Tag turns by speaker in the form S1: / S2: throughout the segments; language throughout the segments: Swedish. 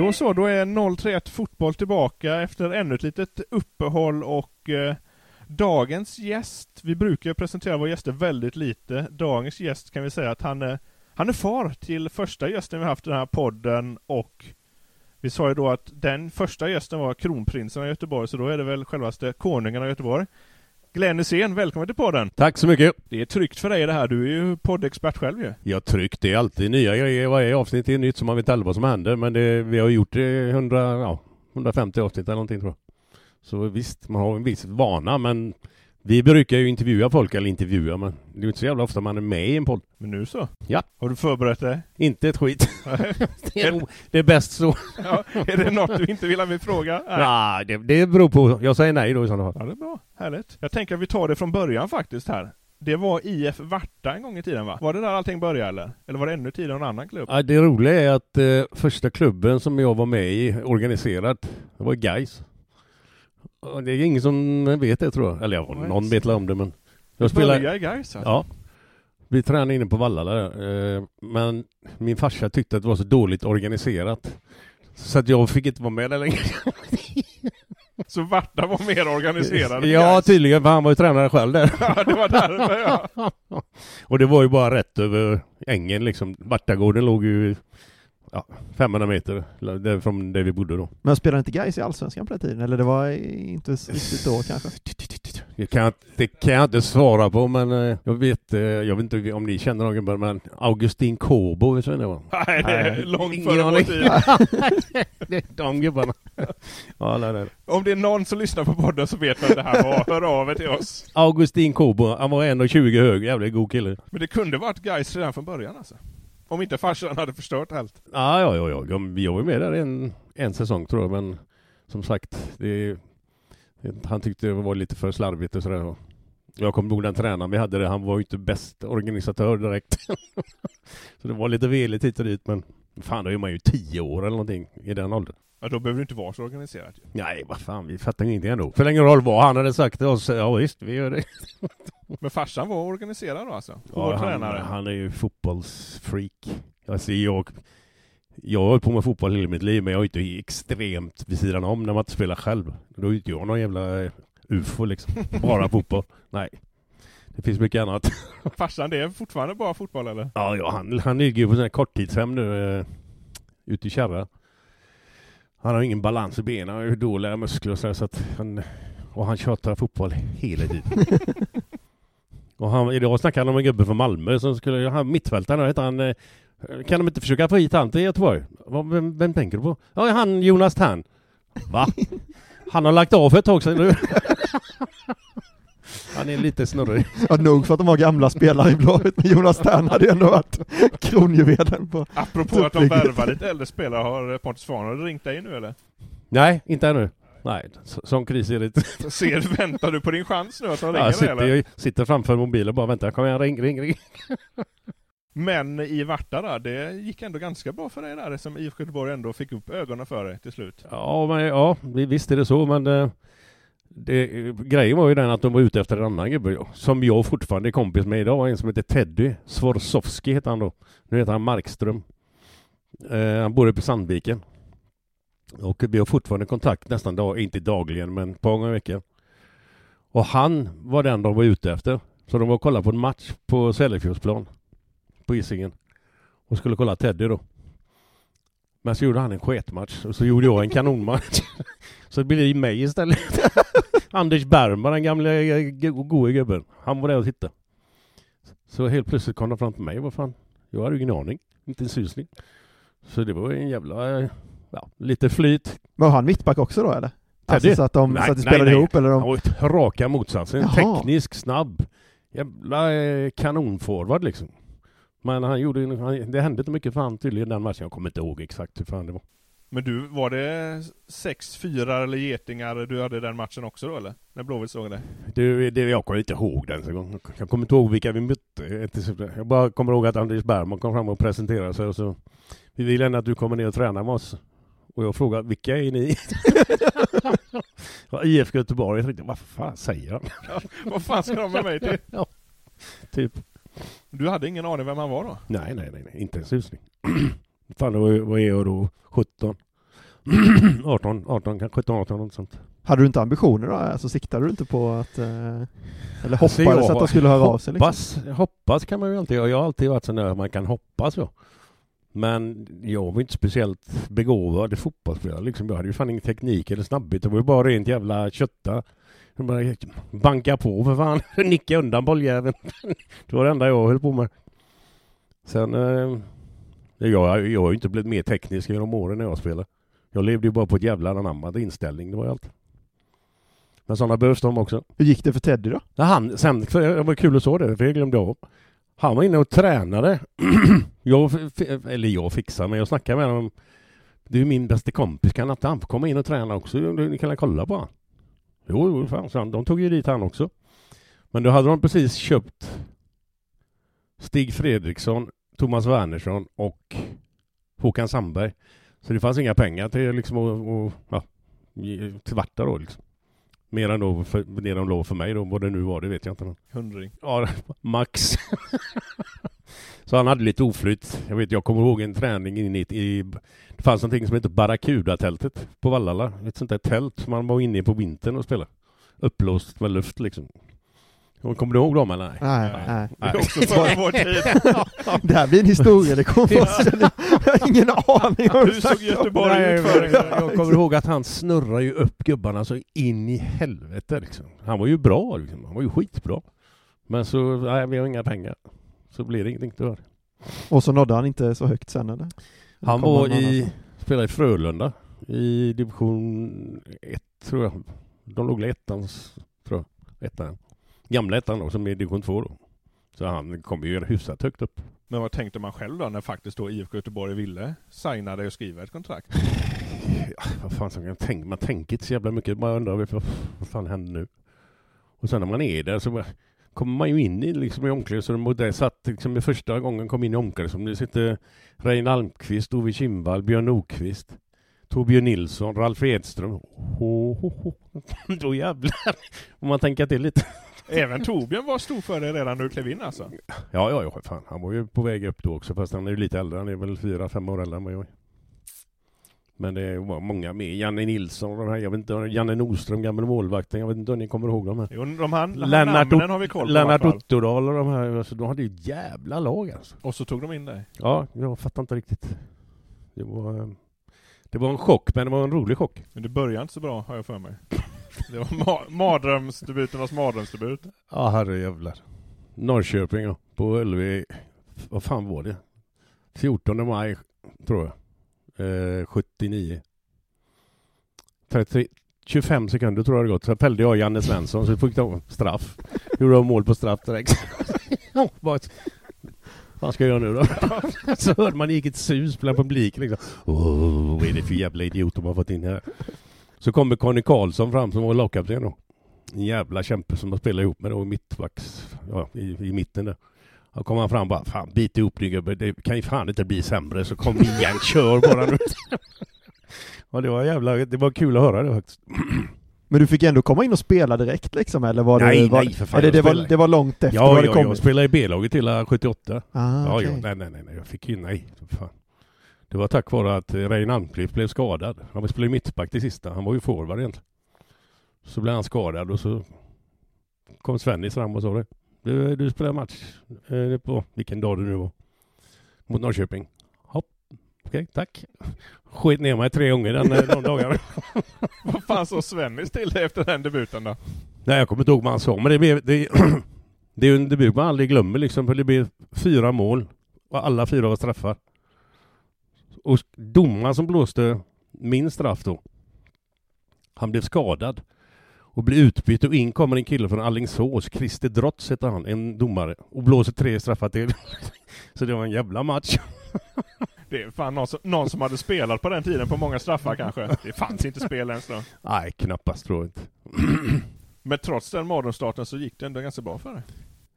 S1: Då så, då är 031 Fotboll tillbaka efter ännu ett litet uppehåll och eh, dagens gäst, vi brukar presentera våra gäster väldigt lite. Dagens gäst kan vi säga att han är, han är far till första gästen vi haft i den här podden och vi sa ju då att den första gästen var kronprinsen av Göteborg, så då är det väl självaste konungen av Göteborg. Glenn Hysén, välkommen till podden!
S2: Tack så mycket!
S1: Det är tryggt för dig det här, du är ju poddexpert själv ju.
S2: Jag tryckt, det är alltid nya grejer. Varje avsnitt är nytt så man vet aldrig vad som händer. Men det, vi har gjort det 100, ja, 150 avsnitt eller någonting tror jag. Så visst, man har en viss vana men vi brukar ju intervjua folk, eller intervjua men det är ju inte så jävla ofta man är med i en podd.
S1: Men nu så?
S2: Ja.
S1: Har du förberett dig?
S2: Inte ett skit. det, är, det är bäst så.
S1: Ja, är det något du inte vill ha mig fråga? Nej.
S2: Ja, det, det beror på. Jag säger nej då i sådana fall.
S1: Ja, det är bra. Härligt. Jag tänker att vi tar det från början faktiskt här. Det var IF Varta en gång i tiden va? Var det där allting började eller? Eller var det ännu tidigare någon annan klubb?
S2: Ja, det roliga är att eh, första klubben som jag var med i, organiserat, det var Det är ingen som vet det tror jag. Eller ja, någon vet om det men...
S1: Jag började i Gais?
S2: Ja. Vi tränade inne på Vallala där. Eh, Men min farsa tyckte att det var så dåligt organiserat. Så att jag fick inte vara med där längre.
S1: Så Varta var mer organiserad?
S2: Ja,
S1: Gais?
S2: tydligen, för han var ju tränare själv där.
S1: Ja, det var därför ja.
S2: Och det var ju bara rätt över ängen liksom. Vartagården låg ju ja, 500 meter från där vi bodde då.
S3: Men spelade inte Gais i Allsvenskan på den tiden? Eller det var inte riktigt då kanske?
S2: Det kan, jag- det kan jag inte svara på men eh, jag vet, eh, jag vet inte om ni känner någon gubbar men Augustin Kåbo, vet du vem det var?
S1: Nej, det är
S2: Nej,
S1: långt före vår tid.
S2: det är de gubbarna. ja, nej, nej.
S1: Om det är någon som lyssnar på podden så vet vem det här var. Hör av er till oss.
S2: Augustin Kåbo, han var 1,20 hög, jävligt god kille.
S1: Men det kunde varit Gais redan från början alltså. Om inte farsan hade förstört allt.
S2: Ja, ja, ja, ja. Jag, jag var med där en, en säsong tror jag, men som sagt, det, det, han tyckte det var lite för slarvigt och sådär. Jag kommer ihåg den tränaren vi hade där, han var ju inte bäst organisatör direkt. Så det var lite veligt hit och dit, men fan då är man ju tio år eller någonting i den åldern.
S1: Ja, då behöver det inte vara så organiserat ju.
S2: Nej, vad fan, vi fattar ingenting ändå. För ingen roll vad han hade sagt till oss, ja visst, vi gör det.
S1: Men farsan var organiserad då alltså? Vår
S2: Ja, han,
S1: tränare?
S2: han är ju fotbollsfreak. Alltså jag, jag har hållit på med fotboll hela mitt liv, men jag är inte extremt vid sidan om när man inte spelar själv. Då är inte jag någon jävla eh, ufo liksom. Bara fotboll. Nej. Det finns mycket annat.
S1: Farsan, det är fortfarande bara fotboll eller?
S2: Ja, ja han, han ligger ju på sån här korttidshem nu eh, ute i Kärra. Han har ingen balans i benen, han har ju dåliga muskler och så, här, så att han, och han tjatar fotboll hela tiden. och han, idag snackade han om en gubbe från Malmö som skulle, han mittfältaren, heter han eh, Kan de inte försöka få hit han till Göteborg? Vem, vem tänker du på? Ja, han Jonas Tern. Va? Han har lagt av för ett tag sedan nu. Han är lite snurrig.
S3: Ja, nog för att de har gamla spelare i Blåvitt, men Jonas Tern hade ju ändå varit kronjuvelen på
S1: Apropå att de värvar lite äldre spelare, har Pontus Svanen ringt dig nu eller?
S2: Nej, inte ännu. Nej, så, sån kris är det inte.
S1: Ser, väntar du på din chans nu att han ringer dig
S2: sitter,
S1: eller?
S2: jag sitter framför mobilen och bara väntar. Kom igen, ring, ring, ring.
S1: Men i Varta där, det gick ändå ganska bra för dig där, som IFK Göteborg ändå fick upp ögonen för dig till slut.
S2: Ja, men, ja vi- visst är det så, men eh, det, grejen var ju den att de var ute efter en annan gubbe som jag fortfarande är kompis med idag. En som heter Teddy Swarzowski heter han då. Nu heter han Markström. Eh, han bor uppe i Sandviken. Och vi har fortfarande kontakt nästan dag, inte dagligen, men ett par gånger i veckan. Och han var den de var ute efter. Så de var och kollade på en match på Sällefjordsplan. På Hisingen. Och skulle kolla Teddy då. Men så gjorde han en sketmatch och så gjorde jag en kanonmatch. så det blev mig istället. Anders Bergman, den gamla eh, go- goe gubben. Han var där och tittade. Så helt plötsligt kom de fram till mig. Vad fan? Jag hade ju ingen aning. Inte en susning. Så det var en jävla... eh, Ja, lite flyt.
S3: Var han mittback också då eller? Alltså så att de,
S2: Nej,
S3: så att de
S2: nej,
S3: spelade
S2: nej.
S3: ihop eller?
S2: Han var ju raka motsatsen.
S3: Jaha.
S2: Teknisk, snabb. Jävla eh, kanonforward liksom. Men han gjorde, han, det hände inte mycket för han tydligen den matchen. Jag kommer inte ihåg exakt hur fan det var.
S1: Men du, var det sex fyra eller getingar du hade den matchen också då eller? När Blåvitt såg det?
S2: Det, det, jag kommer inte ihåg den så. Jag kommer inte ihåg vilka vi mötte. Jag bara kommer ihåg att Anders Bergman kom fram och presenterade sig och så Vi vill gärna att du kommer ner och tränar med oss. Och jag frågar, vilka är ni? Ja, IFK Göteborg. Jag tänkte, vad fan säger han?
S1: Vad fan ska de med mig till?
S2: Ja, typ.
S1: Du hade ingen aning vem han var då?
S2: Nej, nej, nej, nej. inte en susning. fan, vad är jag då? 17? 18, 18, kanske 17, 18, något sånt.
S3: Hade du inte ambitioner då? Alltså siktade du inte på att... Eh, eller hoppades
S2: Alltså, jag
S3: att de skulle höra av sig liksom?
S2: Hoppas, hoppas kan man ju alltid göra. Jag har alltid varit sån där man kan hoppas så. Men jag var inte speciellt begåvad fotbollsspelare liksom. Jag hade ju fan ingen teknik eller snabbhet. Det var ju bara rent jävla kötta. Jag bara banka på för fan. Nicka undan bolljäveln. det var det enda jag höll på med. Sen... Eh, jag, jag har ju inte blivit mer teknisk genom åren när jag spelar. Jag levde ju bara på ett jävla anammat inställning. Det var ju allt. Men sådana behövs de också.
S3: Hur gick det för Teddy då?
S2: Ja, han, sen, det var kul att så det, för jag glömde av. Han var inne och tränade. jag, eller jag fixade, men jag snackade med honom. Det är min bästa kompis, kan inte han få komma in och träna också? Ni kan kolla på han? Jo, jo, fan, så han, de tog ju dit han också. Men då hade de precis köpt Stig Fredriksson, Thomas Wernersson och Håkan Sandberg. Så det fanns inga pengar till liksom att, att ja, till Varta då liksom. Mer än då för, det de låg för mig då, vad det nu var, det vet jag inte.
S1: Hundring.
S2: Ja, max. så han hade lite oflyt. Jag vet, jag kommer ihåg en träning in i, i det fanns någonting som hette Barracuda-tältet på Vallala. Ett sånt där tält som man var inne i på vintern och spelade. Upplåst med luft liksom. Kommer du ihåg dem eller?
S3: Nej, nej.
S1: Det är också före vår tid.
S3: Det här blir en historia, det kommer vara så- Jag har ingen aning om
S1: Hur såg Göteborg
S2: Nej,
S1: ut förr?
S2: jag kommer ihåg att han snurrar ju upp gubbarna så in i helvete liksom. Han var ju bra liksom. Han var ju skitbra. Men så, nej vi har inga pengar. Så blir det ingenting tyvärr.
S3: Och så nådde han inte så högt sen eller?
S2: Han var i, spelade i Frölunda i division 1 tror jag. De låg i ettans, tror jag. Ettan. Gamla ettan då, som är division 2 då. Så han kom ju hyfsat högt upp.
S1: Men vad tänkte man själv då när faktiskt då IFK Göteborg ville signa dig och skriva ett kontrakt?
S2: Ja, vad fan ska jag tänka? Man tänker inte så jävla mycket. Man undrar vad, vad fan händer nu? Och sen när man är där så kommer man ju in i, liksom, i omklädningsrummet där satt liksom i första gången kom in i omklädningsrummet. Det sitter Rein Almqvist, Ove Kindvall, Björn Nordqvist, Torbjörn Nilsson, Ralf Edström. Ho, ho, ho. Då jävlar! Om man tänker till lite.
S1: Även Torbjörn var stor för dig redan när du klev in alltså?
S2: Ja, ja, ja, fan. Han var ju på väg upp då också, fast han är ju lite äldre. Han är väl fyra, fem år äldre än vad jag är. Men det var många med. Janne Nilsson och de här, jag vet inte, Janne Nordström, gammal målvakten. Jag vet inte om ni kommer ihåg dem här.
S1: Jo, de han,
S2: Lennart,
S1: namnen har vi koll på
S2: Lennart. Otterdal och de här, alltså, de hade ju ett jävla lag alltså.
S1: Och så tog de in dig.
S2: Ja, jag fattar inte riktigt. Det var, eh, det var en chock, men det var en rolig chock.
S1: Men det började inte så bra, har jag för mig. Det var ma- mardrömsdebuternas mardrömsdebut.
S2: Ja, herrejävlar. Norrköping ja, på Ullevi. Vad fan var det? 14 maj, tror jag. Eh, 79. 30, 25 sekunder tror jag det gått. Så fällde jag Janne Svensson så fick de straff. Gjorde de mål på straff direkt. Vad fan Vad ska jag göra nu då? så hörde man det gick ett sus bland publiken. Liksom. Oh, vad är det för jävla idiot de har fått in här? Så kommer Conny Karlsson fram som var lagkapten då. En jävla kämpe som har spelat ihop med då mittbacks, ja, i, i mitten där. Då kom han fram och bara, fan bit ihop dig gubbe, det kan ju fan inte bli sämre, så kom igen, kör bara nu. ja, det var jävla, det var kul att höra det faktiskt.
S3: Men du fick ändå komma in och spela direkt liksom, eller var
S2: Nej,
S3: det... Var,
S2: nej, för fan,
S3: eller det, var,
S2: spelade.
S3: det var långt efter
S2: Ja,
S3: hade
S2: ja, jag spelade i B-laget hela 78.
S3: Ah,
S2: ja,
S3: okej.
S2: ja, nej, nej, nej, nej, jag fick ju, nej, fan. Det var tack vare att eh, Rein Almqvist blev skadad. Han spelade mittback till sista, han var ju forward egentligen. Så blev han skadad och så kom Svennis fram och sa det. Du, du spelar match eh, på vilken dag det nu var. Mot Norrköping. Hopp, okej, tack. Skit ner mig tre gånger den, eh, de dagarna.
S1: Vad fan sa Svennis till dig efter den debuten då?
S2: Nej, jag kommer inte ihåg vad han sa, men det, blev, det, det är ju en debut man aldrig glömmer liksom, för det blev fyra mål och alla fyra var straffar. Och domaren som blåste min straff då, han blev skadad och blev utbytt och in kommer en kille från Alingsås, Christer Drotz heter han, en domare, och blåser tre straffar till. Så det var en jävla match.
S1: Det är fan någon som, någon som hade spelat på den tiden på många straffar kanske. Det fanns inte spel ens då.
S2: Nej, knappast tror jag inte.
S1: Men trots den mardrömsstarten så gick det ändå ganska bra för dig.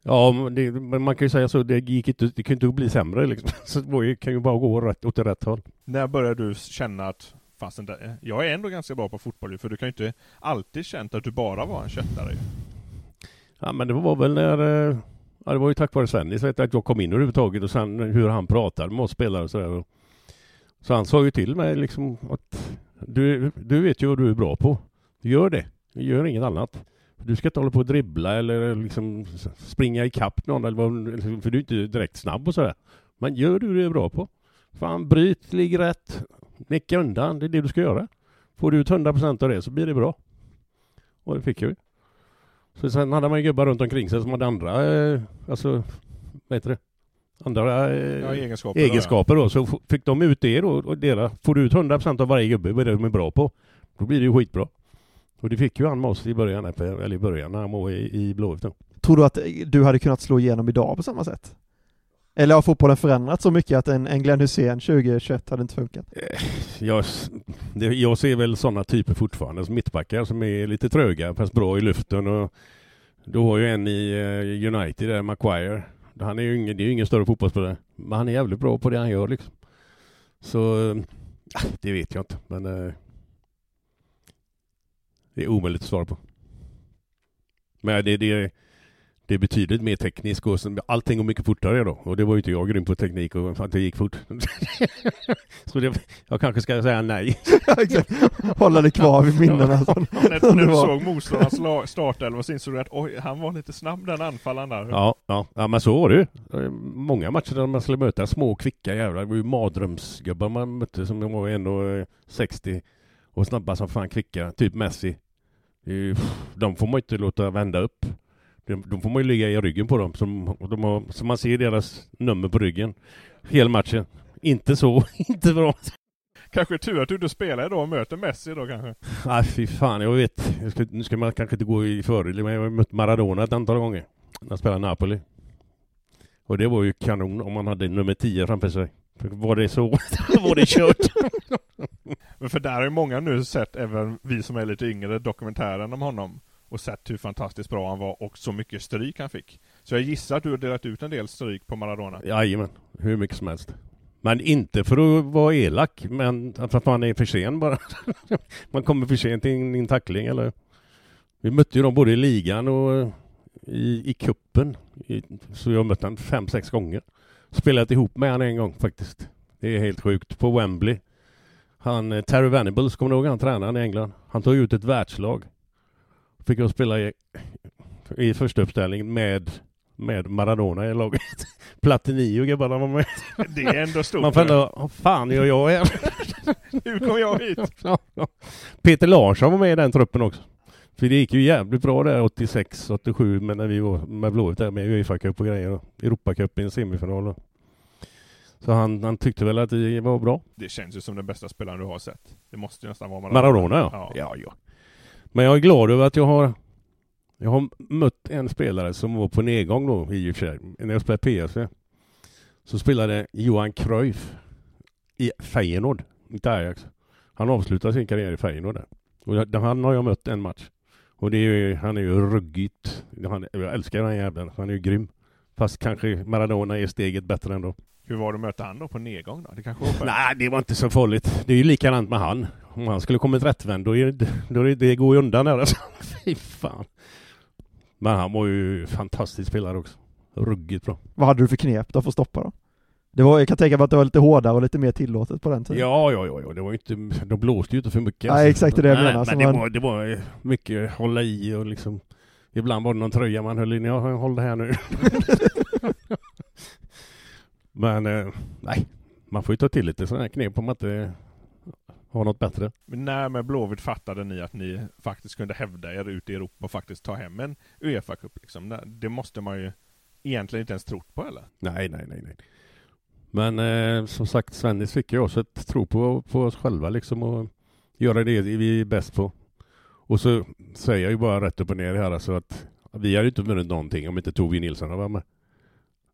S2: Ja, men, det, man kan ju säga så, det gick inte, det kunde inte bli sämre liksom. Så det kan ju bara gå rätt, åt rätt håll.
S1: När började du känna att fasen, det- jag är ändå ganska bra på fotboll för du kan ju inte alltid känt att du bara var en köttare ju.
S2: Ja men det var väl när, eh, ja det var ju tack vare Svennis vet jag, att jag kom in överhuvudtaget och sen hur han pratade med oss spelare och sådär. Så han sa ju till mig liksom att du, du vet ju vad du är bra på. Gör det. Gör inget annat. Du ska inte hålla på och dribbla eller liksom springa ikapp någon eller vad, för du är inte direkt snabb och sådär. Men gör du det du är bra på. Fan bryt, ligg rätt, nicka undan. Det är det du ska göra. Får du ut 100% av det så blir det bra. Och det fick jag ju. Så sen hade man ju gubbar runt omkring sig som hade andra, eh, alltså, vad heter det? Andra eh,
S1: Ja, egenskaper då,
S2: egenskaper då. Så fick de ut det då, och deras, får du ut 100% av varje gubbe, vad är det de är bra på, då blir det ju skitbra. Och det fick ju han med oss i början, eller i början när han var i, i Blåvitt.
S3: Tror du att du hade kunnat slå igenom idag på samma sätt? Eller har fotbollen förändrats så mycket att en, en Glenn Hussein 2021 hade inte funkat?
S2: Jag, s- det, jag ser väl sådana typer fortfarande som mittbackar som är lite tröga fast bra i luften och då har ju en i eh, United där, Maguire. Han är ju ingen, det är ju ingen större fotbollsspelare. Men han är jävligt bra på det han gör liksom. Så, eh, det vet jag inte men eh, det är omöjligt att svara på. Men det, det, det är betydligt mer tekniskt och sen- allting går mycket fortare då. Och det var ju inte jag grym på teknik och att det gick fort. Så det, jag kanske ska säga nej.
S3: Hålla det kvar vid minnena.
S1: Ja, när, du såg motståndarens startelva så insåg du att oj, han var lite snabb den anfallaren där.
S2: Ja, ja, ja men så var det ju. Många matcher där man skulle möta små kvicka jävlar. Det var ju mardrömsgubbar man mötte som var ändå eh, 60 och snabba som fan kvicka. Typ Messi. De får man inte låta vända upp. De, får man ju ligga i ryggen på dem. Som, de har, så man ser deras nummer på ryggen. Hela matchen. Inte så, inte bra.
S1: Kanske tur att du inte spelar idag och möter Messi då kanske.
S2: Nej fy fan, jag vet. Jag ska, nu ska man kanske inte gå i föreläsning, men jag har mött Maradona ett antal gånger. När jag spelade Napoli. Och det var ju kanon om man hade nummer 10 framför sig. För Var det så, var det kört.
S1: Men för där har ju många nu sett, även vi som är lite yngre, dokumentären om honom. Och sett hur fantastiskt bra han var och så mycket stryk han fick. Så jag gissar att du har delat ut en del stryk på Maradona.
S2: Jajamän, hur mycket som helst. Men inte för att vara elak, men för att man är för sen bara. man kommer för sent en, en tackling eller... Vi mötte ju dem både i ligan och i, i kuppen. I, så jag har mött honom fem, sex gånger. Spelat ihop med honom en gång faktiskt. Det är helt sjukt. På Wembley. Han, eh, Terry Venables, kommer du ihåg han tränaren i England? Han tog ut ett världslag. Fick jag spela i, i första uppställning med, med Maradona i laget. Platini och gubbarna var med.
S1: Det är ändå stort.
S2: Man får ändå, vad fan gör jag här?
S1: Hur kom jag hit?
S2: Peter Larsson var med i den truppen också. För det gick ju jävligt bra där 86, 87 men när vi var med Blåvitt där med Uefa Cup och grejer. och Europacup i en semifinal. och- Så han, han tyckte väl att det var bra.
S1: Det känns ju som den bästa spelaren du har sett. Det måste ju nästan vara
S2: Maradona ja.
S1: Ja.
S2: ja. ja. Men jag är glad över att jag har Jag har mött en spelare som var på nedgång då i och för sig. När jag spelade PSV. Så spelade Johan Cruyff i Feyenoord, inte Ajax. Han avslutade sin karriär i Feyenoord där. Och jag- han har jag mött en match. Och det är ju, han är ju ruggigt. Han, jag älskar den jäveln. Han är ju grym. Fast kanske Maradona är steget bättre ändå.
S1: Hur var det att möta han då på nedgång då? Det kanske var?
S2: Nej, det var inte så farligt. Det är ju likadant med han. Om han skulle kommit rättvänd, då är det, då är det, det går ju undan där alltså. Fy fan. Men han var ju fantastisk spelare också. Ruggigt bra.
S3: Vad hade du för knep då för att stoppa då? Det var, jag kan tänka mig att det var lite hårdare och lite mer tillåtet på den tiden.
S2: Ja, ja, ja, ja. det var inte, de blåste ju inte för mycket.
S3: Nej, exakt det jag
S2: Nej,
S3: menar.
S2: Men
S3: Som
S2: det
S3: man-
S2: var, det var mycket hålla i och liksom Ibland var det någon tröja man höll i. Ja, håll det här nu. men eh, nej, man får ju ta till lite sådana här knep om man inte har något bättre.
S1: Men när med Blåvitt fattade ni att ni faktiskt kunde hävda er ut i Europa och faktiskt ta hem en Uefa-cup liksom? Det måste man ju egentligen inte ens trott på eller?
S2: Nej, nej, nej, nej. Men eh, som sagt, Svennis fick ju oss att tro på, på oss själva liksom och göra det vi är bäst på. Och så säger jag ju bara rätt upp och ner här alltså att vi hade ju inte vunnit någonting om inte Tove Nilsson hade varit med.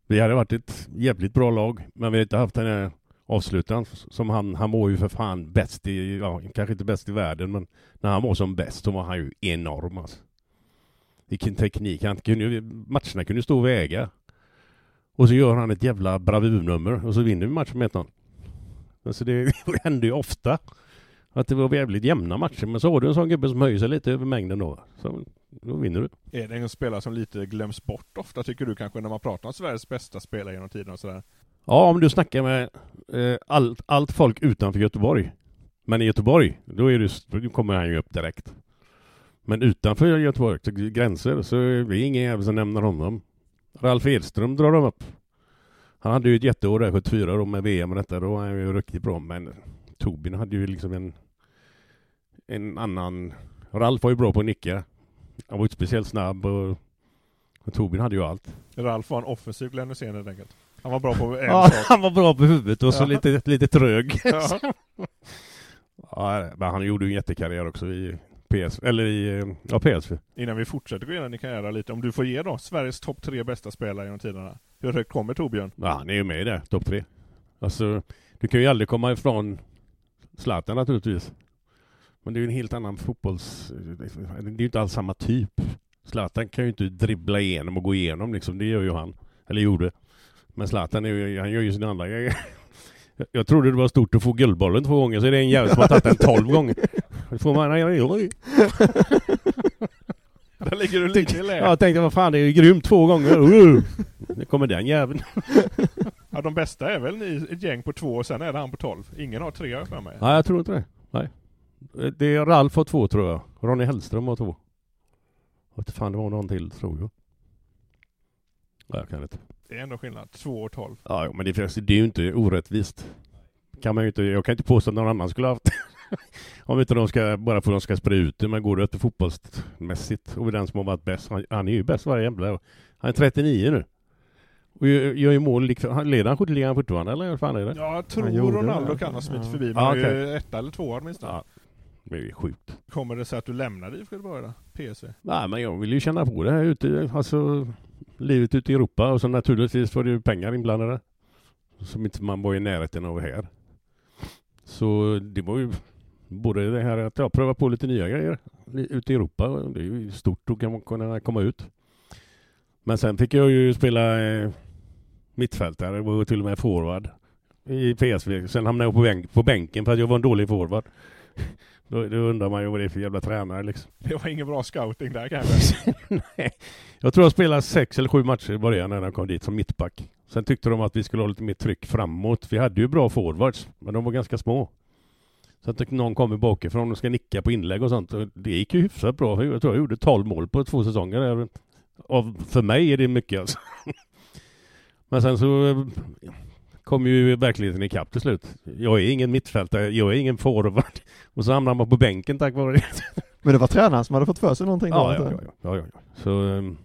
S2: Vi hade varit ett jävligt bra lag, men vi hade inte haft den här avslutaren som han, han var ju för fan bäst i, ja, kanske inte bäst i världen, men när han var som bäst så var han ju enorm alltså. Vilken teknik, han kunde ju, matcherna kunde stå och väga. Och så gör han ett jävla bravurnummer och så vinner vi matchen med 1-0. Alltså det händer ju ofta att det var jävligt jämna matcher, men så har du en sån gubbe som höjer sig lite över mängden då. Så då vinner du.
S1: Är det en spelare som lite glöms bort ofta tycker du kanske när man pratar om Sveriges bästa spelare genom tiden och sådär?
S2: Ja, om du snackar med eh, allt, allt folk utanför Göteborg. Men i Göteborg, då, är du, då kommer han ju upp direkt. Men utanför Göteborg, gränser, så är det ingen jävel som nämner honom. Ralf Edström drar de upp. Han hade ju ett jätteår där, 74 då med VM och detta, då var han ju riktigt bra. Men Tobin hade ju liksom en, en annan... Ralf var ju bra på att nicka. Han var inte speciellt snabb och, och Tobin hade ju allt.
S1: Ralf var en offensiv Glenn Hysén helt enkelt. Han var bra på en
S2: Ja,
S1: sak.
S2: han var bra på huvudet och så
S1: Ja.
S2: lite, lite trög.
S1: Ja.
S2: ja, men han gjorde ju en jättekarriär också i PS, eller i ja, PSV.
S1: Innan vi fortsätter gå igenom din karriär lite, om du får ge då Sveriges topp tre bästa spelare genom tiderna. Hur högt kommer Torbjörn?
S2: Ja, han är ju med där, topp tre. Alltså, du kan ju aldrig komma ifrån Zlatan naturligtvis. Men det är ju en helt annan fotbolls... Det är ju inte alls samma typ. Zlatan kan ju inte dribbla igenom och gå igenom liksom, det gör ju han. Eller gjorde. Men Zlatan är ju, han gör ju sina andra grejer. Jag- trodde det var stort att få guldbollen två gånger, så är det en jävel som har tagit den tolv gånger. Det får man...
S1: Där ligger du lite i lä.
S2: Jag tänkte, vad fan, det är ju grymt två gånger. Uh, Det kommer den jäveln.
S1: Ja, de bästa är väl ni, ett gäng på två och sen är det han på tolv. Ingen har tre har för mig.
S2: Nej, jag tror inte det. Nej. Det är Ralf har två tror jag. Ronny Hellström har två. Inte fan, det var någon till tror jag. Ja, jag kan inte.
S1: Det är ändå skillnad. Två och tolv.
S2: Ja, jo, men det, är ju inte orättvist. Kan man ju inte, jag kan inte påstå att någon annan skulle ha haft Om inte de ska, bara för att de ska sprida ut det, men går det efter fotbollsmässigt och den som har varit bäst, han, han är ju bäst varje jävla Han är 39 nu. Och gör, ju mål, leder han skytteligan fortfarande eller vad fan är det?
S1: Ja, jag tror Ronaldo
S3: det.
S1: kan ha smitit
S3: Ja.
S1: förbi, men
S2: Ja,
S1: han är ju etta eller tvåa åtminstone.
S2: Ja. Det är ju sjukt.
S1: Kommer det sig att du lämnade IFK Göteborg då? PSV?
S2: Nej, men jag vill ju känna på det här ute, alltså livet ute i Europa och så naturligtvis var det ju pengar inblandade. Som inte man var i närheten av här. Så det var ju både det här att jag pröva på lite nya grejer ute i Europa. Det är ju stort att kunna komma ut. Men sen fick jag ju spela eh, mittfältare och till och med forward i PSV. Sen hamnade jag på, bänk, på bänken för att jag var en dålig forward. Då, då undrar man ju vad det är för jävla tränare liksom.
S1: Det var ingen bra scouting där kanske.
S2: Nej. Jag tror jag spelade sex eller sju matcher i början när jag kom dit som mittback. Sen tyckte de att vi skulle ha lite mer tryck framåt. Vi hade ju bra forwards, men de var ganska små. Så att någon kommer bakifrån och ska nicka på inlägg och sånt. Det gick ju hyfsat bra. Jag tror jag gjorde 12 mål på två säsonger. Av, för mig är det mycket alltså. Men sen så eh, kom ju verkligheten ikapp till slut. Jag är ingen mittfältare, jag är ingen forward. Och så hamnar man på bänken tack vare det.
S3: Men det var tränaren som hade fått för sig någonting då?
S2: Ja,
S3: att
S2: ja, ja, ja, ja, ja. Så, ehm,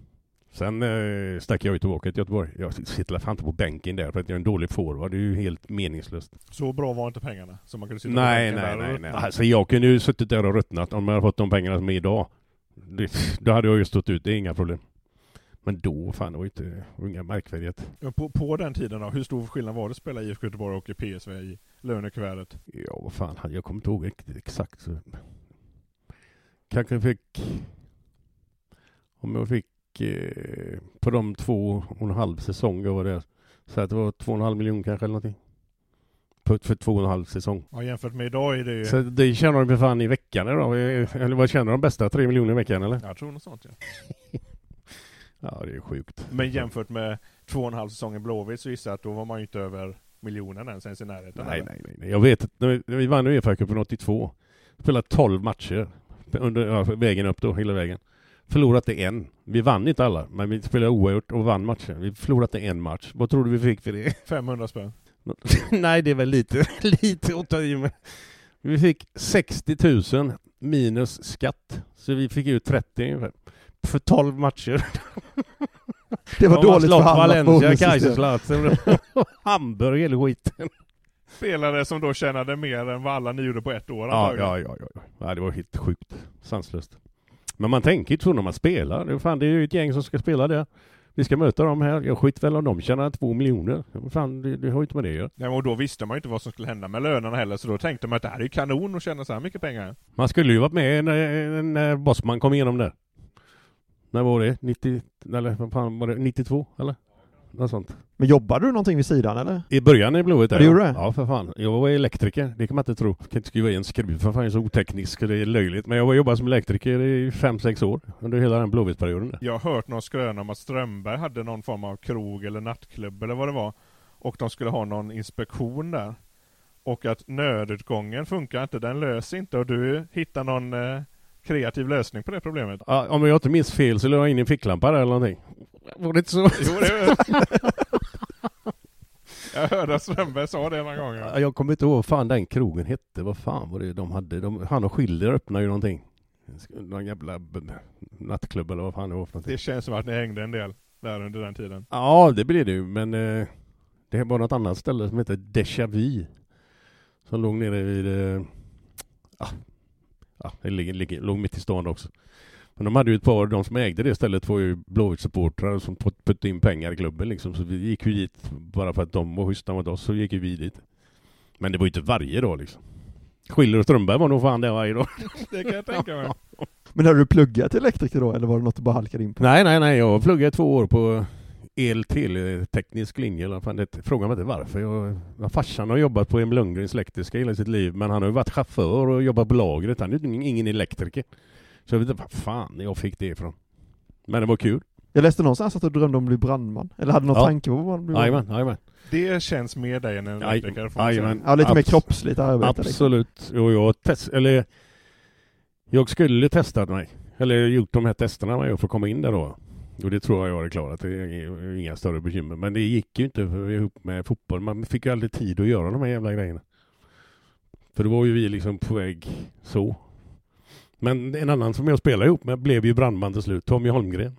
S2: Sen eh, stack jag ju tillbaka till Göteborg. Jag sitter fan inte på bänken där för att jag är en dålig forward. Det är ju helt meningslöst.
S1: Så bra var inte pengarna som man kunde sitta
S2: Nej,
S1: på bänken
S2: nej, nej, nej.
S1: ruttna.
S2: Alltså jag kunde ju suttit där och ruttnat om jag hade fått de pengarna som är idag. Det, då hade jag ju stått ut, det är inga problem. Men då, fan det var ju inte, märkvärdigheter.
S1: Men På, på den tiden då, hur stor skillnad var det att spela i IFK Göteborg och i PSV i lönekuvertet?
S2: Ja, vad fan, jag kommer inte ihåg riktigt exakt. Så. Kanske fick... Om jag fick eh, på de två och en halv säsong jag var där. Så att det var två och en halv miljon kanske eller någonting. För två och en halv säsong.
S1: Ja, jämfört med idag är det ju...
S2: Så det tjänar de för fan i veckan idag. Eller vad tjänar de bästa? Tre miljoner i veckan eller?
S1: Jag tror något sånt ja.
S2: Ja, det är sjukt.
S1: Men jämfört med två och en halv säsong i Blåvitt så gissar jag att då var man ju inte över miljonen ens, ens i närheten.
S2: Nej, nej, nej, nej. Jag vet att vi, vann Uefa-cupen 82. Spelade 12 matcher. Under ja, vägen upp då, hela vägen. Förlorat det en. Vi vann inte alla, men vi spelade oavgjort och vann matchen. Vi förlorade en match. Vad tror du vi fick för det?
S1: 500 spänn.
S2: nej, det är väl lite, lite att ta i med. Vi fick 60 000 minus skatt. Så vi fick ut 30 ungefär. För 12 matcher.
S3: Det var
S2: De
S3: dåligt
S2: slått
S3: förhandlat
S2: Valencia. Kaiserslautern, Hamburg, hela skiten.
S1: Spelare som då tjänade mer än vad alla ni gjorde på ett år
S2: Ja, ja, ja, ja. ja. Det var helt sjukt. Sanslöst. Men man tänker inte så när man spelar. Det är, fan, det är ju ett gäng som ska spela där. Vi ska möta dem här. Jag skit väl om de tjänar två miljoner. Fan, det, det har ju inte med det att göra.
S1: Nej, och då visste man ju inte vad som skulle hända med lönerna heller, så då tänkte man att det här är ju kanon att tjäna så här mycket pengar.
S2: Man skulle ju varit med när, när Bosman kom igenom där. När var det? 90, eller vad fan var det? 92 eller? Något sånt.
S3: Men jobbade du någonting vid sidan eller?
S2: I början i Blåvitt där.
S3: Ja, det gjorde
S2: ja.
S3: det?
S2: Ja, för fan. Jag var elektriker. Det kan man inte tro. Jag kan inte skriva i en skruv för fan, jag är så oteknisk. Det är löjligt. Men jag var jobbade som elektriker i fem sex år. Under hela den Blåvittperioden.
S1: Jag har hört någon skröna om att Strömberg hade någon form av krog eller nattklubb eller vad det var. Och de skulle ha någon inspektion där. Och att nödutgången funkar inte, den löser inte och du hittar någon eh, kreativ lösning på det problemet.
S2: Ja, om jag inte minns fel så la jag in en ficklampa där eller någonting. Var det inte så?
S1: Jo, det Jag hörde att Strömberg sa det några gånger.
S2: Ja, Jag kommer inte ihåg vad fan den krogen hette. Vad fan var det de hade? De, han och Schiller öppnade ju någonting. Någon jävla nattklubb eller vad fan det var för någonting.
S1: Det känns som att ni hängde en del där under den tiden.
S2: Ja, det blev det ju. Men eh, det var något annat ställe som hette Déjà Vu. Som låg nere vid... Eh, ah, ja, det ligger, ligger, låg mitt i stan också. Men de hade ju ett par, de som ägde det stället var ju Blåvitt-supportrar som put- puttade in pengar i klubben liksom. Så vi gick ju dit bara för att de var schyssta mot oss, så gick ju vi dit. Men det var ju inte varje dag liksom. Schiller och Strömberg var nog fan där varje dag.
S1: Det kan jag tänka mig.
S3: Men hade du pluggat elektriker då eller var det något du bara halkade in på?
S2: Nej, nej, nej. Jag pluggade två år på el teleteknisk linje. Eller fan det, fråga mig inte varför. Jag, ja, farsan har jobbat på Emil Lundgrens elektriska hela sitt liv. Men han har ju varit chaufför och jobbat på lagret. Han är ingen elektriker. Så jag vet inte vad fan jag fick det ifrån. Men det var kul.
S3: Jag läste någonstans att du drömde om att bli brandman. Eller hade någon
S2: Ja.
S3: tanke på vad du bli
S2: Jajamän, jajamän.
S1: Det känns mer dig än en elektriker.
S3: Ja, lite mer
S2: Abs-
S3: kroppsligt arbete. Liksom.
S2: Absolut. Jo, jag test, eller jag skulle testat mig. Eller gjort de här testerna man gör för att komma in där då. Och det tror jag jag hade klarat. Det är inga större bekymmer. Men det gick ju inte ihop med fotboll. Man fick ju aldrig tid att göra de här jävla grejerna. För då var ju vi liksom på väg så. Men en annan som jag spelade ihop med blev ju brandman till slut. Tommy Holmgren.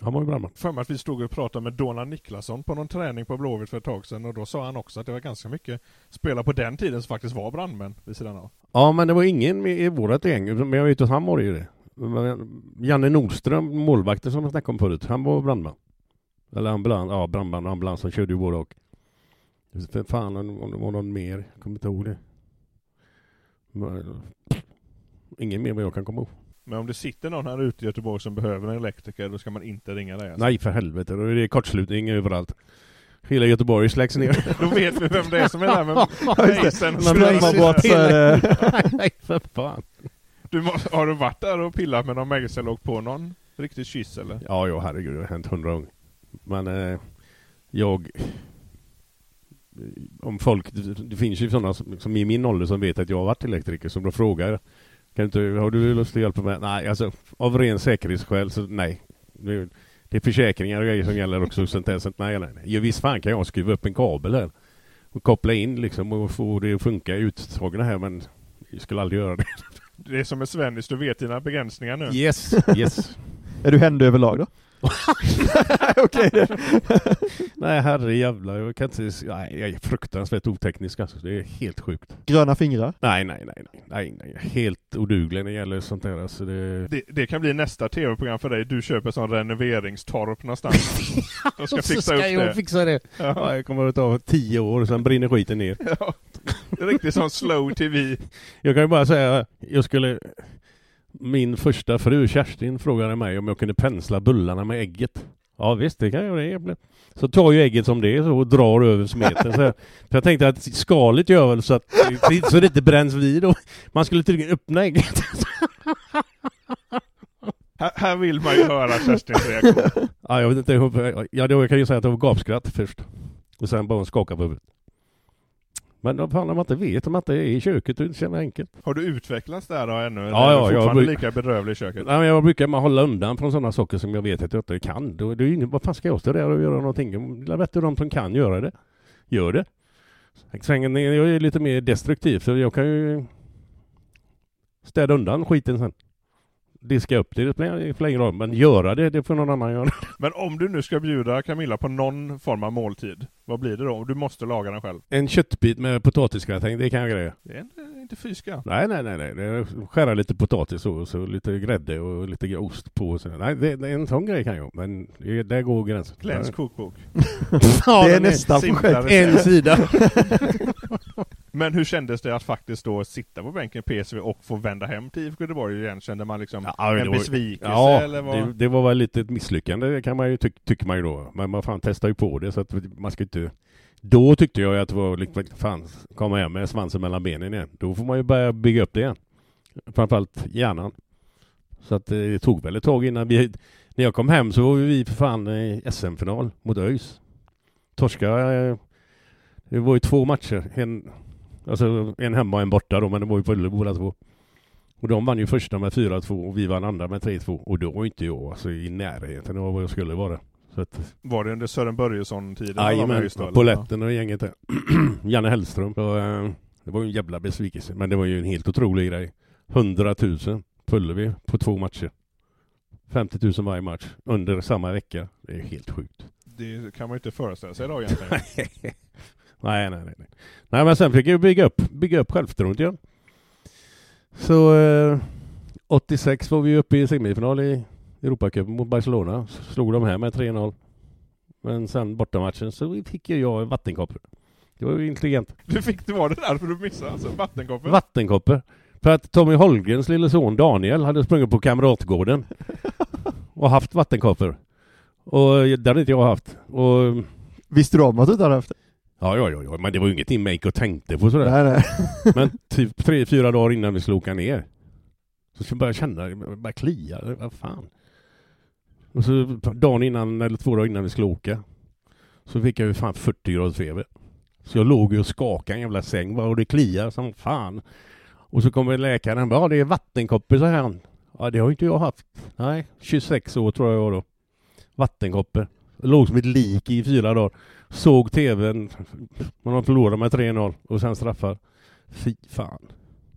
S2: Han var ju brandman.
S1: För mig att vi stod och pratade med Donald Niklasson på någon träning på Blåvitt för ett tag sedan och då sa han också att det var ganska mycket spelare på den tiden som faktiskt var brandmän vid sidan av.
S2: Ja, men det var ingen i vårat gäng. Men jag vet att han var ju det. Janne Nordström, målvakten som jag snackade om förut, han var brandman. Eller ambulans, ja brandman och ambulans, han körde ju både och. För fan om det var någon mer, jag kommer inte ihåg det. Ingen mer vad jag kan komma ihåg.
S1: Men om det sitter någon här ute i Göteborg som behöver en elektriker då ska man inte ringa dig alltså.
S2: Nej för helvete, då är det kortslutning överallt. Hela Göteborg släcks ner.
S1: Då vet vi vem det är som är där med
S3: Ja, just det.
S1: mejseln.
S3: Man glömmer bort så är det...
S2: Nej för fan.
S1: Du, må- har du varit där och pillat med någon mejsel och på någon riktig kyss eller?
S2: Ja, ja herregud, det har hänt hundra gånger. Men eh, jag... Om folk, det, finns ju sådana som, som i min ålder som vet att jag har varit elektriker som då frågar kan inte, har du lust att hjälpa mig? Nej, alltså av ren säkerhetsskäl så nej. Det, det är försäkringar och grejer som gäller också. Sånt där, sånt, nej, nej, nej. Visst fan kan jag skruva upp en kabel här och koppla in liksom och få det att funka uttagen här men jag skulle aldrig göra det.
S1: Det är som med Svennis, du vet dina begränsningar nu.
S2: Yes, yes.
S3: Är du händig överlag då? Okej,
S2: Nej herre jävlar, jag kan inte... Nej, jag är fruktansvärt oteknisk alltså. Det är helt sjukt.
S3: Gröna fingrar.
S2: Nej, nej, nej, nej, nej, nej. Helt oduglig när det gäller sånt där alltså. Det...
S1: Det, det kan bli nästa tv-program för dig. Du köper sån renoveringstorp någonstans. De ska
S2: Och så
S1: fixa
S2: ska jag
S1: det.
S2: fixa det.
S1: Ja.
S2: Ja, jag kommer att ta tio år, sen brinner skiten ner.
S1: Ja. Det är riktigt sån slow tv.
S2: Jag kan ju bara säga, jag skulle... Min första fru Kerstin frågade mig om jag kunde pensla bullarna med ägget. Ja visst, det kan jag göra. Så tar ju ägget som det är så och drar över smeten. Så jag, jag tänkte att skalet gör väl så att så det inte bränns vid. Och man skulle tydligen öppna ägget.
S1: Här, här vill man ju höra Kerstins reaktion.
S2: Ja, jag vet inte. jag kan ju säga att det var gapskratt först. Och sen bara skaka på huvudet. Men fan om man inte vet, om man inte är i köket, det känns enkelt.
S1: Har du utvecklats där då ännu? Eller
S2: Ja,
S1: är
S2: ja,
S1: du
S2: jag
S1: fortfarande
S2: bruk-
S1: lika bedrövlig i köket?
S2: Nej, men jag brukar man hålla undan från sådana saker som jag vet att jag inte kan. Då, det är ju ingen, vad fan ska jag stå där och göra någonting? Det är bättre de som kan göra det. Gör det. Svängen, är- jag är lite mer destruktiv så jag kan ju städa undan skiten sen. Diska upp det, det spelar ingen roll. Men göra det, det får någon annan göra.
S1: Men om du nu ska bjuda Camilla på någon form av måltid, vad blir det då? Du måste laga den själv.
S2: En köttbit med potatisgratäng, det kan jag greja.
S1: Det är inte, inte fy skam.
S2: Nej, nej, nej, nej. Det är Skära lite potatis och så lite grädde och lite ost på. Och så. Nej, det, det, en sån grej kan jag. Men det, där går gränsen.
S1: Glenns kokbok.
S2: Ja,
S3: det är
S2: den
S3: nästa
S1: simplare
S3: projekt.
S2: En sida.
S1: Men hur kändes det att faktiskt då sitta på bänken i PSV och få vända hem till IFK Göteborg igen? Kände man liksom
S2: Ja,
S1: en
S2: var-
S1: besvikelse
S2: Ja,
S1: eller vad?
S2: det, det var väl lite ett misslyckande kan man ju tyck, tycker man ju då. Men man fan testar ju på det så att man ska inte... Då tyckte jag att det var liksom, fan, komma hem med svansen mellan benen igen. Då får man ju börja bygga upp det igen. Framförallt hjärnan. Så att eh, det tog väl ett tag innan vi... När jag kom hem så var vi för fan i SM-final mot ÖIS. Torska... eh, Det var ju två matcher. En, alltså en hemma och en borta då, men det var ju på Ullevi båda två. Och de vann ju första med 4-2 och vi vann andra med 3-2. Och då var inte jag alltså, i närheten av vad jag skulle vara. Så att,
S1: Var det under Sören Börjesson-tiden?
S2: Jajamän? Poletten och gänget där. Janne Hellström. Så, eh, det var ju en jävla besvikelse. Men det var ju en helt otrolig grej. 100 000 på Ullevi på två matcher. 50 000 varje match under samma vecka. Det är helt sjukt.
S1: Det kan man ju inte föreställa sig idag egentligen.
S2: nej, nej, nej, nej. Nej, men sen fick jag bygga upp, bygga upp självförtroendet igen. Så eh, 86 var vi uppe i semifinal i Europacupen mot Barcelona. Slog de här med 3-0. Men sen bortamatchen så fick ju jag vattenkoppor. Det var ju intelligent.
S1: Du fick det var det därför du missade alltså? Vattenkoppen?
S2: Vattenkoppor. För att Tommy Holmgrens lille son Daniel hade sprungit på Kamratgården och haft vattenkoppor. Och det hade inte jag haft. Och
S3: Visste du om att du inte hade haft det?
S2: Ja, ja, ja, men det var ju ingenting och tänkte på sådär.
S3: Nej, nej.
S2: Men typ tre, fyra dagar innan vi skulle åka ner. Så skulle jag börja känna, började klia, vad fan. Och så dagen innan, eller två dagar innan vi skulle åka. Så fick jag ju fan 40 graders feber. Så jag låg ju och skakade i en jävla säng bara, och det kliar som fan. Och så kommer läkaren bara, ja det är vattenkoppor så här. Ja det har inte jag haft. Nej, 26 år tror jag jag var då. Vattenkoppor. Låg som ett lik i fyra dagar. Såg tvn, man förlorade med 3-0 och sen straffar. Fy fan.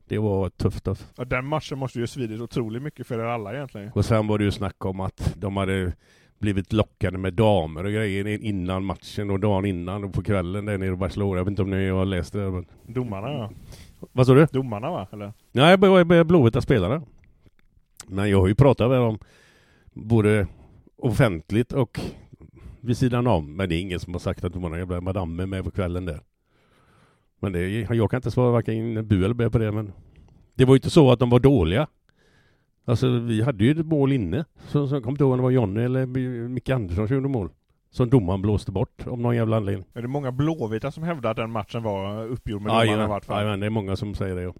S2: Det var tufft alltså.
S1: Ja, den matchen måste ju svidit otroligt mycket för er alla egentligen.
S2: Och sen var det ju snack om att de hade blivit lockade med damer och grejer innan matchen och dagen innan och på kvällen där nere i Barcelona. Jag vet inte om ni har läst det. Men...
S1: Domarna ja.
S2: Vad sa du?
S1: Domarna va? Eller?
S2: Nej, blåvita spelare. Men jag har ju pratat med dem både offentligt och vid sidan om. Men det är ingen som har sagt att de har några jävla madammer med på kvällen där. Men det, jag kan inte svara varken bu eller bä på det. Men det var ju inte så att de var dåliga. Alltså vi hade ju ett mål inne. Så, så kommer inte ihåg om det var Jonny eller Micke Andersson som gjorde mål. Som domaren blåste bort av någon jävla anledning.
S1: Är det många blåvita som hävdar att den matchen var uppgjord med domarna i vart fall?
S2: jajamän, det är många som säger det. Ja.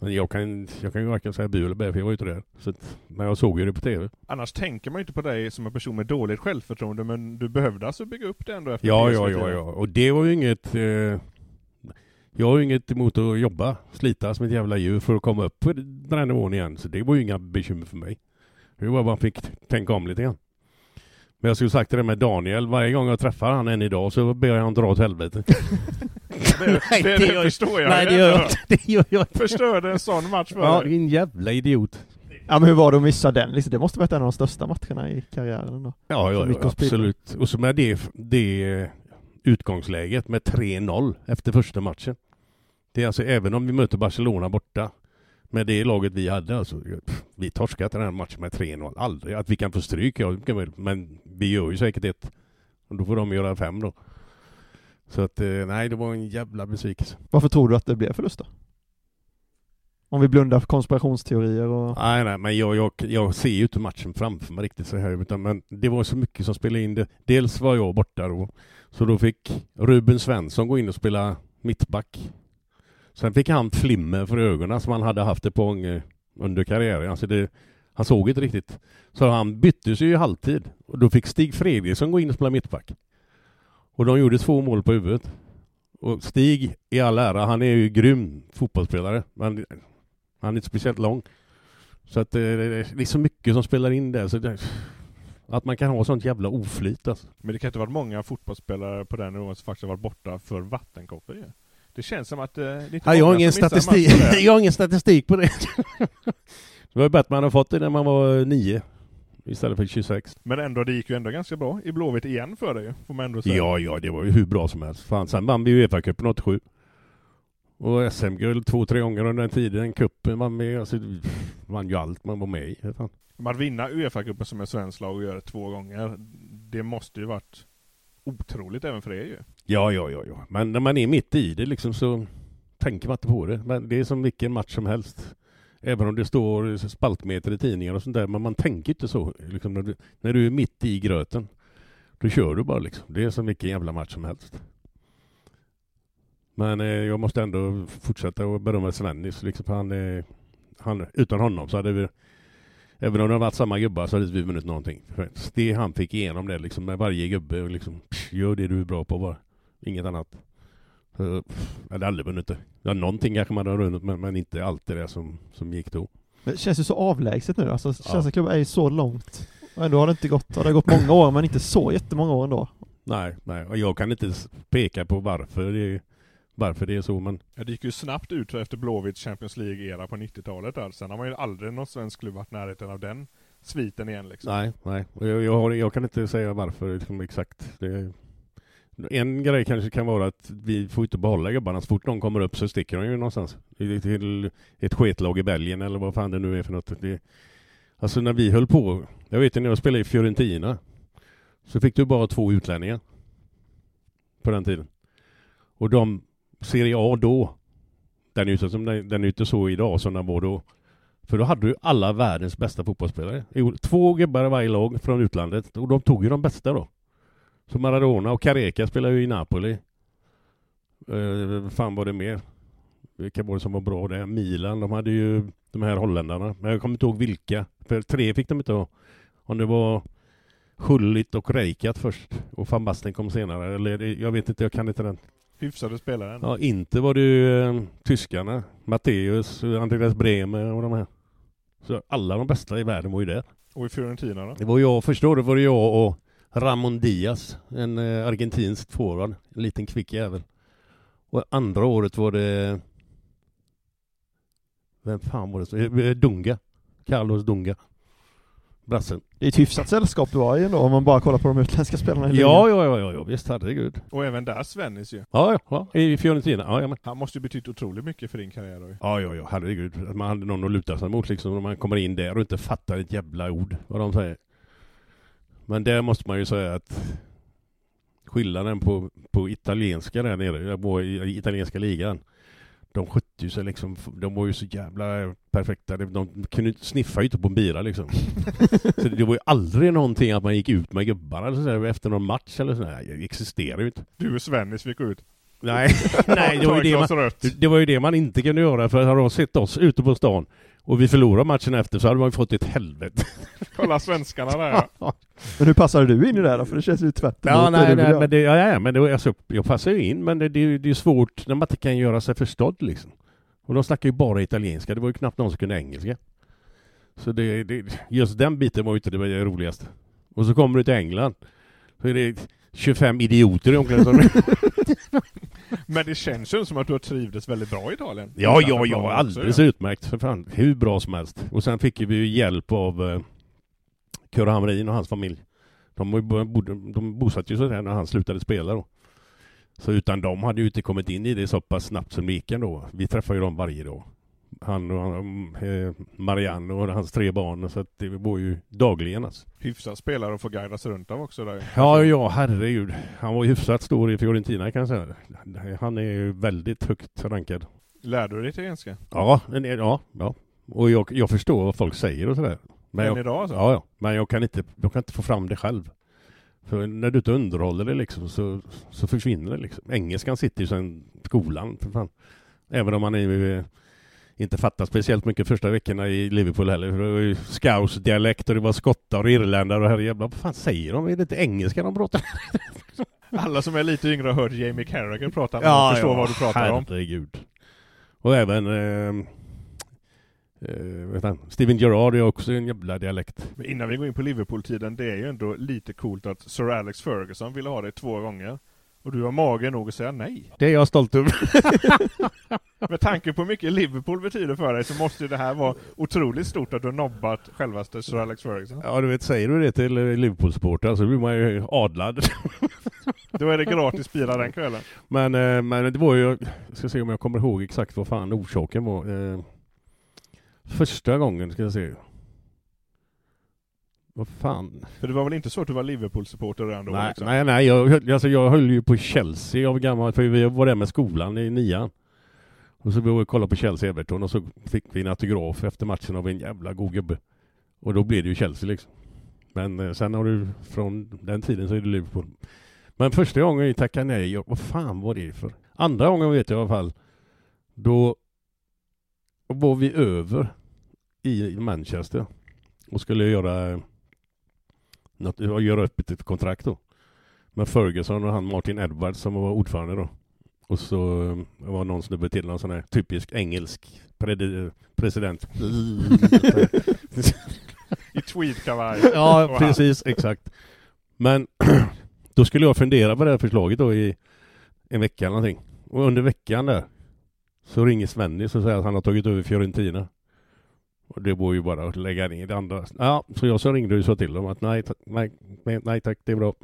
S2: Men jag kan, jag kan ju varken säga bu eller bä för jag var ju inte där. Så att, men jag såg ju det på TV.
S1: Annars tänker man ju inte på dig som en person med dåligt självförtroende men du behövde alltså bygga upp det ändå efter
S2: Ja, ja, ja, ja. Och det var ju inget... Eh, jag har ju inget emot att jobba, slita som ett jävla djur för att komma upp på den här nivån igen. Så det var ju inga bekymmer för mig. Det var bara man fick tänka om lite grann. Men jag skulle sagt det med Daniel, varje gång jag träffar han än idag så ber jag han dra åt helvete.
S1: Det,
S2: Nej,
S1: det,
S2: det
S1: det förstår jag
S2: Nej, det gör jag inte. Det gör jag inte.
S1: Förstörde en sån match för
S2: Ja,
S1: dig.
S2: din jävla idiot.
S3: Ja men hur var det att missa den? Liksom, det måste varit en av de största matcherna i karriären då.
S2: Ja, ja, ja absolut. Och så med det, det utgångsläget med 3-0 efter första matchen. Det är alltså även om vi möter Barcelona borta med det laget vi hade alltså. pff, Vi torskat den här matchen med 3-0. Aldrig. Att vi kan få stryk, ja, men vi gör ju säkert ett. Och då får de göra fem då. Så att eh, nej, det var en jävla besvikelse.
S3: Varför tror du att det blev förlust då? Om vi blundar för konspirationsteorier och...
S2: Nej, nej, men jag, jag, jag ser ju inte matchen framför mig riktigt så här, utan men det var så mycket som spelade in det. Dels var jag borta då, så då fick Ruben Svensson gå in och spela mittback. Sen fick han flimmer för ögonen som han hade haft ett par gånger under karriären. Alltså det, han såg inte riktigt. Så han byttes ju i halvtid. Och då fick Stig Fredriksson gå in och spela mittback. Och de gjorde två mål på huvudet. Och Stig, i all ära, han är ju grym fotbollsspelare. Men han är inte speciellt lång. Så att eh, det är så mycket som spelar in där. Så det, att man kan ha sånt jävla oflyt alltså.
S1: Men det kan inte ha varit många fotbollsspelare på den nivån som faktiskt har varit borta för vattenkoppor ju. Det känns som att eh, det inte
S2: Ja, jag, har ingen statistik,
S1: match på det.
S2: jag har ingen statistik på det. det var ju bättre att man hade fått det när man var nio. Istället för 26.
S1: Men ändå, det gick ju ändå ganska bra i Blåvitt igen för dig får man ändå säga.
S2: Ja, ja, det var ju hur bra som helst. Fan, sen vann vi ju Uefa-cupen 87. Och SM-guld två, tre gånger under den tiden. Cupen vann med. Alltså, vann ju allt man var med i. Fan.
S1: Men att vinna Uefa-cupen som är svensk lag och göra det två gånger, det måste ju varit otroligt även för er ju.
S2: Ja, ja, ja, ja. Men när man är mitt i det liksom så tänker man inte på det. Men det är som vilken match som helst. Även om det står spaltmeter i tidningar och sånt där. Men man tänker inte så. Liksom när, du, när du är mitt i gröten. Då kör du bara liksom. Det är som vilken jävla match som helst. Men eh, jag måste ändå fortsätta att berömma Svennis. Liksom, han, eh, han, utan honom så hade vi Även om det hade varit samma gubbar så hade vi vunnit någonting. Det han fick igenom det liksom med varje gubbe liksom psh, gör det du är bra på bara. Inget annat. Jag hade aldrig vunnit det. Ja, någonting kanske man hade vunnit men, men inte allt det som, som gick då.
S3: Men det känns ju så avlägset nu alltså.
S2: Ja.
S3: Svenska klubbar är ju så långt. Och ändå har det inte gått, ja, det har gått många år men inte så jättemånga år ändå.
S2: Nej, nej. Och jag kan inte peka på varför det, varför det är så men
S1: Ja, det gick ju snabbt ut efter Blåvitts Champions League-era på 90-talet där. Sen har man ju aldrig någon svensk klubb varit närheten av den sviten igen liksom.
S2: nej, nej. Och jag, jag, har, jag kan inte säga varför liksom, exakt. Det, en grej kanske kan vara att vi får inte behålla gubbarna. Så fort de kommer upp så sticker de ju någonstans. Till- ett sketlag i Belgien eller vad fan det nu är för något. Det, alltså när vi höll på. Jag vet ju när jag spelade i Fiorentina. Så fick du bara två utlänningar. På den tiden. Och de Serie A då. Den är ju inte som den den är inte så idag som den var då. För då hade du alla världens bästa fotbollsspelare. Två gubbar i varje lag från utlandet. Och de tog ju de bästa då. Så Maradona och Careca spelade ju i Napoli. Vad fan var det mer? Vilka var det som var bra där? Milan, de hade ju de här holländarna. Men jag kommer inte ihåg vilka. För tre fick de inte ha. Om det var Schullit och Reikat först. Och van Basten kom senare. Eller det- jag vet inte, jag kan inte den.
S1: Hyfsade spelare.
S2: Ja, inte var det ju eh, tyskarna. Matteus, Andreas Bremer och de här. Så alla de bästa i världen var ju där.
S1: Och i Fiorentina då?
S2: Det var jag, första året var det jag och Ramon Diaz, en eh, argentinsk forward, en liten kvick jävel. Och andra året var det... Vem fan var det? som- eh, Dunga. Carlos Dunga. Brassen.
S3: Det är ett hyfsat sällskap du har ju ändå om man bara kollar på de utländska spelarna i.
S2: Ja, ja, ja, ja, ja, visst herregud.
S1: Och även där Svennis ju.
S2: Ja, ja, ja, i Fiorentina. Ja, ja, men.
S1: Han måste ju betytt otroligt mycket för din karriär då
S2: ja, ja, ja, herregud. Att man hade någon att luta sig mot liksom, när man kommer in där och inte fattar ett jävla ord vad de säger. Men där måste man ju säga att skillnaden på, på italienska där nere, i, italienska ligan. De skötte ju sig liksom, de var ju så jävla perfekta. De, de kunde sniffa ju inte på en bira liksom. så det var ju aldrig någonting att man gick ut med gubbarna eller sådär, efter någon match eller sådär. Det existerar ju inte.
S1: Du och Svennis fick gå ut.
S2: Nej, nej det, var ju det, man, det var ju det man inte kunde göra för hade de sett oss ute på stan och vi förlorade matchen efter så hade man ju fått ett helvete.
S1: Kolla svenskarna där ja.
S3: Men hur passade du in i det här då? För det känns ju tvärt
S2: Ja, nej, nej, men det, ja, ja, men det, alltså, jag passar ju in men det, det, det är svårt när man inte kan göra sig förstådd liksom. Och de snackar ju bara italienska, det var ju knappt någon som kunde engelska. Så det, det, just den biten var ju inte det roligaste. Och så kommer du till England, så är det 25 idioter i omklädningsrummet.
S1: Men det känns ju som att du har trivdes väldigt bra i Italien.
S2: Ja, ja, ja,
S1: planen
S2: alldeles
S1: också,
S2: utmärkt för fan. Hur bra som helst. Och sen fick vi ju hjälp av eh, Kurre Hamrin och hans familj. De, bodde, de bosatte ju sig där när han slutade spela då. Så utan dem hade ju inte kommit in i det så pass snabbt som det gick ändå. Vi träffade ju dem varje dag. Han och han, eh, Marianne och hans tre barn. Så att det var ju dagligen alltså.
S1: Hyfsad spelare att få guidas runt av också där.
S2: Ja, ja, herregud. Han var hyfsat stor i Fiorentina kan jag säga. Han är ju väldigt högt rankad.
S1: Lärde du dig italienska?
S2: Ja, ja, ja. Och jag, jag förstår vad folk säger och sådär. Men
S1: Än
S2: jag,
S1: idag alltså?
S2: Ja, ja. Men jag kan, inte, jag kan inte få fram det själv. För när du inte underhåller det liksom så, så försvinner det liksom. Engelskan sitter ju sen skolan för fan. Även om man är, inte fattar speciellt mycket första veckorna i Liverpool heller. För det var ju scouse-dialekt och det var skottar och irländare och herrejävlar. Vad fan säger de? Är det inte engelska de pratar?
S1: Alla som är lite yngre har hört Jamie Carragher prata ja, förstår vad du pratar om.
S2: Herregud. Och även eh, eh, han, Steven Gerrard är också en jävla dialekt.
S1: Men innan vi går in på Liverpool-tiden, det är ju ändå lite coolt att Sir Alex Ferguson ville ha dig två gånger. Och du har mage nog att säga nej.
S2: Det är jag stolt över.
S1: Med tanke på hur mycket Liverpool betyder för dig så måste ju det här vara otroligt stort att du har nobbat självaste Sir Alex Ferguson.
S2: Ja, du vet, säger du det till Liverpool-supportrar så blir man ju adlad.
S1: Då är det gratis bira den kvällen.
S2: Men, eh, men det var ju, jag ska se om jag kommer ihåg exakt vad fan orsaken var. Eh, första gången ska jag se. Vad fan?
S1: För det var väl inte så att du var Liverpool-supporter redan då?
S2: Nej,
S1: liksom?
S2: nej, nej jag, alltså jag höll ju på Chelsea av gammal, för vi var där med skolan i nian. Och så vi kollade på Chelsea Everton och så fick vi en autograf efter matchen av en jävla god gubbe. Och då blev det ju Chelsea liksom. Men eh, sen har du, från den tiden så är det Liverpool. Men första gången jag tackade nej, jag, vad fan var det för? Andra gången vet jag i alla fall. Då var vi över i Manchester och skulle göra något, göra upp ett, ett kontrakt då. Med Ferguson och han Martin Edwards som var ordförande då. Och så eh, var någon snubbe till, någon sån här typisk engelsk president.
S1: I tweedkavaj.
S2: Ja, precis, exakt. Men då skulle jag fundera på det här förslaget då i en vecka eller någonting. Och under veckan där så ringer Svennis och säger att han har tagit över Fiorentina. Och det var ju bara att lägga ner det andra. Ja, så jag så ringde och sa till dem att nej, ta- nej, nej, tack, det är bra.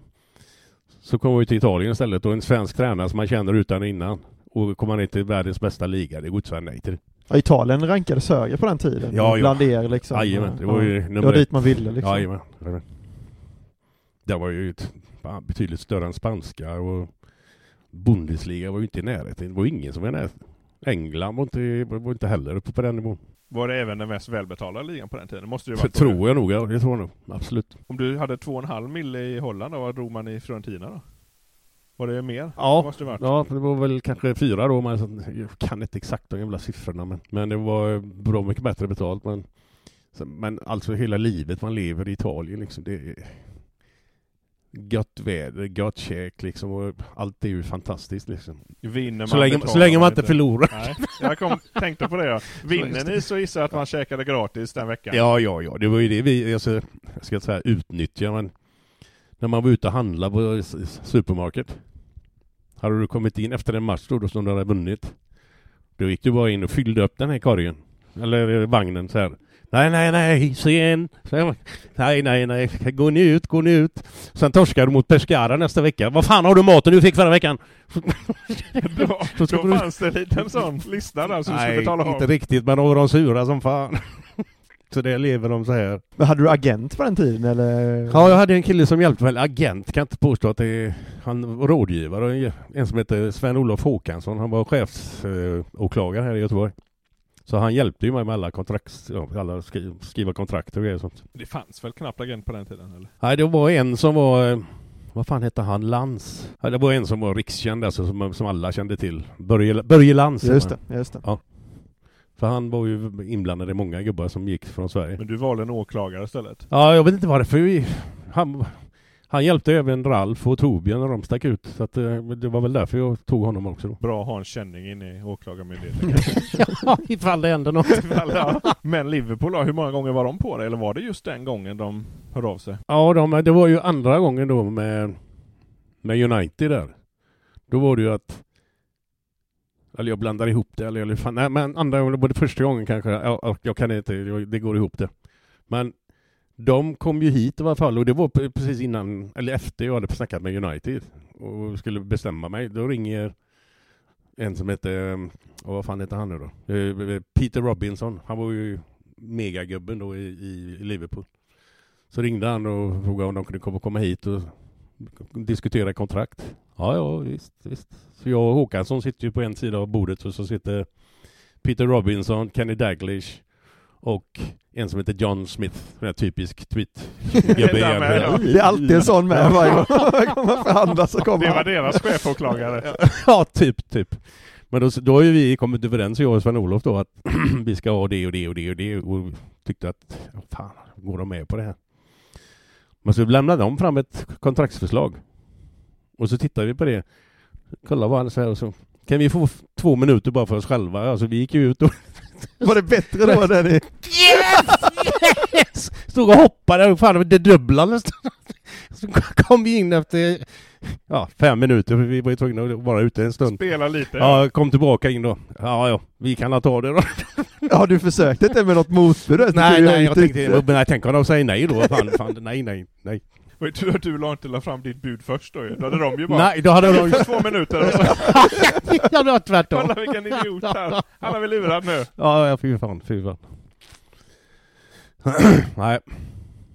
S2: Så kom vi till Italien istället och en svensk tränare som man känner utan och innan. Och kommer man ner till världens bästa liga, det går inte att säga nej till.
S3: Ja, Italien rankades högre på den tiden.
S2: Ja, ja.
S3: Bland er liksom.
S2: Jajamän, det var ju
S3: ja.
S2: nummer
S3: Det var dit man ville liksom.
S2: Jajamän. Det var ju ett, betydligt större än spanska och Bundesliga var ju inte i närheten. Det var ingen som var i närheten. England var inte, var inte heller uppe på den nivån.
S1: Var det även den mest välbetalda ligan på den tiden? Måste det vara
S2: tror jag nog, ja. Det tror jag nog. Absolut.
S1: Om du hade två och en halv mille i Holland, då, vad drog man i Fiorentina då? Var det mer?
S2: Ja,
S1: Det måste det varit.
S2: ja, det var väl kanske fyra då. Men jag kan inte exakt de jävla siffrorna. Men, men det var bra mycket bättre betalt. Men, men alltså hela livet man lever i Italien liksom. Det gött väder, gött käk liksom. Och allt är ju fantastiskt liksom.
S1: Vinner
S2: Så
S1: man
S2: länge,
S1: betalar
S2: så länge man inte förlorar.
S1: Nej, jag kom, tänkte på det ja. Vinner ni så gissar jag att man käkade gratis den veckan.
S2: Ja, ja, ja. Det var ju det vi, alltså, jag ska inte säga utnyttja, men när man var ute och handlade på supermarket. Hade du kommit in efter en match då, då som du hade vunnit. Då gick du bara in och fyllde upp den här korgen. Eller eh, vagnen så här. Nej, nej, nej, sen. Nej, nej, nej. Gå ni ut, gå ni ut. Sen torskar du mot Pescara nästa vecka. Vad fan har du maten du fick förra veckan? Ska
S1: då
S2: du-
S1: fanns det en liten sån lista där som du skulle
S2: Nej,
S1: betala
S2: inte
S1: av.
S2: riktigt, men då var de sura som fan. Så det lever de så här.
S3: Men hade du agent på den tiden eller?
S2: Ja, jag hade en kille som hjälpte mig, agent kan jag inte påstå att det är, han var rådgivare, en som heter Sven-Olof Håkansson, han var chefsåklagare här i Göteborg. Så han hjälpte ju mig med alla kontrakt, alla skri, skriva kontrakt och grejer och sånt.
S1: Det fanns väl knappt agent på den tiden eller?
S2: Nej, det var en som var, eh, vad fan hette han, Lans? Ja, det var en som var rikskänd, alltså som, som alla kände till. Börje, Börje Lans.
S3: Just det, just det.
S2: Ja. För han var ju inblandad i många gubbar som gick från Sverige.
S1: Men du valde en åklagare istället?
S2: Ja, jag vet inte varför. Han, han hjälpte även Ralf och Torbjörn när de stack ut. Så att, eh, det var väl därför jag tog honom också då.
S1: Bra att ha en känning inne i åklagarmyndigheten
S2: ja, ifall det händer något.
S1: Ja. Men Liverpool då, hur många gånger var de på det? Eller var det just den gången de hörde av sig?
S2: Ja, de, det var ju andra gången då med, med United där. Då var det ju att Eller jag blandar ihop det, eller, eller fan, nej men andra gången, både första gången kanske, jag, jag kan inte, jag, det går ihop det. Men de kom ju hit i alla fall och det var precis innan, eller efter jag hade snackat med United och skulle bestämma mig. Då ringer en som heter, eh, vad fan heter han nu då? Eh, eh, Peter Robinson. Han var ju megagubben då i, i Liverpool. Så ringde han och frågade om de kunde komma, komma hit och diskutera kontrakt. Ja, ja, visst, visst. Så jag och Håkansson sitter ju på en sida av bordet och så sitter Peter Robinson, Kenny Daglish och en som heter John Smith, en här typisk tweet-gubbe
S1: Där med, ja.
S3: Det är alltid en sån med varje gång man förhandlar så kommer
S1: Det var deras chefåklagare.
S2: Ja, typ, typ. Men då, då har ju vi kommit överens, jag och Sven-Olof då, att vi ska ha det och det och det och det och tyckte att, oh, fan, går de med på det här? Men så lämnade de fram ett kontraktsförslag. Och så tittade vi på det. Kolla vad han säger och så. Kan vi få två minuter bara för oss själva? Alltså vi gick ju ut och
S3: Var det bättre då när ni...
S2: yes! stod och hoppade och fan det dubbla nästan. Så kom vi in efter ja, fem minuter, för vi var ju tvungna att vara ute en stund.
S1: Spela lite.
S2: Ja, kom tillbaka in då. Ja, ja, vi kan ta det då.
S3: Ja, du försökte inte med något motbud?
S2: Nej, nej, jag
S3: inte-
S2: tänkte, men jag tänker om de säger nej då. Fan, fan, nej, nej, nej.
S1: Var ju tur att du la inte la fram ditt bud först då ju. Då hade de ju bara...
S2: Nej, då hade de...
S1: För två minuter och så...
S2: ja, det var tvärtom.
S1: Kolla vilken idiot här. Han har väl lurat nu.
S2: Ja, ja, fy fan, fy fan. nej.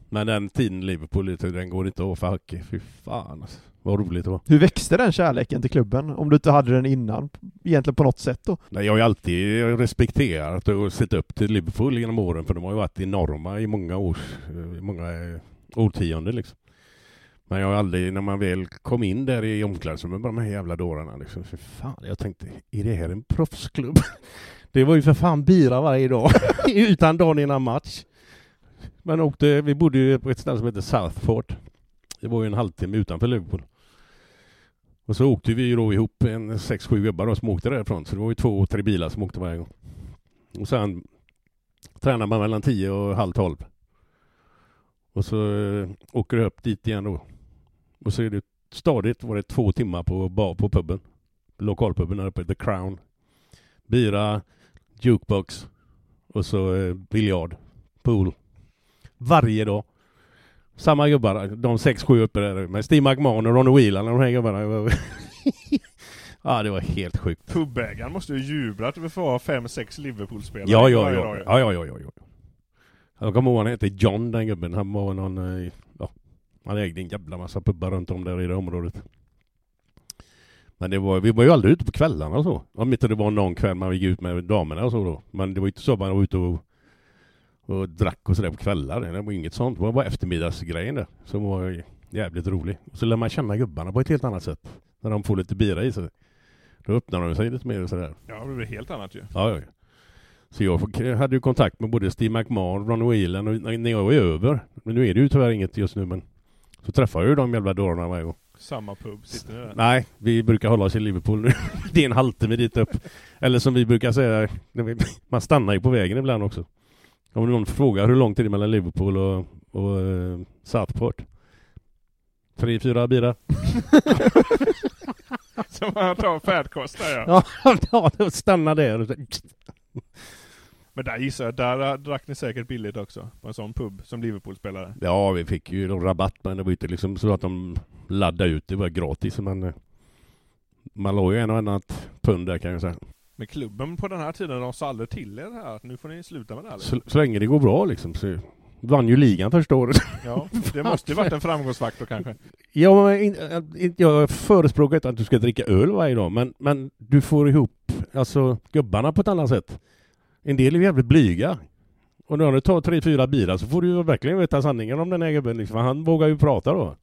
S2: Men den tiden Liverpool, den går inte att fuck. Fy fan alltså. Vad roligt det var.
S3: Hur växte den kärleken till klubben? Om du inte hade den innan, egentligen på något sätt då?
S2: Nej, jag har ju alltid respekterat och sett upp till Liverpool genom åren för de har ju varit enorma i många års, i många eh, årtionden liksom. Men jag har aldrig, när man väl kom in där i omklädningsrummet, bara de här jävla dårarna liksom. För fan, jag tänkte, är det här en proffsklubb? Det var ju för fan bira varje dag, utan dagen innan match. Men åkte, vi bodde ju på ett ställe som heter Southport. Det var ju en halvtimme utanför Liverpool. Och så åkte vi ju då ihop en sex, sju gubbar då som åkte därifrån. Så det var ju två, tre bilar som åkte varje gång. Och sen tränade man mellan tio och halv tolv. Och så eh, åker du upp dit igen då. Och så är det stadigt var det två timmar på, bar, på puben. Lokalpuben där uppe, The Crown. Bira, jukebox och så eh, biljard, pool. Varje dag. Samma gubbar, de sex, sju uppe där med Steve McMahon och Ronnie Whelan och de här gubbarna. ja, det var helt sjukt.
S1: Pubägaren måste ju jubla att vi får ha fem, sex Liverpool-spelare
S2: Ja, ja, ja.
S1: dag ju.
S2: ja, ja, ja, ja, ja. Jag kommer ihåg han hette John den gubben. Han var någon, eh, ja, han ägde en jävla massa pubbar runt om där i det området. Men det var, vi var ju aldrig ute på kvällarna och så. Om inte det var någon kväll man gick ut med damerna och så då. Men det var inte så man var ute och, och drack och sådär på kvällar. Det var inget sånt. Det var bara eftermiddagsgrejen där. Som var jävligt rolig. Och så lär man känna gubbarna på ett helt annat sätt. När de får lite bira i sig. Då öppnar de sig lite mer och sådär.
S1: Ja, det blir helt annat ju.
S2: Ja, ja. Så jag hade ju kontakt med både Steve McMahon, Ron Whelan och när jag var över, men nu är det ju tyvärr inget just nu men så träffar jag ju de jävla dårarna varje gång.
S1: Samma pub, sitter ni där?
S2: Nej, vi brukar hålla oss i Liverpool nu. det är en halvtimme dit upp. Eller som vi brukar säga, man stannar ju på vägen ibland också. Om någon frågar hur långt är det mellan Liverpool och, och eh, Southport? Tre, fyra bilar.
S1: Så man tar färdkost där ja.
S2: Ja, stanna där.
S1: Men där gissar jag, där drack ni säkert billigt också. På en sån pub som Liverpool-spelare.
S2: Ja, vi fick ju då rabatt men det var inte liksom så att de laddade ut. Det var gratis men eh, man la ju en och annat pund där kan jag säga.
S1: Men klubben på den här tiden, de sa aldrig till er här att nu får ni sluta med det här. liksom.
S2: Så, så länge det går bra liksom. Så vann ju ligan första året.
S1: Ja, det måste ju varit en framgångsfaktor kanske.
S2: Ja, men in, jag förespråkar inte att du ska dricka öl varje dag men, men du får ihop alltså, gubbarna på ett annat sätt. En del är jävligt blyga. Och när du tar tre, fyra bilar så får du ju verkligen veta sanningen om den här gubben. Liksom. Han vågar ju prata då.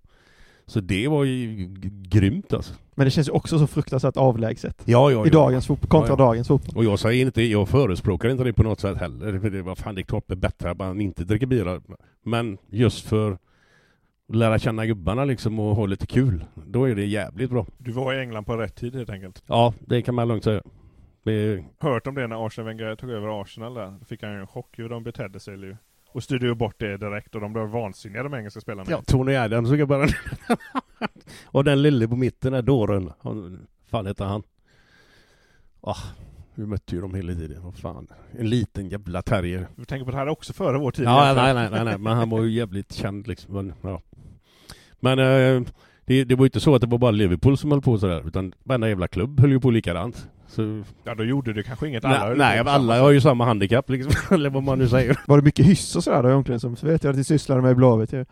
S2: Så det var ju grymt alltså.
S3: Men det känns ju också så fruktansvärt avlägset.
S2: Ja, ja,
S3: I
S2: ja.
S3: dagens fotboll, kontra
S2: Ja, ja.
S3: dagens fotboll.
S2: Och jag säger inte, jag förespråkar inte det på något sätt heller. För det var fan det är klart det är bättre att man inte dricker bira. Men just för att lära känna gubbarna liksom och ha lite kul. Då är det jävligt bra.
S1: Du var i England på rätt tid helt enkelt.
S2: Ja, det kan man lugnt säga. Det,
S1: Hört om det när Arsene Wenger tog över Arsenal där. Då fick han ju en chock hur de betedde sig ju. Och styrde ju bort det direkt och de blev vansinniga de engelska spelarna.
S2: ja, Tony Adams och gubbarna. och den lille på mitten där dåren. Fan heter han? Ah, vi mötte ju dem hela tiden. Vad fan. En liten jävla terrier.
S1: Du tänker på det här också före vår tid.
S2: Ja, nej, nej, nej, nej, men han var ju jävligt känd liksom. Men, ja. men eh, det, det var ju inte så att det var bara Liverpool som höll på sådär, utan varenda jävla klubb höll ju på likadant. Så,
S1: Ja, då gjorde du kanske inget. Alla
S2: nej, nej alla har ju samma handikapp liksom, eller vad man nu säger.
S3: Var det mycket hyss och sådär då i omklädningsrummet? Så vet jag att ni sysslade med i Blåvitt ju.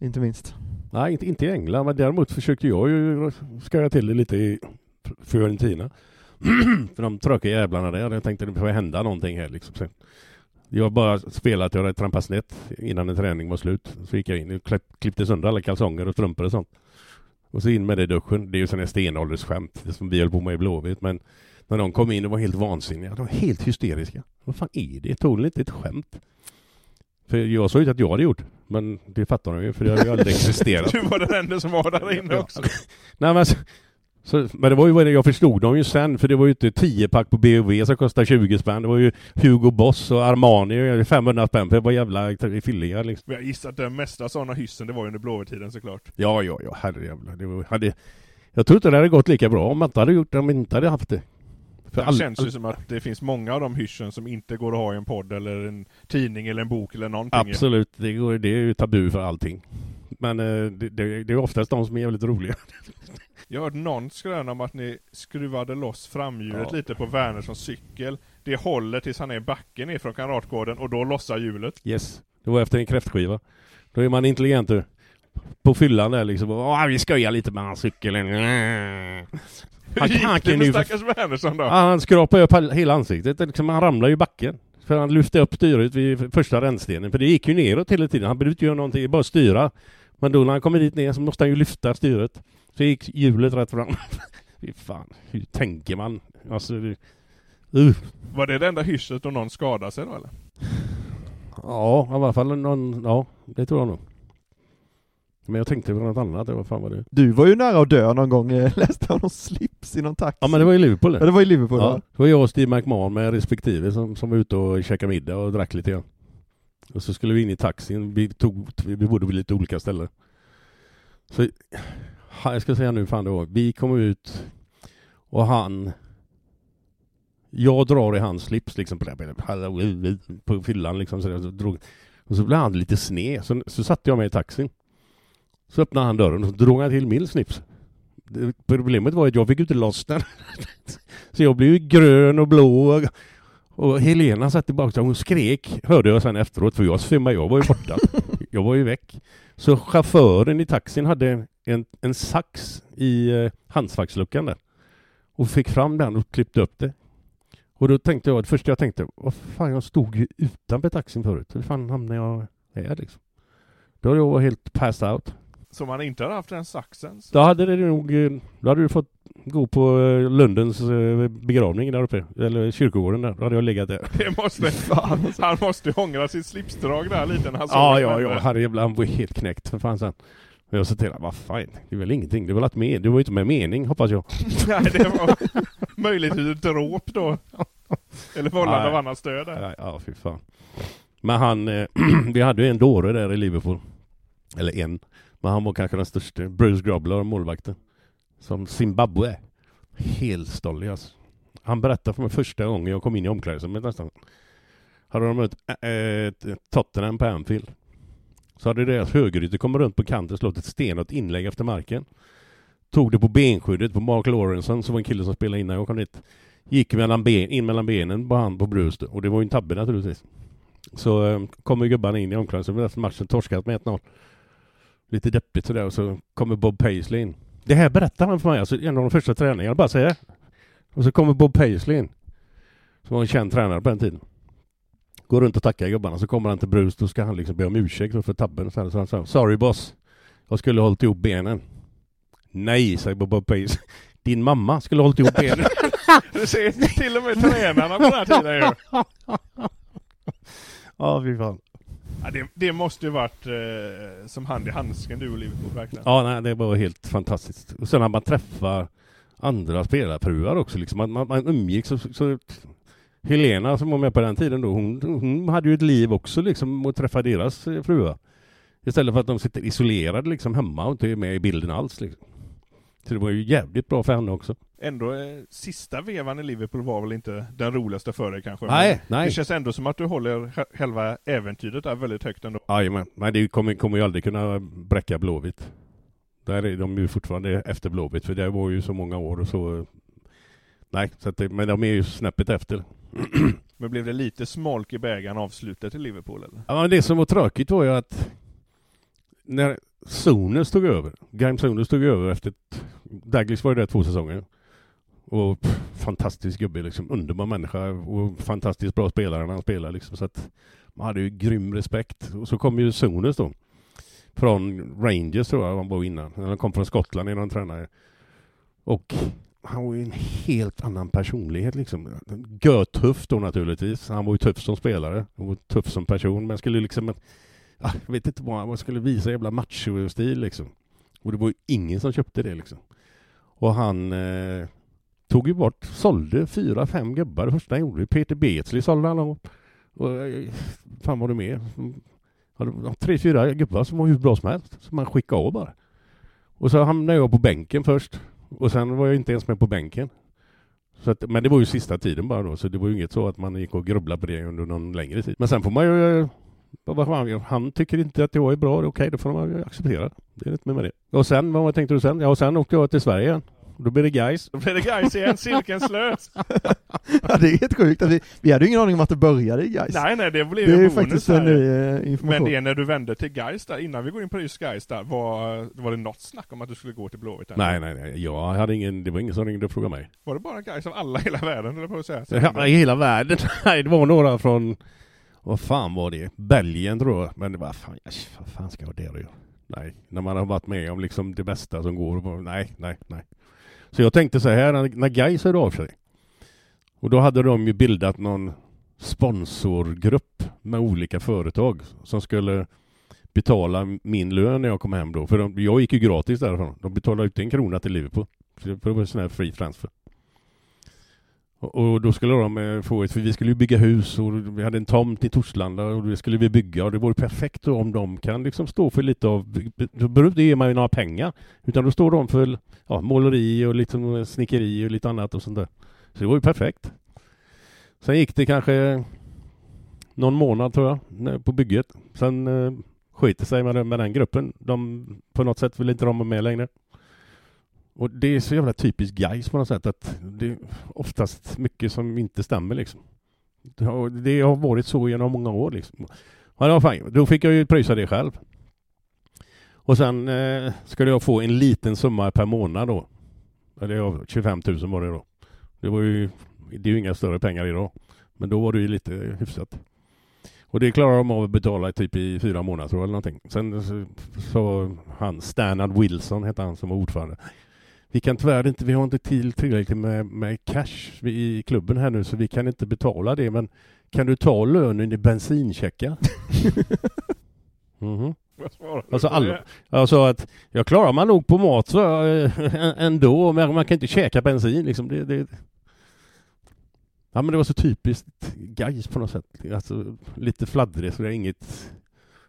S3: Inte minst.
S2: Nej, inte, inte i England, men däremot försökte jag ju skoja till det lite i Fiorentina. För de tråkiga jävlarna där, jag tänkte det får hända någonting här liksom. Sen. Jag har bara spelat, jag hade trampat snett innan en träning var slut. Så gick jag in och klipp, klippte sönder alla kalsonger och strumpor och sånt. Och så in med det i duschen. Det är ju sån här stenåldersskämt, det som vi höll på med i Blåvitt. Men när de kom in och var helt vansinniga, de var helt hysteriska. Vad fan är det? Tog inte ett skämt? För jag sa ju inte att jag hade gjort, men det fattar de ju, för det har ju aldrig existerat.
S1: Du var den enda som var där inne också.
S2: Nej, men, så, så, men det var ju vad jag förstod dem ju sen, för det var ju inte 10 pack på B&V som kostade 20 spänn. Det var ju Hugo Boss och Armani 500 spänn för det var jävla fylliga liksom.
S1: Jag gissar att den mesta sådana hyssen, det var ju under Blåvitt-tiden såklart.
S2: Ja, ja, ja, herrejävlar. Det var, hade, jag tror inte det hade gått lika bra om man inte hade gjort det, om man inte hade haft det. För
S1: Det
S2: all-
S1: känns ju som att det finns många av de hyssen som inte går att ha i en podd eller en tidning eller en bok eller någonting.
S2: Absolut, det, går, det är ju tabu för allting. Men eh, det, det, det är oftast de som är jävligt roliga.
S1: Jag hörde någon skröna om att ni skruvade loss framhjulet
S2: Ja.
S1: lite på Wernerssons cykel. Det håller tills han är i backen ner från Kamratgården och då lossar hjulet.
S2: Yes. Det var efter en kräftskiva. Då är man intelligent du. På fyllan där liksom. Åh, vi skojar lite med hans cykel. Han,
S1: Hur gick det med
S2: ju...
S1: stackars Wernersson då?
S2: Han skrapade upp hela ansiktet. Liksom, han ramlade i backen. För han lyfte upp styret vid första rännstenen. För det gick ju neråt hela tiden. Han behövde inte göra någonting, bara styra. Men då när han kommer dit ner så måste han ju lyfta styret. Så gick hjulet rätt fram. Fy fan, hur tänker man? Alltså, uh.
S1: Var det det enda hysset och någon skadade sig då eller?
S2: Ja, i alla fall någon... Ja, det tror jag nog. Men jag tänkte på något annat. Vad fan var det?
S3: Du var ju nära att dö någon gång, eh, läste jag någon slips i någon taxi.
S2: Ja men det var i Liverpool
S3: Ja, det var i Liverpool
S2: Ja, det var jag och Steve McMahon med respektive som, som var ute och käkade middag och drack lite grann. Och så skulle vi in i taxin. Vi, tog, vi bodde på lite olika ställen. Så, jag ska säga nu fan det var. Vi kom ut och han jag drar i hans slips liksom på, det, fyllan liksom så, så drog, och så blev han lite sned. Så, så satte jag mig i taxin. Så öppnade han dörren och drog han till min slips. Det, problemet var att jag fick inte loss den. Så jag blev grön och blå. och- Och Helena satt tillbaka och hon skrek, hörde jag sen efteråt, för jag svimmade, jag var ju borta. Jag var ju väck. Så chauffören i taxin hade en, en sax i eh, handskfacksluckan där. Och fick fram den och klippte upp det. Och då tänkte jag, det första jag tänkte, vad fan jag stod ju utanför taxin förut. Hur fan hamnade jag här liksom? Då hade jag varit helt passed out.
S1: Som han inte hade haft den saxen. så-
S2: Då hade det nog, eh, då hade du fått gå på eh, Lundens eh, begravning där uppe, eller kyrkogården där. Då hade jag legat där.
S1: Det måste, han måste ju ångra sitt slipsdrag där lite när han såg
S2: Ja,
S1: det
S2: ja, ja, herrejävlar, han var helt knäckt för fan sen. Och jag sa till honom, vad fan, det är väl ingenting, det är väl med, det var ju inte med mening hoppas jag.
S1: Nej, det var möjligtvis dråp då. Eller vållande
S2: Nej.
S1: av annat stöd där.
S2: Ja, fy fan. Men han, vi hade ju en dåre där i Liverpool. Eller en. Men han var kanske den största. Bruce Grobler, målvakten. Som Zimbabwe. Helstollig, alltså. Han berättade för mig första gången jag kom in i omklädningsrummet nästan. Hade de mött äh, äh, Tottenham på Anfield. Så hade deras högerytter kommit runt på kanten och slått ett stenhårt inlägg efter marken. Tog det på benskyddet på Mark Lawrenson som var en kille som spelade innan jag kom dit. Gick mellan ben, in mellan benen på han på Bruce och det var ju en tabbe naturligtvis. Så eh, kommer gubbarna in i omklädningsrummet efter matchen, torskat med 1-0. Lite deppigt sådär och så kommer Bob Paisley in. Det här berättar han för mig, alltså en av de första träningarna, bara säger Och så kommer Bob Paisley in. Som var en känd tränare på den tiden. Går runt och tackar gubbarna, så kommer han till Bruce, då ska han liksom be om ursäkt för tabben. Så, här, så han sa, Sorry boss, jag skulle ha hållit ihop benen. Nej, säger Bob Paisley. Din mamma skulle ha hållit ihop benen.
S1: Du ser till och med tränarna på den här tiden ju.
S2: Ja, fy fan.
S1: Ja, det, det måste ju varit eh, som hand i handsken du och Liverpool verkligen.
S2: Ja, nej, det var helt fantastiskt. Och sen när man träffar andra spelarfruar också, liksom, man, man, man umgicks så, så Helena som var med på den tiden då, hon, hon hade ju ett liv också liksom och träffa deras eh, fruar. Istället för att de sitter isolerade liksom hemma och inte är med i bilden alls. Liksom. Så det var ju jävligt bra för henne också.
S1: Ändå, eh, sista vevan i Liverpool var väl inte den roligaste för dig kanske?
S2: Nej,
S1: Men
S2: nej.
S1: Det känns ändå som att du håller själva äventyret där väldigt högt ändå.
S2: Jajamän, men det kommer, kommer ju aldrig kunna bräcka Blåvitt. Där är de ju fortfarande efter Blåvitt, för det var ju så många år och så... Nej, så det, men de är ju snäppet efter.
S1: Men blev det lite smolk i bägaren av slutet i Liverpool eller?
S2: Ja, det som var tråkigt var ju att när Sones tog över, Graham Sones tog över efter ett... Douglas var ju där två säsonger. Och pff, fantastisk gubbe liksom, underbar människa och fantastiskt bra spelare när han spelade. liksom. Så att man hade ju grym respekt. Och så kom ju Sones då. Från Rangers tror jag han var innan. Han kom från Skottland innan han tränade. Och han var ju en helt annan personlighet liksom. Görtuff då naturligtvis. Han var ju tuff som spelare. Han var tuff som person. Men skulle liksom... Ah, jag vet inte vad, han skulle visa jävla macho-stil liksom. Och det var ju ingen som köpte det liksom. Och han eh, tog ju bort, sålde fyra, fem gubbar det första han gjorde. Peter Beatley sålde han och, och fan var det mer? Tre, fyra gubbar som var hur bra som helst. Som han skickade av bara. Och så hamnade jag på bänken först. Och sen var jag inte ens med på bänken. Så att, men det var ju sista tiden bara då, så det var ju inget så att man gick och grubblade på det under någon längre tid. Men sen får man ju... Eh, han tycker inte att jag är bra, okej då får man ju acceptera. Det är inte mer med det. Och sen, vad tänkte du sen? Ja, och sen åkte jag till Sverige igen. Då blir det guys.
S1: Då blev det Gais igen, cirkeln slöts.
S3: Ja, det är helt sjukt. Vi, vi hade ju ingen aning om att det började i Gais.
S1: Nej nej, det blev
S3: Det är
S1: bonus
S3: faktiskt en
S1: här.
S3: ny eh, information.
S1: Men det är när du vände till Gais där, innan vi går in på just Gais där, var, var det något snack om att du skulle gå till Blåvitt? där?
S2: Nej, nej, nej. Jag hade ingen, det var ingen som ringde och frågade mig.
S1: Var det bara Gais av alla i hela världen, eller på att säga?
S2: Ja, hela världen? Nej, det var några från... Vad fan var det? Belgien tror jag. Men det var fan, jag, vad fan ska jag ha det då? göra? Nej, när man har varit med om liksom det bästa som går. bara, Nej, nej, nej. Så jag tänkte så här, när, Gais hörde av sig. Och då hade de ju bildat någon sponsorgrupp med olika företag som skulle betala min lön när jag kom hem då. För de, jag gick ju gratis därifrån. De betalade ut en krona till Liverpool. För det var en sån här free transfer. Och, då skulle de eh, få ett, för vi skulle ju bygga hus och vi hade en tomt i Torslanda och det skulle vi bygga och det vore perfekt om de kan liksom stå för lite av, då behöver inte ge mig några pengar. Utan då står de för ja, måleri och liksom snickeri och lite annat och sånt där. Så det var ju perfekt. Sen gick det kanske någon månad tror jag, på bygget. Sen eh, det sig med, den- med den gruppen. De, på något sätt vill inte de vara med längre. Och det är så jävla typiskt guys på något sätt att det är oftast mycket som inte stämmer liksom. Det har, det har varit så genom många år liksom. Ja, det var fine. Då fick jag ju pröjsa det själv. Och sen eh, skulle jag få en liten summa per månad då. Eller ja, 25 000 var det då. Det var ju, det är ju inga större pengar idag. Men då var det ju lite hyfsat. Och det klarar de av att betala typ i fyra månader tror jag eller någonting. Sen så, så han Stanard Wilson hette han som var ordförande. Vi kan tyvärr inte, vi har inte till tillräckligt med, med cash i klubben här nu så vi kan inte betala det men kan du ta lönen i bensincheckar?
S1: Svarar du
S2: Alltså alla, sa att jag klarar man nog på mat så, äh, ändå, men man kan inte käka bensin liksom. Det, det. Ja men det var så typiskt guys på något sätt. Alltså, lite fladdrigt, så det är inget...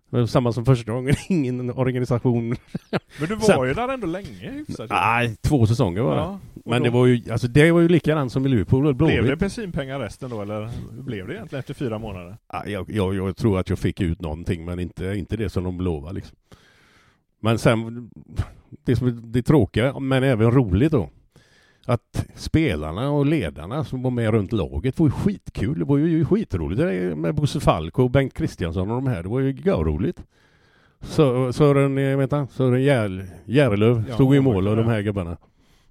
S2: Det var samma som första gången, ingen organisation.
S1: Men du var
S2: Sen-
S1: ju där ändå länge hyfsat.
S2: Nej, två säsonger var det.
S1: Ja,
S2: Men det
S1: då-
S2: var ju, alltså det var ju likadant som i Liverpool
S1: Blev det bensinpengar resten då, eller blev det egentligen efter fyra månader?
S2: Ja, jag, jag, jag tror att jag fick ut någonting, men inte, inte det som de lovade liksom. Men sen, det som är det tråkiga, men även roligt då, att spelarna och ledarna som var med runt laget var ju skitkul. Det var ju skitroligt det med Bosse Falk och Bengt Kristiansson och de här. Det var ju görroligt. Så, Sören, eh, han, Sören Jär, Järlöv
S1: Ja,
S2: stod i mål och de här gubbarna.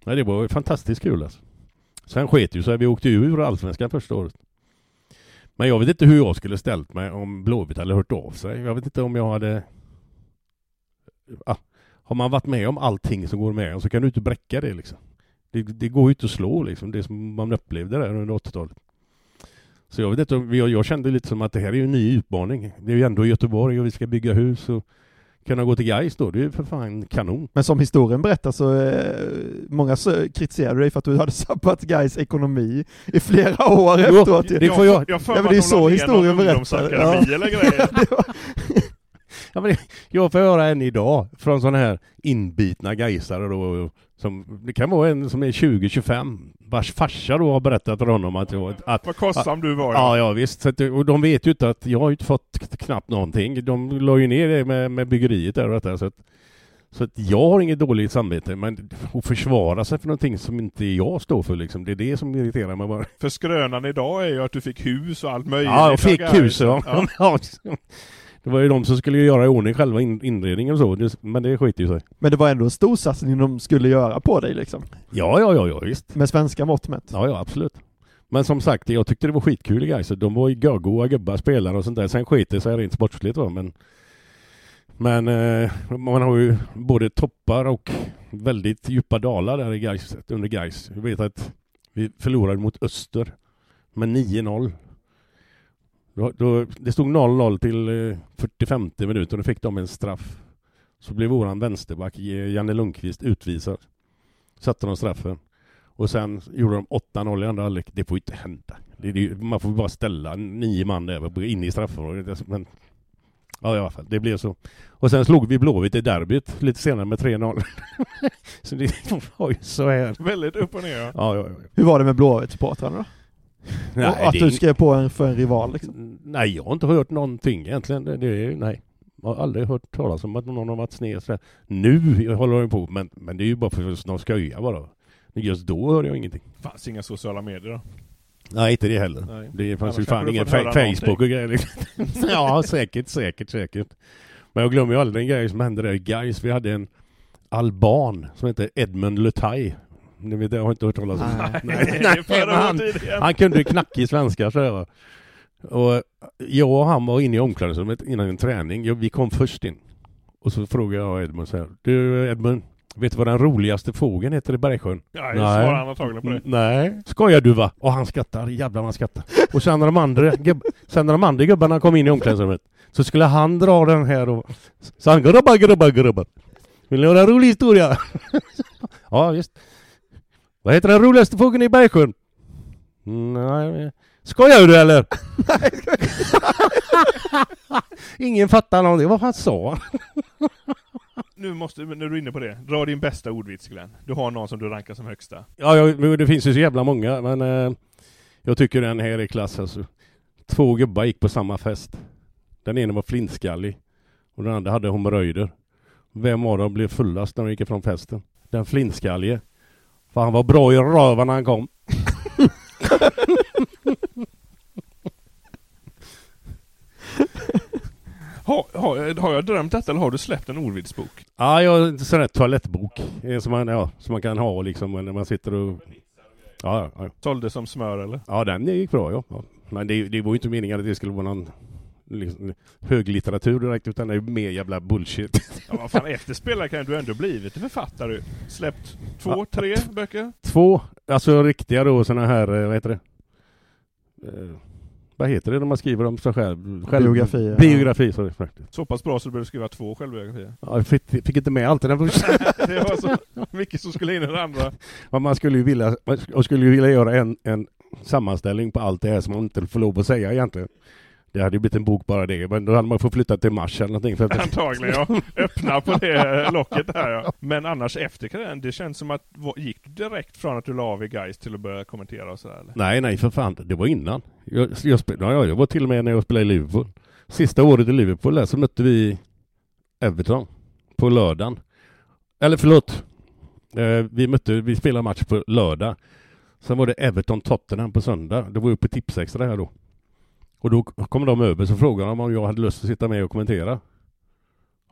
S2: Nej, det var fantastiskt kul alltså. Sen sket ju sig, vi åkte ju ur allsvenskan första året. Men jag vet inte hur jag skulle ställt mig om Blåvitt hade hört av sig. Jag vet inte om jag hade... Ah, har man varit med om allting som går med om så kan du inte bräcka det liksom. Det, det går ju inte att slå liksom, det som man upplevde där under 80-talet. Så jag vet inte, jag, jag kände lite som att det här är ju en ny utmaning. Det är ju ändå Göteborg och vi ska bygga hus och kunna gå till Gais då, det är ju för fan kanon.
S3: Men som historien berättar så, eh, många så kritiserade dig för att du hade sabbat Gais ekonomi i flera år
S2: Jo,
S3: efteråt.
S2: det får jag-
S1: Jag för
S3: Ja, men det är så historien berättar.
S1: ungdomsakademi eller grejer.
S2: ja, men jag får höra en idag från sådana här inbitna gaisare då. Som, det kan vara en som är 20-25 vars farsa då har berättat för honom att jag... Att,
S1: Vad kostsam du var
S2: Ja, ja visst. Att, och de vet ju inte att jag har ju inte fått knappt någonting. De la ju ner det med, med byggeriet där och detta. Så att, så att jag har inget dåligt samvete. Men att försvara sig för någonting som inte jag står för liksom. Det är det som irriterar mig bara.
S1: För skrönan idag är ju att du fick hus och allt möjligt.
S2: Ja, jag fick hus ja.
S1: Ja.
S2: Det var ju de som skulle göra i ordning själva in, inredningen och så. Det- Men det skiter ju sig.
S3: Men det var ändå en stor satsning de skulle göra på dig liksom.
S2: Ja, ja, ja, ja visst.
S3: Med svenska mått mätt.
S2: Ja, ja, absolut. Men som sagt, jag tyckte det var skitkul guys. De var ju goa gubbar, spelare och sånt där. Sen skiter det sig rent sportsligt va, men men eh, man har ju både toppar och väldigt djupa dalar där i Gais, under Gais. Jag vet att vi förlorade mot Öster med 9-0. Då, då, det stod 0-0 till eh, 45 minuter och då fick de en straff. Så blev våran vänsterback eh, Janne Lundqvist utvisad. Satte de straffen. Och sen gjorde de 8-0 i andra halvlek. Det får ju inte hända. Det, det, man får bara ställa nio man där inne i straffområdet. Men Ja i alla fall, det blev så. Och sen slog vi Blåvitt i derbyt lite senare med 3-0. så det var ju så här.
S1: Väldigt upp och ner ja.
S2: Ja, ja, ja.
S3: Hur var det med Blåvitt-supportrarna då?
S2: Nej,
S3: och att du skrev på en för en rival liksom?
S2: Nej, jag har inte hört någonting egentligen. Det, det, är- nej. Jag har aldrig hört talas om att någon har varit sned sådär. Nu håller de på, men, men det är ju bara för att de skojar bara. Men Just då hörde jag ingenting.
S1: Fanns inga sociala medier då.
S2: Nej, inte det heller.
S1: Nej.
S2: Det fanns ju fan ingen fa- Facebook och grejer. liksom. ja, säkert, säkert, säkert. Men jag glömmer ju aldrig en grej som hände där i Gais. Vi hade en alban som hette Edmund Lutaj. Ni vet, jag har inte hört talas om.
S3: Nej.
S1: Nej,
S2: nej, men han, han kunde knackig svenska så här. Och jag och han var inne i omklädningsrummet innan en träning. Jag, vi kom först in. Och så frågade jag Edmund så här. Du Edmund, vet du vad den roligaste fågeln heter i Bergsjön?
S1: Ja, jag svarar han antagligen på det.
S2: Nej. Skojar du va? Och han skrattar, jävlar vad han skrattar. Och sen när de andra, gubb, sen när de andra gubbarna kom in i omklädningsrummet så skulle han dra den här och så han grabbar, grabbar, grabbar. Vill ni höra en rolig historia? ja visst. Vad heter den roligaste fågeln i Bergsjön? Nej. Skojar du eller? Ingen fattar någonting. Vad fan sa han?
S1: Nu måste, när du är inne på det, dra din bästa ordvits Glenn. Du har någon som du rankar som högsta.
S2: Ja, ja, men det finns ju så jävla många, men eh, jag tycker den här är klass alltså. Två gubbar gick på samma fest. Den ena var flintskallig och den andra hade hemorrojder. Vem av dem blev fullast när de gick ifrån festen? Den flintskallige. För han var bra i röven när han kom.
S1: Har, har, har jag drömt detta eller har du släppt en ordvitsbok?
S2: Ja, jag har en sån här toalettbok. En som man, ja, som man kan ha liksom när man sitter och... Ja, ja, ja.
S1: Sålde som smör eller?
S2: ja den gick bra ja. ja. Men det, det var ju inte meningen att det skulle vara någon liksom, höglitteratur direkt utan det är mer jävla bullshit.
S1: Ja, vad fan, efter spelare kan du ändå blivit författare. Släppt två,
S2: Ja.
S1: tre böcker.
S2: Två, alltså riktiga då såna här, eh, vad heter det? Eh, vad heter det när man skriver om sig själv? själv
S3: Biografier.
S2: Biografi, sorry. faktiskt.
S1: Så pass bra så du behöver skriva två självbiografier.
S2: Ja, jag fick, fick inte med allt det där.
S1: det var så mycket som skulle in i det andra.
S2: Ja, man skulle ju vilja, man skulle ju vilja göra en, en sammanställning på allt det här som man inte får lov att säga egentligen. Det hade ju blivit en bok bara det, men då hade man fått flytta till Mars eller någonting. För att,
S1: Antagligen ja. Öppna på det locket där ja. Men annars efter karriären, det känns som att, gick du direkt från att du la av i Gais till att börja kommentera och sådär
S2: nej, nej för fan, det var innan. Jag, jag, spel, ja, jag var till och med när jag spelade i Liverpool. Sista året i Liverpool där, så mötte vi Everton på lördagen. Eller förlåt, eh, vi mötte, vi spelade match på lördag. Sen var det Everton-Tottenham på söndag. Det var ju på Tipsextra här då. Och då kom de över så frågade de om jag hade lust att sitta med och kommentera.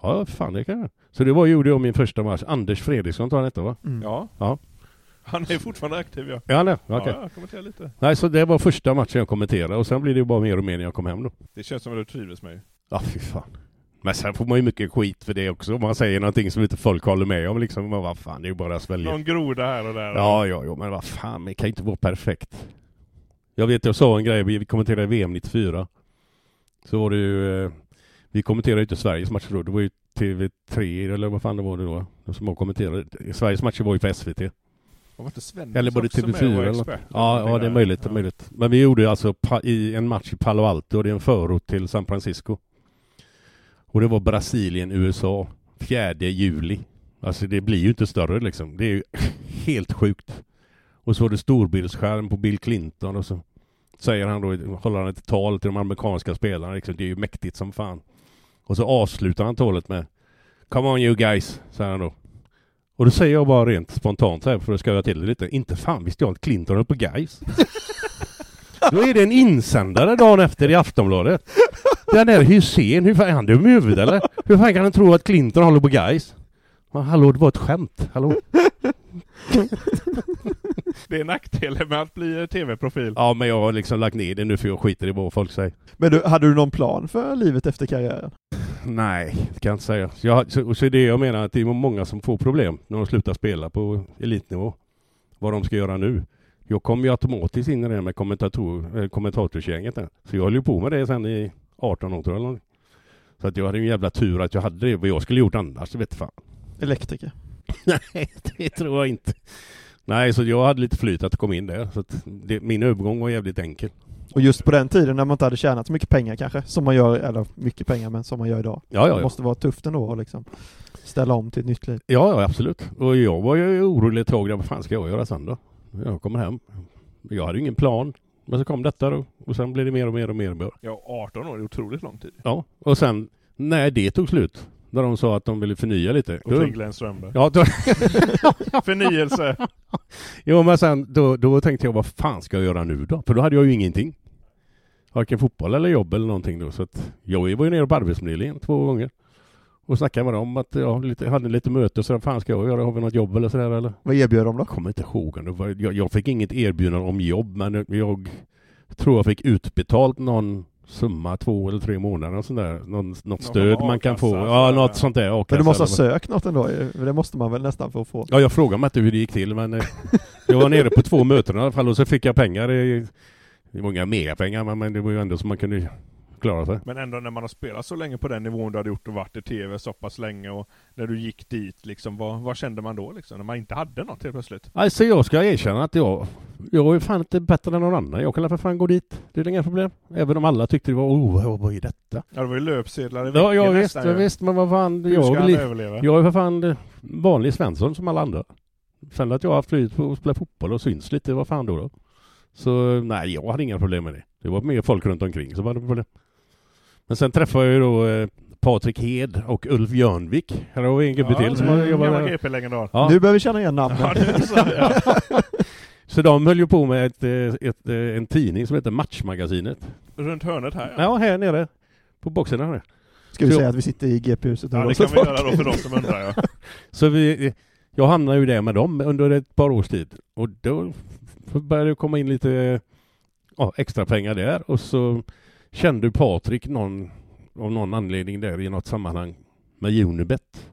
S2: Ja, fan det kan jag. Så det var gjorde jag min första match. Anders Fredriksson tar han hette va?
S3: Mm.
S1: Ja.
S2: Ja.
S1: Han är fortfarande aktiv ja.
S2: Ja, nej, okej.
S1: Ja, jag kommenterar lite.
S2: Nej, så det var första matchen jag kommenterade och sen blir det ju bara mer och mer när jag kom hem då.
S1: Det känns som att du trivdes med.
S2: Ja, fy fan. Men sen får man ju mycket skit för det också om man säger någonting som inte folk håller med om liksom. Men vad fan, det är ju bara att svälja.
S1: Någon groda här och där.
S2: Ja, ja, ja, men vad fan, det kan ju inte vara perfekt. Jag vet, jag sa en grej, vi kommenterade VM 94. Så var det ju, eh, vi kommenterade ju inte Sveriges matcher då, det var ju TV3 eller vad fan det var det då, som jag kommenterade. Sveriges matcher var ju på SVT.
S1: Var inte Sven
S2: Eller var det
S1: också med
S2: TV4
S1: och var
S2: eller något? Ja, ja, det är möjligt, det är möjligt. Men vi gjorde alltså i en match i Palo Alto, det är en förort till San Francisco. Och det var Brasilien, USA, 4 juli. Alltså det blir ju inte större liksom. Det är ju helt sjukt. Och så var det storbildsskärm på Bill Clinton och så säger han då, håller han ett tal till de amerikanska spelarna liksom. Det är ju mäktigt som fan. Och så avslutar han talet med Come on you guys, säger han då. Och då säger jag bara rent spontant här för att skoja till det lite. Inte fan visste jag att Clinton höll på guys. Då är det en insändare dagen efter i Aftonbladet. Den där Hussein, hur fan är han dum i huvudet eller? Hur fan kan han tro att Clinton håller på guys? Men hallå, det var ett skämt. Hallå?
S1: Det är nackdelen med att bli tv-profil.
S2: Ja, men jag har liksom lagt ner det nu för jag skiter i vad folk säger.
S3: Men du, hade du någon plan för livet efter karriären?
S2: Nej, det kan jag inte säga. Jag, så, så är det jag menar att det är många som får problem när de slutar spela på elitnivå. Vad de ska göra nu. Jag kom ju automatiskt in i det med kommentator, eh, kommentatorsgänget där. Så jag höll ju på med det sen i 18 år tror jag. Så att jag hade en jävla tur att jag hade det. Vad jag skulle gjort annars, vet fan.
S3: Elektriker?
S2: Nej, det tror jag inte. Nej, så jag hade lite flyt att komma in där. Så att det, min övergång var jävligt enkel.
S3: Och just på den tiden när man inte hade tjänat så mycket pengar kanske, som man gör, eller mycket pengar, men som man gör idag.
S2: Ja, ja,
S3: Det
S2: ja.
S3: måste vara tufft ändå att liksom ställa om till ett nytt liv.
S2: Ja, ja absolut. Och jag var ju orolig ett tag. Vad fan ska jag göra sen då? Jag kommer hem. Jag hade ingen plan. Men så kom detta då. Och sen blev det mer och mer och mer och mer.
S1: Ja, 18 år är otroligt lång tid.
S2: Ja, och sen när det tog slut, när de sa att de ville förnya lite.
S1: Och till Glenn Strömberg.
S2: Ja, då,
S1: Förnyelse.
S2: jo, men sen då, då tänkte jag vad fan ska jag göra nu då? För då hade jag ju ingenting. Varken fotboll eller jobb eller någonting då. Så att jag var ju nere på Arbetsförmedlingen två gånger. Och snackade med dem att jag lite, hade lite möte så vad fan ska jag göra? Har vi något jobb eller sådär eller?
S3: Vad erbjöd de då?
S2: Jag kommer inte ihåg. Det var- Jag, jag fick inget erbjudande om jobb men jag tror jag fick utbetalt någon summa två eller tre månader och sånt där. Någon, något stöd man kan få. Ja, något sånt där.
S3: Men du måste ha sökt något ändå, ju. det måste man väl nästan få få?
S2: Ja, jag frågade mig inte hur det gick till men eh, jag var nere på två möten i alla fall och så fick jag pengar. Det, det var inga megapengar men- men det var ju ändå så man kunde klara sig.
S1: Men ändå när man har spelat så länge på den nivån du hade gjort och varit i TV så pass länge och när du gick dit liksom, vad, vad kände man då liksom? När man inte hade något helt plötsligt?
S2: Alltså jag ska erkänna att jag, jag är fan inte bättre än någon annan. Jag kan för fan gå dit. Det är inga problem. Även om alla tyckte det var oh, vad- är detta?
S1: Ja, det var ju löpsedlar i
S2: Ja,
S1: veckan
S2: ja visst,
S1: nästan
S2: ja, visst, men vad fan.
S1: Hur
S2: Jag,
S1: ska han överleva?
S2: jag är för fan eh, vanlig Svensson som alla andra. Sen att jag har haft flyt på att spela fotboll och syns lite, vad fan då då? Så nej, jag hade inga problem med det. Det var mer folk runt omkring som hade problem. Men sen träffade jag ju då eh, Patrik Hed och Ulf Jörnvik. Här har vi en gubbe till som har jobbat där.
S1: GP-legendar.
S2: Ja.
S3: Nu börjar vi känna igen namnen.
S1: Ja, det är så, ja.
S2: Så de höll ju på med ett, eh, ett, eh, en tidning som heter Matchmagasinet.
S1: Runt hörnet här ja.
S2: Ja, här nere. På boxen här.
S3: Ska vi
S2: Så-
S3: säga att vi sitter i GP-huset
S1: Ja, det kan vi göra då för de som undrar ja.
S2: Så vi, jag hamnade ju där med dem under ett par års tid. Och då började det komma in lite ja, extra pengar där. Och så kände Patrik någon, av någon anledning där i något sammanhang med Unibet.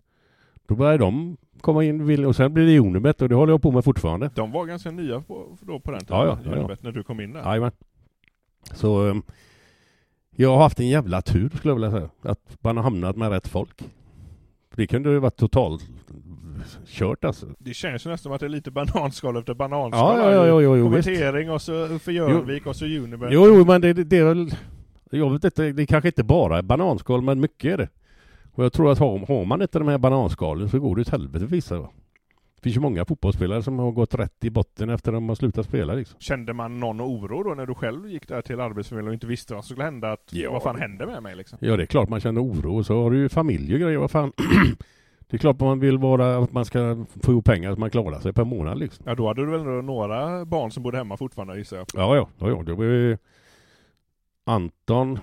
S2: Då började de komma in och sen blev det Unibet och det håller jag på med fortfarande.
S1: De var ganska nya på, då på den tiden,
S2: Ja, ja, ja, ja.
S1: Unibet, när du kom in där.
S2: Jajamän. Så um, jag har haft en jävla tur skulle jag vilja säga. Att man har hamnat med rätt folk. Det kunde ju varit totalt kört alltså.
S1: Det känns ju nästan som att det är lite bananskal efter bananskal.
S2: Ja, ja, ja, ja, jo, visst.
S1: Kommentering och så för Jörnvik och så Unibet.
S2: Jo, jo, men det, det är väl... Jag vet inte, det kanske inte bara är bananskal, men mycket är det. Och jag tror att har, har man inte de här bananskalen så går det åt helvete för vissa. Va? Det finns ju många fotbollsspelare som har gått rätt i botten efter att de har slutat spela liksom.
S1: Kände man någon oro då när du själv gick där till Arbetsförmedlingen och inte visste vad som skulle hända? Att,
S2: Ja.
S1: Vad fan hände med mig liksom?
S2: Ja, det är klart man känner oro. Och så har du ju familj och grejer. Vad fan. det är klart man vill vara, att man ska få ihop pengar så att man klarar sig per månad liksom.
S1: Ja, då hade du väl några barn som bodde hemma fortfarande gissar jag.
S2: Ja, ja, ja, ja. Det var ju Anton,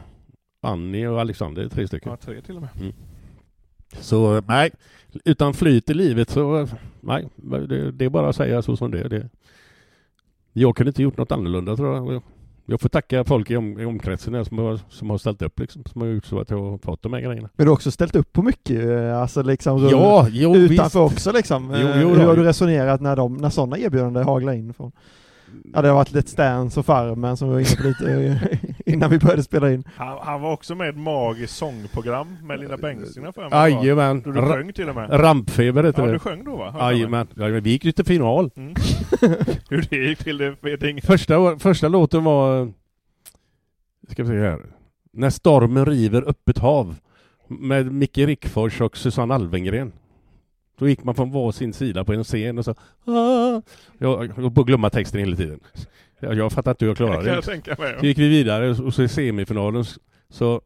S2: Annie och Alexander, tre stycken.
S1: Ja, tre till och med.
S2: Så nej, utan flyt i livet så nej, det, det är bara att säga så som det är. Det, jag kunde inte gjort något annorlunda tror jag. Jag- får tacka folk i, om, i omkretsen som har, som har ställt upp liksom, som har gjort så att jag har fått de här grejerna.
S3: Men du har också ställt upp på mycket, eh, alltså liksom
S2: Ja, jo,
S3: utanför
S2: visst.
S3: också liksom.
S2: Jo,
S3: Eh,
S2: jo,
S3: Hur
S2: då.
S3: har du resonerat när, de, när sådana erbjudanden haglar in? Från? Ja, det har varit Let's Dance och Farmen som vi var inne på lite eh, innan vi började spela in.
S1: Han, han var också med i ett magiskt sångprogram med Linda Bengtzing för mig.
S2: Jajamän.
S1: Då du sjöng till och med.
S2: Rampfeber heter
S1: Ja,
S2: det.
S1: du sjöng då va?
S2: Jajamän. Jajamän. Vi gick ju till final.
S1: Mm. Hur det gick till det vet ingen.
S2: Första, första låten var... Ska vi se här. När stormen river öppet hav. med Micke Rickfors och Susanne Alvengren. Då gick man från varsin sida på en scen och så "Ah." Jag jag glömma texten hela tiden. Jag, jag fattar inte hur jag klarade det.
S1: jag tänka mig.
S2: Så gick vi vidare och så i semifinalen så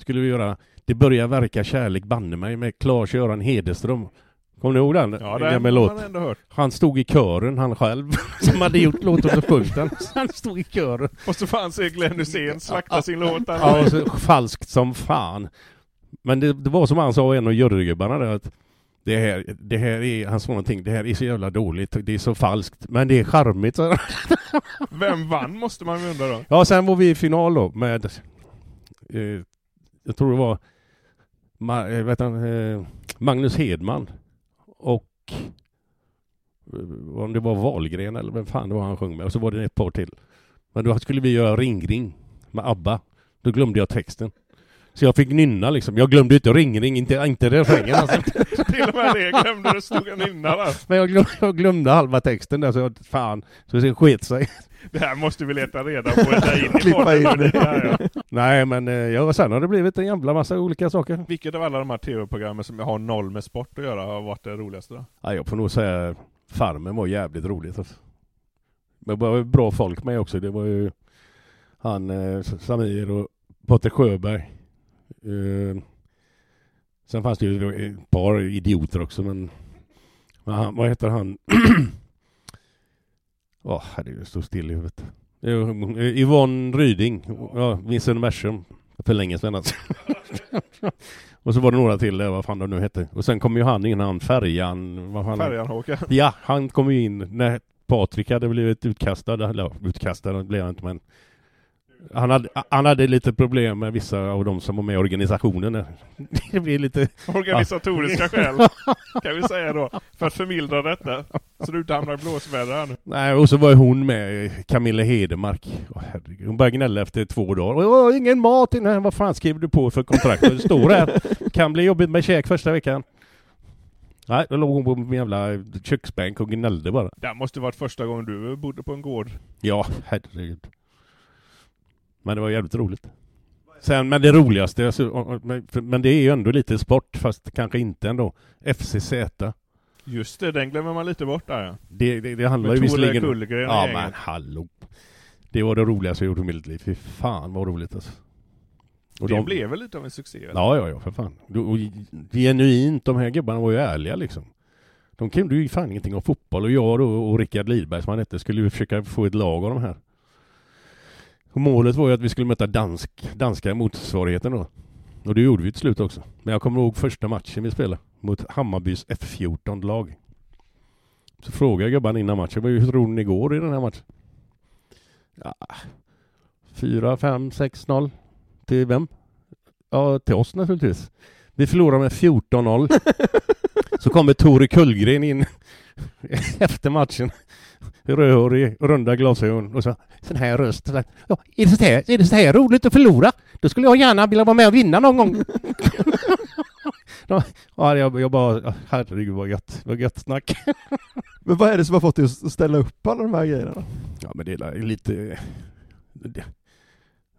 S2: skulle vi göra Det börjar verka kärlek banne mig med Claes-Göran Hederström. Kommer ni ihåg den?
S1: Ja,
S2: En
S1: det
S2: gammal
S1: har
S2: låt. Han stod i kören, han själv, som hade gjort låten och sjungit den. Han stod i kören.
S1: Och så fan se Glenn Hysén slakta sin låt.
S2: Ja, och så falskt som fan. Men det, det var som han sa, en av jurygubbarna där, att det här, det här är, han sa någonting, det här är så jävla dåligt, det är så falskt, men det är charmigt.
S1: Vem vann måste man undra då.
S2: Ja, sen var vi i final då med, eh, jag tror det var Ma, eh, vet han, eh, Magnus Hedman och eh, om det var Wahlgren eller vem fan det var han sjöng med och så var det ett par till. Men då skulle vi göra Ring Ring med ABBA. Då glömde jag texten. Så jag fick nynna liksom. Jag glömde inte Ring Ring, inte, inte refrängen alltså.
S1: Till och med det glömde du, stod innan där.
S2: Men jag glömde, jag glömde halva texten där så jag, fan, så det sket sig.
S1: Det här måste vi leta reda på och ta in i podden.
S3: det.
S1: Ja.
S2: Nej men eh, ja, sen har det blivit en jävla massa olika saker.
S1: Vilket av alla de här tv-programmen som har noll med sport att göra har varit det roligaste då?
S2: Ja, jag får nog säga Farmen var jävligt roligt. Alltså. Men det var bra folk med också. Det var ju han eh, Samir och Patrik Sjöberg. Eh, sen fanns det ju ett par idioter också men, han, vad heter han? Åh oh, herregud, stod still i huvudet. Yvonne Ryding, ja, Miss Universum. För länge sedan alltså. Och så var det några till där, vad fan de nu hette. Och sen kom ju han in, han Färjan, vad fan
S1: Färjan Håkan.
S2: Ja, han kom ju in när Patrik hade blivit utkastad, eller ja, utkastad blev han inte men han hade, han hade lite problem med vissa av de som var med i organisationen. Det blir lite...
S1: Organisatoriska skäl, kan vi säga då. För att förmildra detta. Så du inte hamnar i blåsväder här nu.
S2: Nej, och så var ju hon med, Camilla Hedemark. Åh. Hon började gnälla efter två dagar. Åh, ingen mat innan. Vad fan skrev du på för kontrakt? Det står här. Kan bli jobbigt med käk första veckan. Nej, då låg hon på min jävla köksbänk och gnällde bara.
S1: Det måste varit första gången du bodde på en gård.
S2: Ja, herregud. Men det var jävligt roligt. Sen, men det roligaste, alltså, men- det är ju ändå lite sport, fast kanske inte ändå. FCZ.
S1: Just det, den glömmer man lite bort där ja.
S2: Det, det, det handlar
S1: Med
S2: ju visserligen...
S1: Kullgren
S2: Ja men hallå. Det var det roligaste jag gjort i mitt liv. Fy fan vad roligt alltså. Och
S1: det
S2: de-
S1: blev väl lite av en succé? eller?
S2: Ja, ja, ja, för fan. Och, genuint, de här gubbarna var ju ärliga liksom. De kunde ju fan ingenting om fotboll och jag då, och Rickard Lidberg som han hette skulle ju försöka få ett lag av de här. Målet var ju att vi skulle möta dansk, danska motsvarigheten då. Och det gjorde vi till slut också. Men jag kommer ihåg första matchen vi spelade mot Hammarbys F14-lag. Så frågade jag gubbarna innan matchen, hur tror ni går i den här matchen? Ja, 4, 5, 6, 0. Till vem? Ja, till oss naturligtvis. Vi förlorar med 14-0. Så kommer Tore Kullgren in efter matchen. Rödhårig, runda glasögon och så sån här röst. Så Ja, är, det så här, är det så här roligt att förlora? Då skulle jag gärna vilja vara med och vinna någon gång. ja, jag, jag bara, herregud vad gött, vad gött snack.
S3: Men vad är det som har fått dig att ställa upp alla de här grejerna?
S2: Ja, men det är lite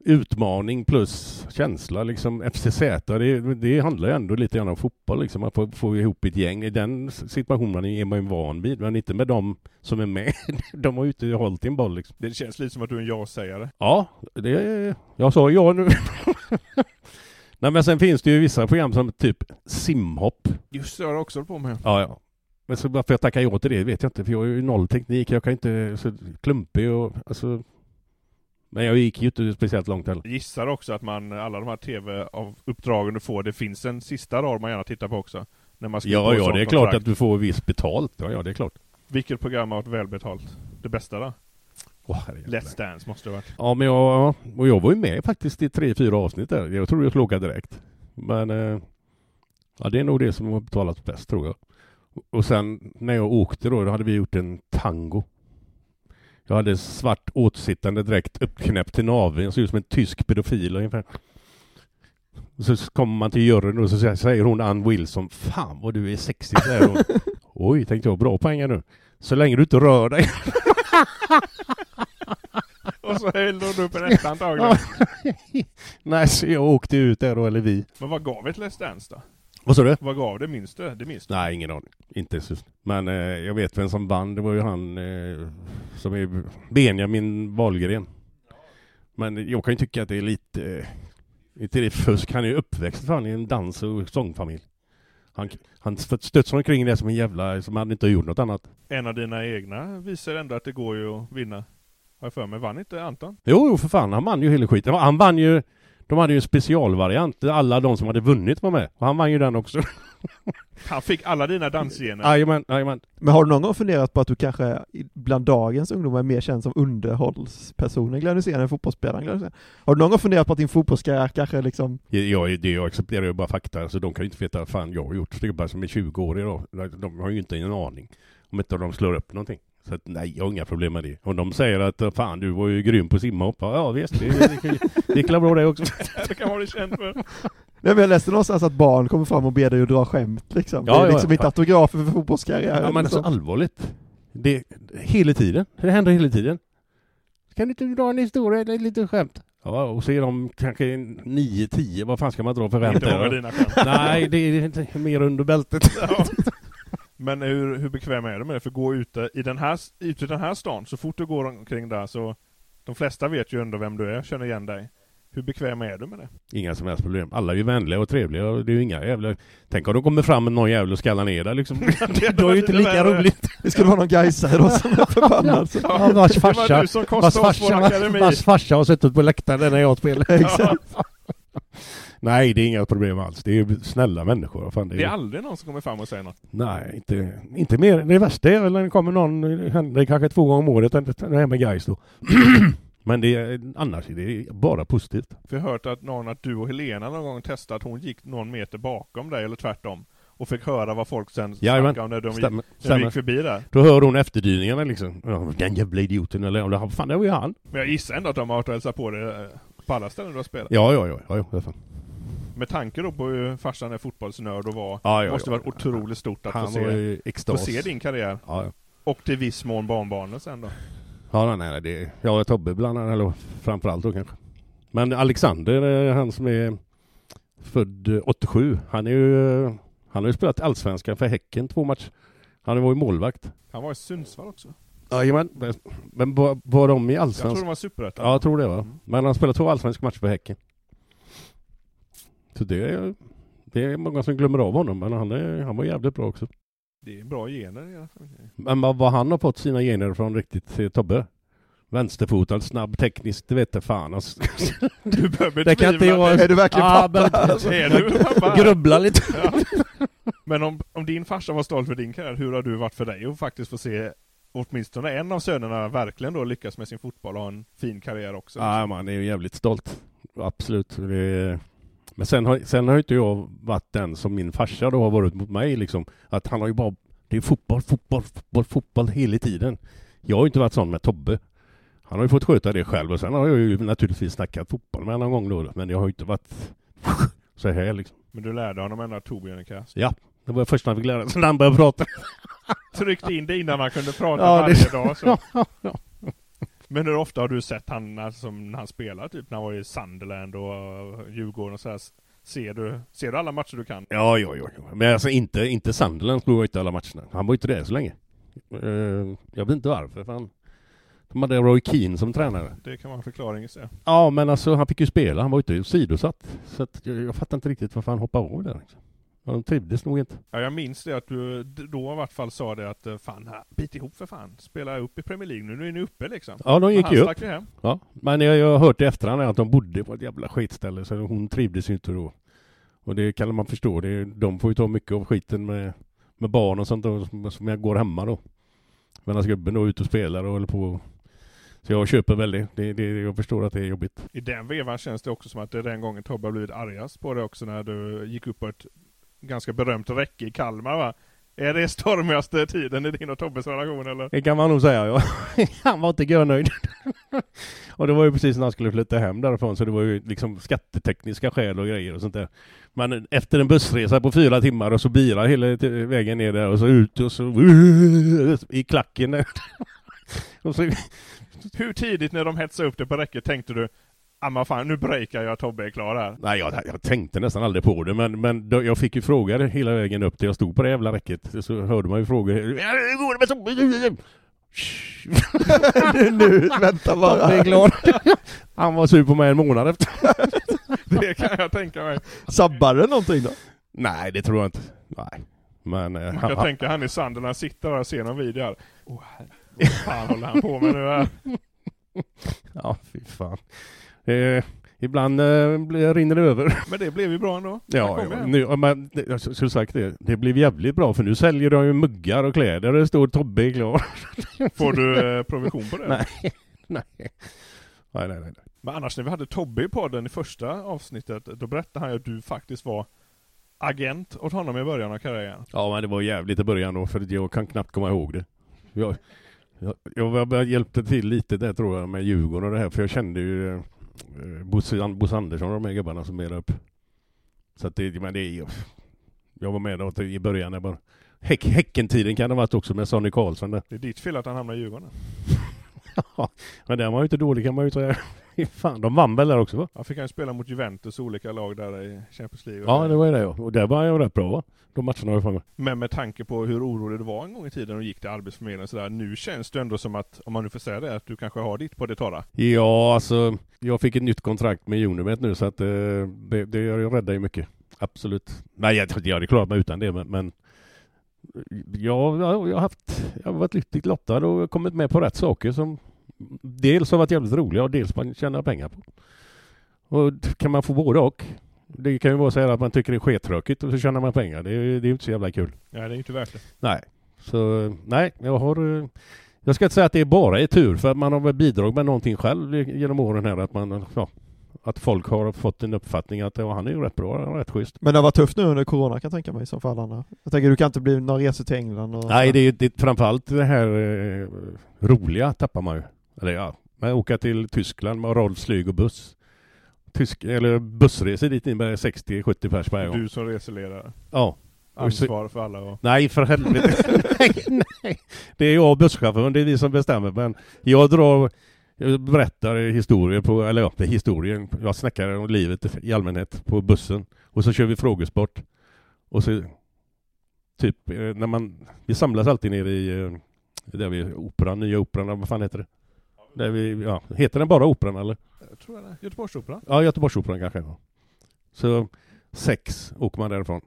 S2: utmaning plus känsla liksom. FCZ, det, det handlar ju ändå lite grann om fotboll liksom. Man får, får ihop ett gäng. I den situationen är man ju van vid, men inte med de som är med. De har ju inte hållit en boll liksom.
S1: Det känns lite som att du är en ja-sägare.
S2: Ja, det, jag sa ja nu. Nej men sen finns det ju vissa program som typ simhopp.
S1: Just det, jag har också på med.
S2: Ja, ja. Men så varför jag tackar ja till det vet jag inte, för jag har ju noll teknik. Jag kan inte, så klumpig och alltså. Men jag gick ju inte speciellt långt heller.
S1: Gissar också att man, alla de här tv-uppdragen du får, det finns en sista rad man gärna tittar på också. När man
S2: Ja, ja, det är klart att du får visst betalt. Ja, ja, det är klart.
S1: Vilket program har varit välbetalt? Det bästa då?
S2: Herregud.
S1: Let's Dance måste det ha varit.
S2: Ja, men jag, ja, och jag var ju med faktiskt i tre, fyra avsnitt där. Jag tror jag åka direkt. Men eh, ja, det är nog det som har betalat bäst tror jag. Och sen när jag åkte då, då hade vi gjort en tango. Jag hade svart åtsittande dräkt uppknäppt till naveln, såg ut som en tysk pedofil ungefär. Och så kommer man till juryn och så säger- hon Ann Wilson, Fan vad du är sexig, säger hon. Oj, tänkte jag, bra poäng nu. Så länge du inte rör dig.
S1: Och Och så hällde hon upp en etta antagligen.
S2: Nej, så jag åkte ut där då, eller vi.
S1: Men vad gav ett Let's Dance då?
S2: Vad sa du?
S1: Vad gav det? Minns du? Det minns du?
S2: Nej, ingen aning. Inte så. Men eh, jag vet vem som vann. Det var ju han eh, som är Benjamin Wahlgren. Men jag kan ju tycka att det är lite... Eh, inte det fusk. Han är ju uppväxt fan i en dans och sångfamilj. Han, han studsar omkring det som en jävla... Som han inte har gjort något annat.
S1: En av dina egna visar ändå att det går ju att vinna. Har jag för mig. Vann inte Anton?
S2: Jo, jo för fan. Han vann ju hela skiten. Han vann ju... De hade ju en specialvariant där alla de som hade vunnit var med. Och han vann ju den också.
S1: Han fick alla dina dansgener.
S2: Jajamän, jajamän.
S3: Men har du någon gång funderat på att du kanske bland dagens ungdomar är mer känd som underhållspersonen Glenn Hysén än fotbollsspelaren Glenn Hysén? Har du någon gång funderat på att din fotbollskarriär kanske liksom
S2: Jag, det, jag accepterar ju bara fakta, så de kan ju inte veta vad fan jag har gjort. Det är bara som är 20 år idag. De har ju inte en aning. Om inte de slår upp någonting. Så att, nej, jag har inga problem med det. Om de säger att fan du var ju grym på simma och hoppa. Ja visst, det, det, är bra det också.
S1: det kan vara det känt för.
S3: Nej men jag läste någonstans att barn kommer fram och ber dig att dra skämt liksom.
S2: Ja,
S3: det är
S2: ja,
S3: liksom
S2: ja.
S3: inte autografer för fotbollskarriären.
S2: Ja men alltså
S3: liksom.
S2: allvarligt. Det, hela tiden. Det händer hela tiden. Kan du inte dra en historia eller ett litet skämt? Ja, och så är de kanske 9-10. Vad fan ska man dra för skämt?
S1: Inte många
S2: där?
S1: dina skämt.
S2: Nej, det är inte mer under bältet.
S1: Men hur, hur bekväm är du med det? För gå ute i den här, ute i den här stan, så fort du går omkring där så De flesta vet ju ändå vem du är, känner igen dig. Hur bekväm är du med det?
S2: Inga som helst problem. Alla är ju vänliga och trevliga och det är ju inga jävla... Tänk om de kommer fram med någon jävel och skallar ner dig liksom. Då är ju inte lika roligt.
S3: Det skulle vara någon gaisare då som är förbannad.
S2: Ja, vars
S1: Det var
S2: farsa, vars farsa, vars farsa har suttit på läktaren när jag spelar.
S3: Exakt.
S2: Nej, det är inga problem alls. Det är snälla människor. Fan, det är,
S1: Det är aldrig någon som kommer fram och säger något.
S2: Nej, inte, inte mer. Det värsta är väl när det kommer någon, det händer kanske två gånger om året, det här med guys då. Men det är, annars är det bara positivt.
S1: För jag har hört att någon, att du och Helena någon gång testade att hon gick någon meter bakom dig, eller tvärtom. Och fick höra vad folk sen snackade om när de gick, när de gick förbi där.
S2: Då hör hon efterdyningarna liksom. Den jävla idioten eller fan det var ju han.
S1: Men jag gissar ändå att de har varit och hälsat på dig eh, på alla ställen du har spelat.
S2: Ja, ja, ja, ja, ja.
S1: Med tanke då på hur farsan är fotbollsnörd och var,
S2: Ja, ja,
S1: måste
S2: ja.
S1: varit otroligt stort att få se, få se din karriär. Och till viss mån barnbarnen sen då.
S2: Ja, nej, nej, det jag och Tobbe bland annat, eller framförallt då kanske. Men Alexander, han som är född eh, 87, han är ju, han har ju spelat allsvenskan för Häcken två matcher. Han var ju målvakt.
S1: Han var i Sundsvall också.
S2: Jajamän, men- var, var de i
S1: Jag tror
S2: allsvenskan?
S1: de var superettan.
S2: Ja, jag tror det va.
S1: Mm.
S2: Men han spelade två allsvenska matcher för Häcken. Så det är, det är många som glömmer av honom, men han, är, han var jävligt bra också.
S1: Det är bra gener fall.
S2: Men vad, han har fått sina gener från riktigt Tobbe? Vänsterfotad, snabb, tekniskt, det vet jag fan alltså.
S1: Du börjar
S2: Det kan inte jag...
S3: Är du verkligen
S2: Ja,
S3: pappa?
S2: men-
S1: Är du pappa?
S2: Grubbla lite.
S1: Ja. Men om, om din farsa var stolt för din karriär, hur har du varit för dig att faktiskt få se åtminstone en av sönerna verkligen då lyckas med sin fotboll och ha en fin karriär också?
S2: Ja, man är ju jävligt stolt. Absolut. Det är... Men sen har, sen har inte jag varit den som min farsa då har varit mot mig liksom. Att han har ju bara... Det är fotboll, fotboll, fotboll, fotboll hela tiden. Jag har ju inte varit sån med Tobbe. Han har ju fått sköta det själv och sen har jag ju naturligtvis snackat fotboll med honom någon gång då. Men jag har ju inte varit så här liksom.
S1: Men du lärde honom ändå att Torbjörn är kass.
S2: Ja, det var det första han fick lära sig när han började prata.
S1: Tryckte in det innan han kunde prata
S2: Ja,
S1: varje
S2: det-
S1: dag. Så.
S2: Ja.
S1: Men hur ofta har du sett han alltså, när han spelar? Typ när han var i Sunderland och Djurgården och så här. Ser du, ser du alla matcher du kan?
S2: Ja, ja, ja. Men alltså inte, inte Sunderland slog inte alla matcherna. Han var inte där så länge. Eh, jag vet inte varför. Fan. De hade Roy Keane som tränare.
S1: Det kan vara en förklaring i.
S2: Ja, men alltså han fick ju spela. Han var ju inte sidosatt. Så att jag, jag fattar inte riktigt varför han hoppade av där. Liksom. Ja, de trivdes nog inte.
S1: Ja, jag minns det att du då i vart fall sa det att eh, fan, här, bit ihop för fan. Spela upp i Premier League nu, nu är ni uppe liksom.
S2: Ja, de gick ju upp.
S1: hem.
S2: Ja. Men jag, jag har hört i efterhand att de bodde på ett jävla skitställe. Så hon trivdes ju inte då. Och det kan man förstå. Det, de får ju ta mycket av skiten med, med barn och sånt då, som, som jag går hemma då. Medan gubben då är ute och spelar och håller på. Så jag köper väl det. det, jag förstår att det är jobbigt.
S1: I den vevan känns det också som att det den gången Tobbe har blivit argast på det också när du gick upp på ett ganska berömt räcke i Kalmar va? Är det stormigaste tiden i din och Tobbes relation eller?
S2: Det kan man nog säga ja. Han var inte görnöjd. och det var ju precis när han skulle flytta hem därifrån så det var ju liksom skattetekniska skäl och grejer och sånt där. Men efter en bussresa på fyra timmar och så bilar hela vägen ner där och så ut och så i klacken. Och så,
S1: Hur tidigt när de hetsade upp det på räcket tänkte du Ah men fan, nu breakar jag, Tobbe är klar här.
S2: nej, jag, jag tänkte nästan aldrig på det, men, men då, jag fick ju frågor hela vägen upp till jag stod på det jävla räcket. Så hörde man ju frågor. Ja, hur går det med Tobbe?
S3: nu, nu, vänta bara.
S2: Tobbe är klar. Han var sur på mig en månad efter.
S1: Det kan jag tänka mig.
S3: Sabbar det någonting då?
S2: Nej, det tror jag inte. Nej. Men... eh,
S1: Man
S2: han-
S1: kan tänka han i sanden när han sitter där och ser någon video här. Åh herregud, vad fan håller han på med nu här?
S2: Ja, fy fan. Eh, ibland eh, rinner det över.
S1: Men det blev ju bra ändå.
S2: Ja,
S1: hem.
S2: nu, ja, men, det- skulle sagt det. Det blev jävligt bra för nu säljer de ju muggar och kläder och det står Tobbe är klar.
S1: Får du eh, provision på det?
S2: Nej. nej. Nej, nej, nej.
S1: Men annars när vi hade Tobbe i podden i första avsnittet, då berättade han ju att du faktiskt var agent åt honom i början av karriären.
S2: Ja, men det var jävligt i början då för jag kan knappt komma ihåg det. Jag, jag, jag, jag hjälpte till lite där tror jag med Djurgården och det här för jag kände ju eh, Bosse, Bosse Andersson och de här gubbarna som är där uppe. Så att det, men det är Jag var med då i början när bara Häck, Häckentiden kan det ha varit också med Sonny Karlsson där.
S1: Det är ditt fel att han hamnade i Djurgården.
S2: Ja, men den var ju inte dålig kan man ju säga. Fan, de vann väl där också va?
S1: Han fick han ju spela mot Juventus olika lag där i Champions League.
S2: Ja, det var ju det ja. Och där var jag rätt bra va? De matcherna jag för mig.
S1: Men med tanke på hur orolig du var en gång i tiden och gick till Arbetsförmedlingen och sådär. Nu känns det ändå som att, om man nu får säga det, att du kanske har ditt på det torra.
S2: Ja, alltså jag fick ett nytt kontrakt med Unimet nu så att eh, det, det räddar ju mycket. Absolut. Nej, jag, jag hade klarat mig utan det men, men ja, jag, jag har haft, jag har varit lyckligt lottad och kommit med på rätt saker som dels har varit jävligt roliga och dels man tjänar pengar på. Och kan man få både och. Det kan ju vara så här att man tycker det är skittråkigt och så tjänar man pengar. Det, är- det är ju inte så jävla kul.
S1: Nej, det är inte värt det.
S2: Nej, så nej, jag har... eh, Jag ska inte säga att det är bara är tur, för att man har väl bidragit med någonting själv genom åren här, att man, ja, att folk har fått en uppfattning att ja, han är ju rätt bra, han är rätt schysst.
S3: Men det var tufft nu under corona kan jag tänka mig, som för alla andra. Jag tänker du kan inte bli några resor till England och
S2: Nej, det är ju det, framförallt det här eh, roliga tappar man ju. Eller ja, man åker till Tyskland med Rolls flyg och buss. Tysk, eller bussresor dit med 60-70 pers varje gång.
S1: Du som reseledare.
S2: Ja.
S1: Ansvar för alla och...
S2: Nej, för helvete. nej, nej. Det är jag och busschauffören, det är vi som bestämmer. Men jag drar, jag berättar historier på, eller ja, det är historien. Jag snackar om livet i allmänhet på bussen. Och så kör vi frågesport. Och så, typ, eh, när man, vi samlas alltid nere i, eh, där vi, operan, nya operan, vad fan heter det? Där vi, ja, heter den bara operan eller?
S1: Jag tror det. Göteborgsoperan.
S2: Ja, Göteborgsoperan kanske. ja. Så sex åker man därifrån.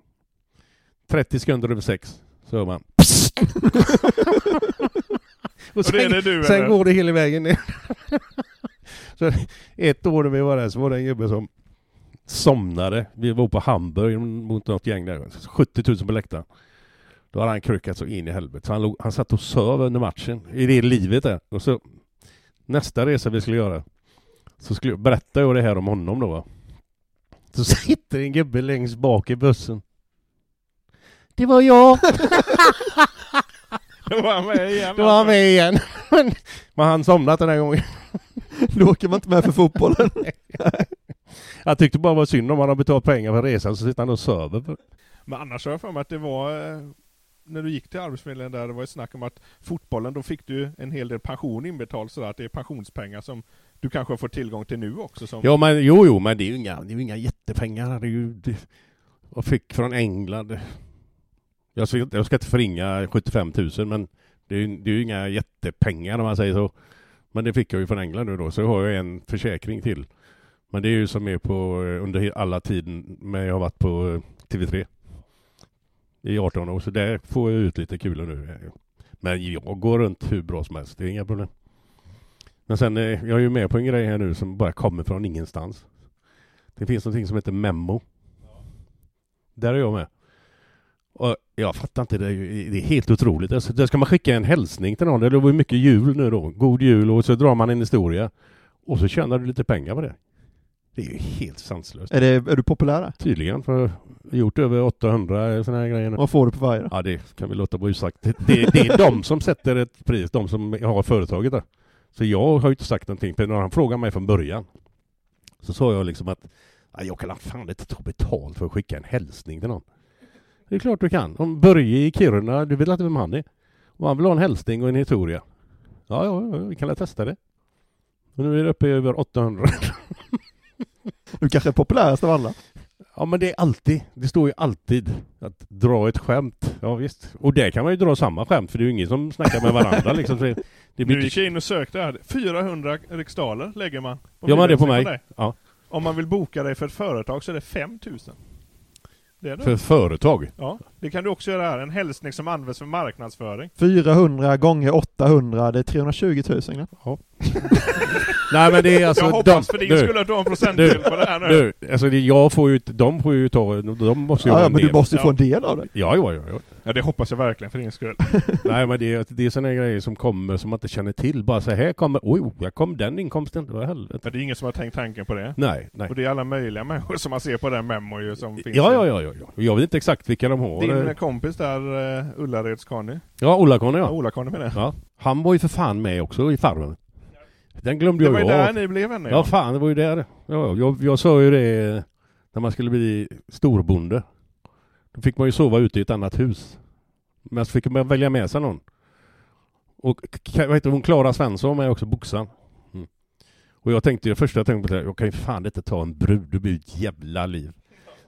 S2: 30 sekunder över sex så hör man Psst!
S1: Och det är det du,
S2: sen
S1: eller?
S2: går det hela vägen ner. så ett år när vi var där så var det en gubbe som somnade. Vi var på Hamburg mot något gäng där. 70 000 på läktaren. Då hade han krökat så in i helvete. Så han, låg, han satt och söv under matchen. I det livet där. Och så nästa resa vi skulle göra så skulle, berättade jag det här om honom då. va. Så sitter en gubbe längst bak i bussen. Det var jag!
S1: Då var han med igen.
S2: Då var han med igen. Men men han somnat den här gången.
S3: Då åker man inte med för fotbollen.
S2: Jag tyckte bara det var synd om han har betalat pengar för resan så sitter han och söver.
S1: Men annars har jag för mig att det var eh, när du gick till Arbetsförmedlingen där, det var ju snack om att fotbollen, då fick du en hel del pension inbetald. sådär, att det är pensionspengar som du kanske får tillgång till nu också som...
S2: Ja men jo jo men det är ju inga, det är ju inga jättepengar. Det är ju, det, jag fick från England. Jag ska, jag ska inte förringa 75 000 men det är, ju- det är ju inga jättepengar om man säger så. Men det fick jag ju från England nu då, så har jag en försäkring till. Men det är ju som är på under alla tiden men jag har varit på eh, TV3. I 18 år, så där får jag ut lite kulor nu. Men jag går runt hur bra som helst, det är inga problem. Men sen, eh, jag är ju med på en grej här nu som bara kommer från ingenstans. Det finns någonting som heter Memo. Där är jag med. Och jag fattar inte, det är, ju, det är helt otroligt. Alltså, där ska man skicka en hälsning till någon. Det var ju mycket jul nu då. God jul och så drar man en historia. Och så tjänar du lite pengar på det. Det är ju helt sanslöst.
S3: Är, det, är du populär?
S2: Tydligen, för jag har gjort över 800 sådana här grejer nu.
S3: Vad får du på varje då?
S2: Ja, det kan vi låta vara usagt. Det, det, det är de som sätter ett pris, de som har företaget där. Så jag har ju inte sagt någonting, för när han frågade mig från början så sa jag liksom att "Ja, jag kan fan inte ta betalt för att skicka en hälsning till någon. Det är klart du kan. Om Börje i Kiruna, du vet inte vem han är? Och han vill ha en hälsning och en historia. Ja, ja, ja, vi kan väl testa det. Och nu är det uppe i över 800.
S3: Du kanske är populärast av alla.
S2: Ja men det är alltid, det står ju alltid att dra ett skämt. Ja visst. Och där kan man ju dra samma skämt för det är ju ingen som snackar med varandra liksom. Det, det blir
S1: Nu gick
S2: inte...
S1: jag in och sökte här. 400 riksdaler lägger man.
S2: Ja men det är på mig. Ja.
S1: Om man vill boka dig för ett företag så är det 5000. Det är det.
S2: För företag.
S1: Ja, det kan du också göra här. En hälsning som används för marknadsföring.
S3: 400 gånger 800, det är 320 000. Ja.
S2: Nej men det är alltså...
S1: jag hoppas
S2: de-
S1: för din
S2: du,
S1: skull att du har en procentdel på det här nu.
S2: Du, alltså det, jag får ju, de får ju ta, de måste ju
S3: Ja,
S2: ha
S3: ja,
S2: en
S3: men du
S2: del.
S3: måste ju få
S1: Ja.
S3: en del av det.
S2: Ja, ja, ja, ja.
S1: Ja, det hoppas jag verkligen för din skull.
S2: Nej men det, är- det är sådana grejer som kommer som man inte känner till. Bara så här kommer, oj, oh, här kom den inkomsten. Vad helvete.
S1: Men det är ingen som har tänkt tanken på det.
S2: Nej, nej.
S1: Och det är alla möjliga människor som man ser på den memo ju som finns.
S2: Ja, ja, ja, ja, ja. Jag vet inte exakt vilka de har.
S1: Din
S2: Eh,
S1: kompis där, uh, Ullareds Conny.
S2: Ja, Ola-Conny
S1: Ja,
S2: ja.
S1: Ola-Conny med det.
S2: ja. Han var ju för fan med också i Farmen. Den glömde
S1: Det
S2: jag
S1: var ju
S2: ju
S1: där
S2: av.
S1: ni blev vänner
S2: Ja fan, det var ju där. Ja, jag, jag sa ju det när man skulle bli storbonde. Då fick man ju sova ute i ett annat hus. Men så fick man välja med sig någon. Och vad heter hon, Klara Svensson med också, boxaren. Mm. Och jag tänkte, det första jag tänkte på det, jag kan ju fan inte ta en brud, det blir ett jävla liv.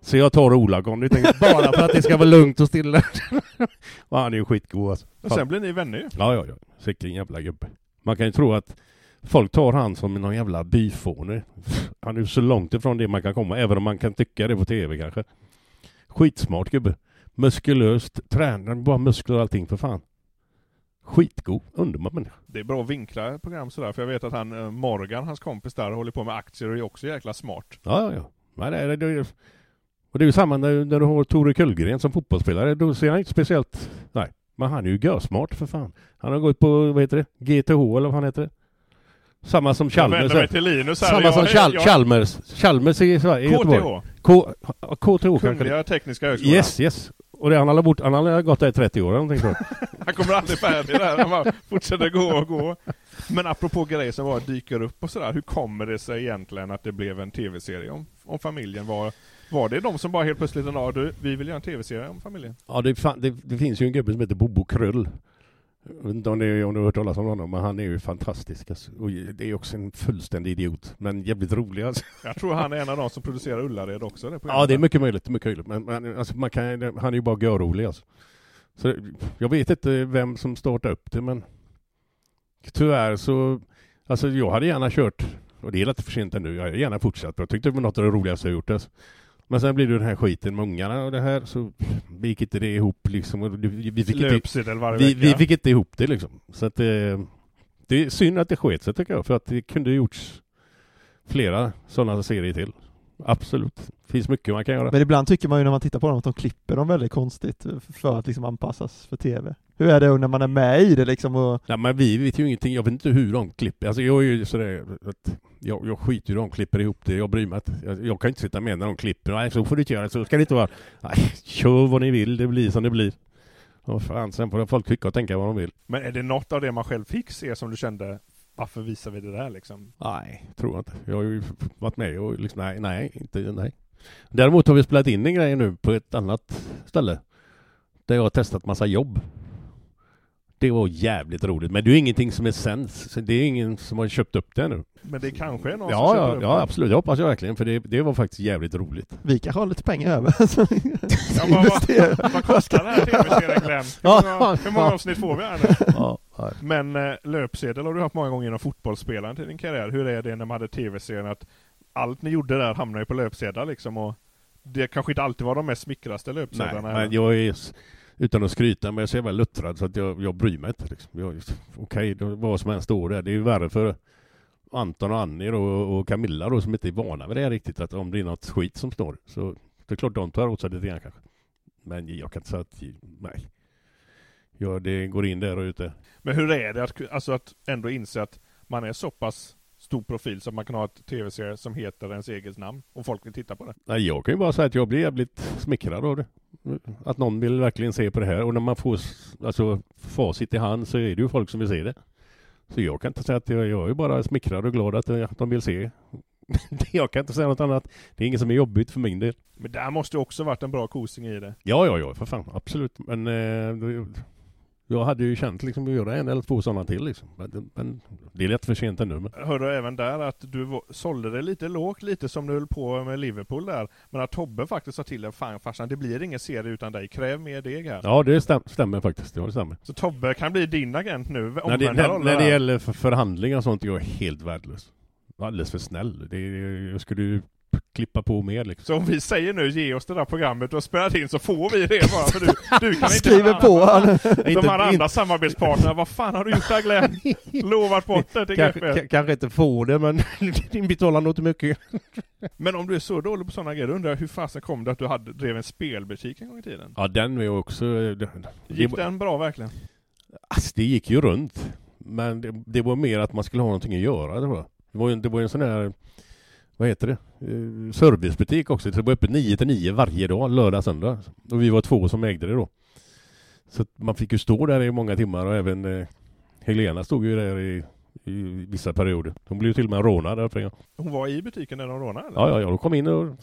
S2: Så jag tar Ola-Conny, tänkte bara för att det ska vara lugnt och stilla. och han är ju skitgod alltså.
S1: Och sen blir ni vänner ju.
S2: Ja, ja, ja. Vilken jävla gubbe. Man kan ju tro att folk tar han som någon jävla byfåne. Han är så långt ifrån det man kan komma, även om man kan tycka det på tv kanske. Skitsmart gubbe. Muskulöst, tränar, bara muskler och allting för fan. Skitgod, underbar människa.
S1: Det är bra att vinkla program sådär, för jag vet att han eh, Morgan, hans kompis där, håller på med aktier och är också jäkla smart.
S2: Ja, ja, ja. Nej, det, det, det, och det är ju samma när, när du har Tore Kullgren som fotbollsspelare. Då ser han inte speciellt... Nej, men han är ju görsmart för fan. Han har gått på, vad heter det, GTH eller vad han heter det? Samma som
S1: Jag
S2: Chalmers.
S1: mig till Linus här.
S2: Samma
S1: Jag-
S2: som Chal
S1: jag-
S2: Chalmers. Chalmers i, Sverige- i Göteborg.
S1: KTH,
S2: KTH.
S1: Kungliga Tekniska Högskolan.
S2: Yes, yes. Och det, han har bort, han har gått där i 30 år eller någonting jag.
S1: Han kommer aldrig färdig där, han bara fortsätter gå och gå. Men apropå grejer som bara dyker upp och sådär, hur kommer det sig egentligen att det blev en tv-serie om, om familjen? Var, var det de som bara helt plötsligt en dag, du, vi vill göra en tv-serie om familjen?
S2: Ja, det, det, det finns ju en gubbe som heter Bobo Krull. Jag vet inte om, det, om du har hört talas om honom, men han är ju fantastisk. Alltså. Och det är också en fullständig idiot, men jävligt rolig alltså.
S1: Jag tror han är en av de som producerar Ullared också. Det
S2: Ja, det är mycket möjligt. Mycket möjligt. Men, men alltså, man kan, han är ju bara görrolig alltså. Så jag vet inte vem som startade upp det, men tyvärr så... Alltså jag hade gärna kört, och det är lite för sent ännu, jag hade gärna fortsatt. Jag tyckte det var något av det roligaste jag gjort. Alltså. Men sen blir det den här skiten med ungarna och det här, så gick inte det ihop liksom. Vi, vi, fick inte, vi, vi fick inte ihop det liksom. Så att det, det är synd att det sket sig tycker jag, för att det kunde gjorts flera sådana serier till. Absolut. finns mycket man kan göra.
S3: Men ibland tycker man ju när man tittar på dem att de klipper dem väldigt konstigt för att liksom anpassas för TV. Hur är det när man är med i det liksom och...
S2: Nej men vi vet ju ingenting, jag vet inte hur de klipper. Alltså jag är ju sådär att jag, jag skiter i hur de klipper ihop det, jag bryr mig inte. Jag, jag kan inte sitta med när de klipper. Nej så får du inte göra, så ska det inte vara. Nej, kör vad ni vill, det blir som det blir. Vad fan, sen får folk tycka och tänka vad de vill.
S1: Men är det något av det man själv fick se som du kände, varför visar vi det där liksom?
S2: Nej, tror jag inte. Jag har ju varit med och liksom, nej, nej, inte, nej. Däremot har vi spelat in en grej nu på ett annat ställe. Där jag har testat massa jobb. Det var jävligt roligt, men det är ju ingenting som är sänds. så Det är ingen som har köpt upp det nu.
S1: Men det kanske är någon som
S2: Ja,
S1: köper
S2: ja,
S1: upp
S2: ja,
S1: det.
S2: absolut. Det hoppas jag verkligen, för det, det var faktiskt jävligt roligt.
S3: Vi kanske har lite pengar över.
S1: Ja, vad, vad, vad kostar den här tv-serien Glenn? Hur
S2: Ja,
S1: många, hur många
S2: ja.
S1: avsnitt får vi här nu?
S2: Ja, nej.
S1: Men eh, löpsedel har du haft många gånger inom fotbollsspelaren till din karriär. Hur är det när man hade tv-serien att allt ni gjorde där hamnade ju på löpsedlar liksom och det kanske inte alltid var de mest smickraste
S2: nej,
S1: löpsedlarna.
S2: men jag är, utan att skryta, men jag är så jävla luttrad så att jag, jag bryr mig inte. Liksom. Okej, okay, vad som än står där. Det är ju värre för Anton och Annie då, och Camilla då, som inte är vana vid det här riktigt, att om det är något skit som står. Så det är klart de tar åt sig lite grann kanske. Men jag kan inte säga att, nej. Ja, det går in där och ut där.
S1: Men hur är det att, alltså att ändå inse att man är så pass stor profil så man kan ha ett tv-serie som heter ens eget namn och folk vill titta på det?
S2: Nej, jag kan ju bara säga att jag blir jävligt smickrad av det. Att någon vill verkligen se på det här och när man får alltså, facit i hand så är det ju folk som vill se det. Så jag kan inte säga att jag, jag är bara smickrad och glad att, att de vill se. jag kan inte säga något annat. Det är inget som är jobbigt för min del.
S1: Men där måste ju också varit en bra kosing i det.
S2: Ja, ja, ja, för fan. Absolut. Men eh, Jag hade ju känt liksom att göra en eller två sådana till liksom. Men, men det är lätt för sent ännu. Men...
S1: Hörde även där att du sålde det lite lågt, lite som du höll på med Liverpool där. Men att Tobbe faktiskt sa till dig, fan farsan det blir ingen serie utan dig, kräv mer deg här.
S2: Ja, det stäm, stämmer faktiskt. Ja, det stämmer.
S1: Så Tobbe kan bli din agent nu,
S2: När det, när, när det gäller för förhandlingar och sånt, jag är helt värdelös. Alldeles för snäll. Det, jag skulle ju klippa på mer liksom.
S1: Så om vi säger nu, ge oss det där programmet du har spelat in så får vi det bara, för du, du kan inte
S3: Skriver på han.
S1: De här andra samarbetspartnerna, vad fan har du gjort där Glenn? Lovat bort det till
S2: Kanske, kanske inte få det, men din betalar nog inte mycket.
S1: Men om du är så dålig på sådana grejer, då undrar jag hur fasen kom det att du hade, drev en spelbutik en gång i tiden?
S2: Ja, den är ju också... Det, det,
S1: Gick
S2: var-
S1: den bra verkligen?
S2: Alltså, det gick ju runt. Men det, det var mer att man skulle ha någonting att göra. Det var, det var, ju, det var ju en sån här, vad heter det, Eh, servicebutik också. Så det var öppet 9 till 9 varje dag, lördag, söndag. Och vi var två som ägde det då. Så man fick ju stå där i många timmar och även eh, Helena stod ju där i, i vissa perioder. Hon blev till och med rånad där för en.
S1: Hon var i butiken när de rånade eller?
S2: Ja, ja, ja, de kom in och,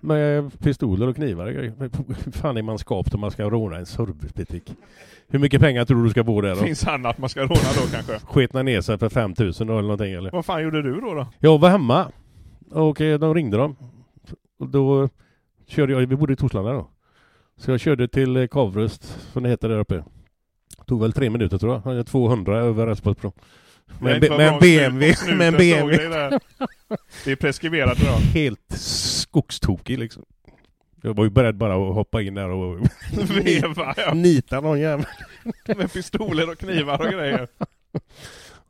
S2: med pistoler och knivar och grejer. Fan är man skapt om man ska råna en servicebutik? Hur mycket pengar tror du du ska bo där då?
S1: Finns annat man ska råna då kanske?
S2: Sketna ner sig för 5000 då eller någonting eller?
S1: Vad fan gjorde du då? då?
S2: Jag var hemma eh, de ringde dem. Och då körde jag, vi bodde i Torslanda då. Så jag körde till eh, Kavrust, som det heter där uppe. Tog väl tre minuter tror jag. Hade 200 över Älvsborgsbron. Med, med en BMW. Med en BMW.
S1: det. Det är preskriberat idag.
S2: Helt skogstokig liksom. Jag var ju beredd bara att hoppa in där och
S1: Veva ja.
S2: nita någon jävel.
S1: Med pistoler och knivar och grejer.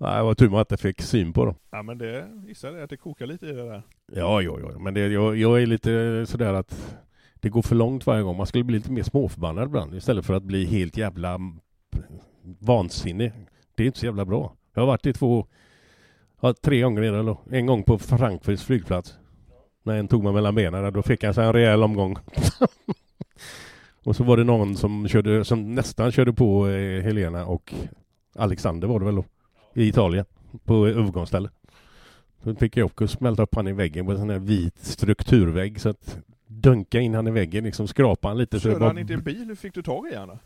S2: Nej, det var tur man inte fick syn på dem.
S1: Ja men det, gissar det att det kokar lite i det där.
S2: Ja, ja, ja. Men det, jag, jag är lite sådär att det går för långt varje gång. Man skulle bli lite mer småförbannad ibland istället för att bli helt jävla vansinnig. Det är inte så jävla bra. Jag har varit i två, ja, tre gånger redan då. En gång på Frankfurts flygplats. När en tog mig mellan benen då fick jag en rejäl omgång. och så var det någon som, körde, som nästan körde på eh, Helena och Alexander var det väl då. I Italien. På övergångsstället. Så fick jag också smälta upp han i väggen på en sån här vit strukturvägg så att dunka in han i väggen, liksom skrapa han lite. så
S1: Körde
S2: var-
S1: han inte i bil? Hur fick du tag i honom?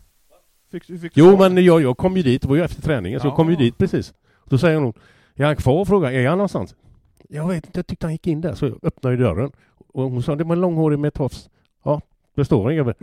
S1: Fick, fick
S2: Jo
S1: tag
S2: men jag, jag kom ju dit, det var ju efter träningen, så jag kom ju dit precis. Då säger hon, är han kvar? Frågar är han någonstans? Jag vet inte, jag tyckte han gick in där, så jag öppnade dörren. Och hon sa, det var en långhårig med tofs. Ja, det står en gubbe.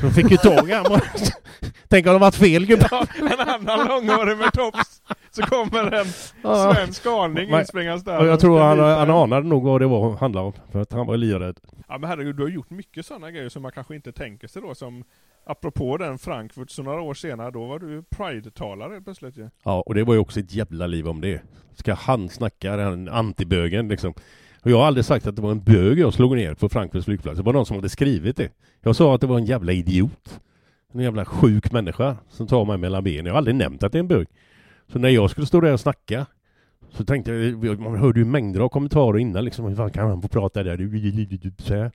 S2: Så fick ju tag i honom. Tänk om det varit fel gubbe.
S1: Ja, en annan långhårig med tops. Så kommer en
S2: Ja.
S1: svensk galning
S2: Men-
S1: inspringandes där.
S2: Och jag tror han, han anade nog vad det var handlade om. För att han var livrädd.
S1: Ja men herregud, du har gjort mycket sådana grejer som man kanske inte tänker sig då som Apropå den Frankfurt, så några år senare, då var du Pride-talare plötsligt ju.
S2: Ja, och det var ju också ett jävla liv om det. Ska han snacka den antibögen liksom. Och jag har aldrig sagt att det var en bög jag slog ner på Frankfurts flygplats. Det var någon som hade skrivit det. Jag sa att det var en jävla idiot. En jävla sjuk människa som tar mig mellan benen. Jag har aldrig nämnt att det är en bög. Så när jag skulle stå där och snacka så tänkte jag, man hörde ju mängder av kommentarer innan liksom. Hur fan kan han få prata där? Så här.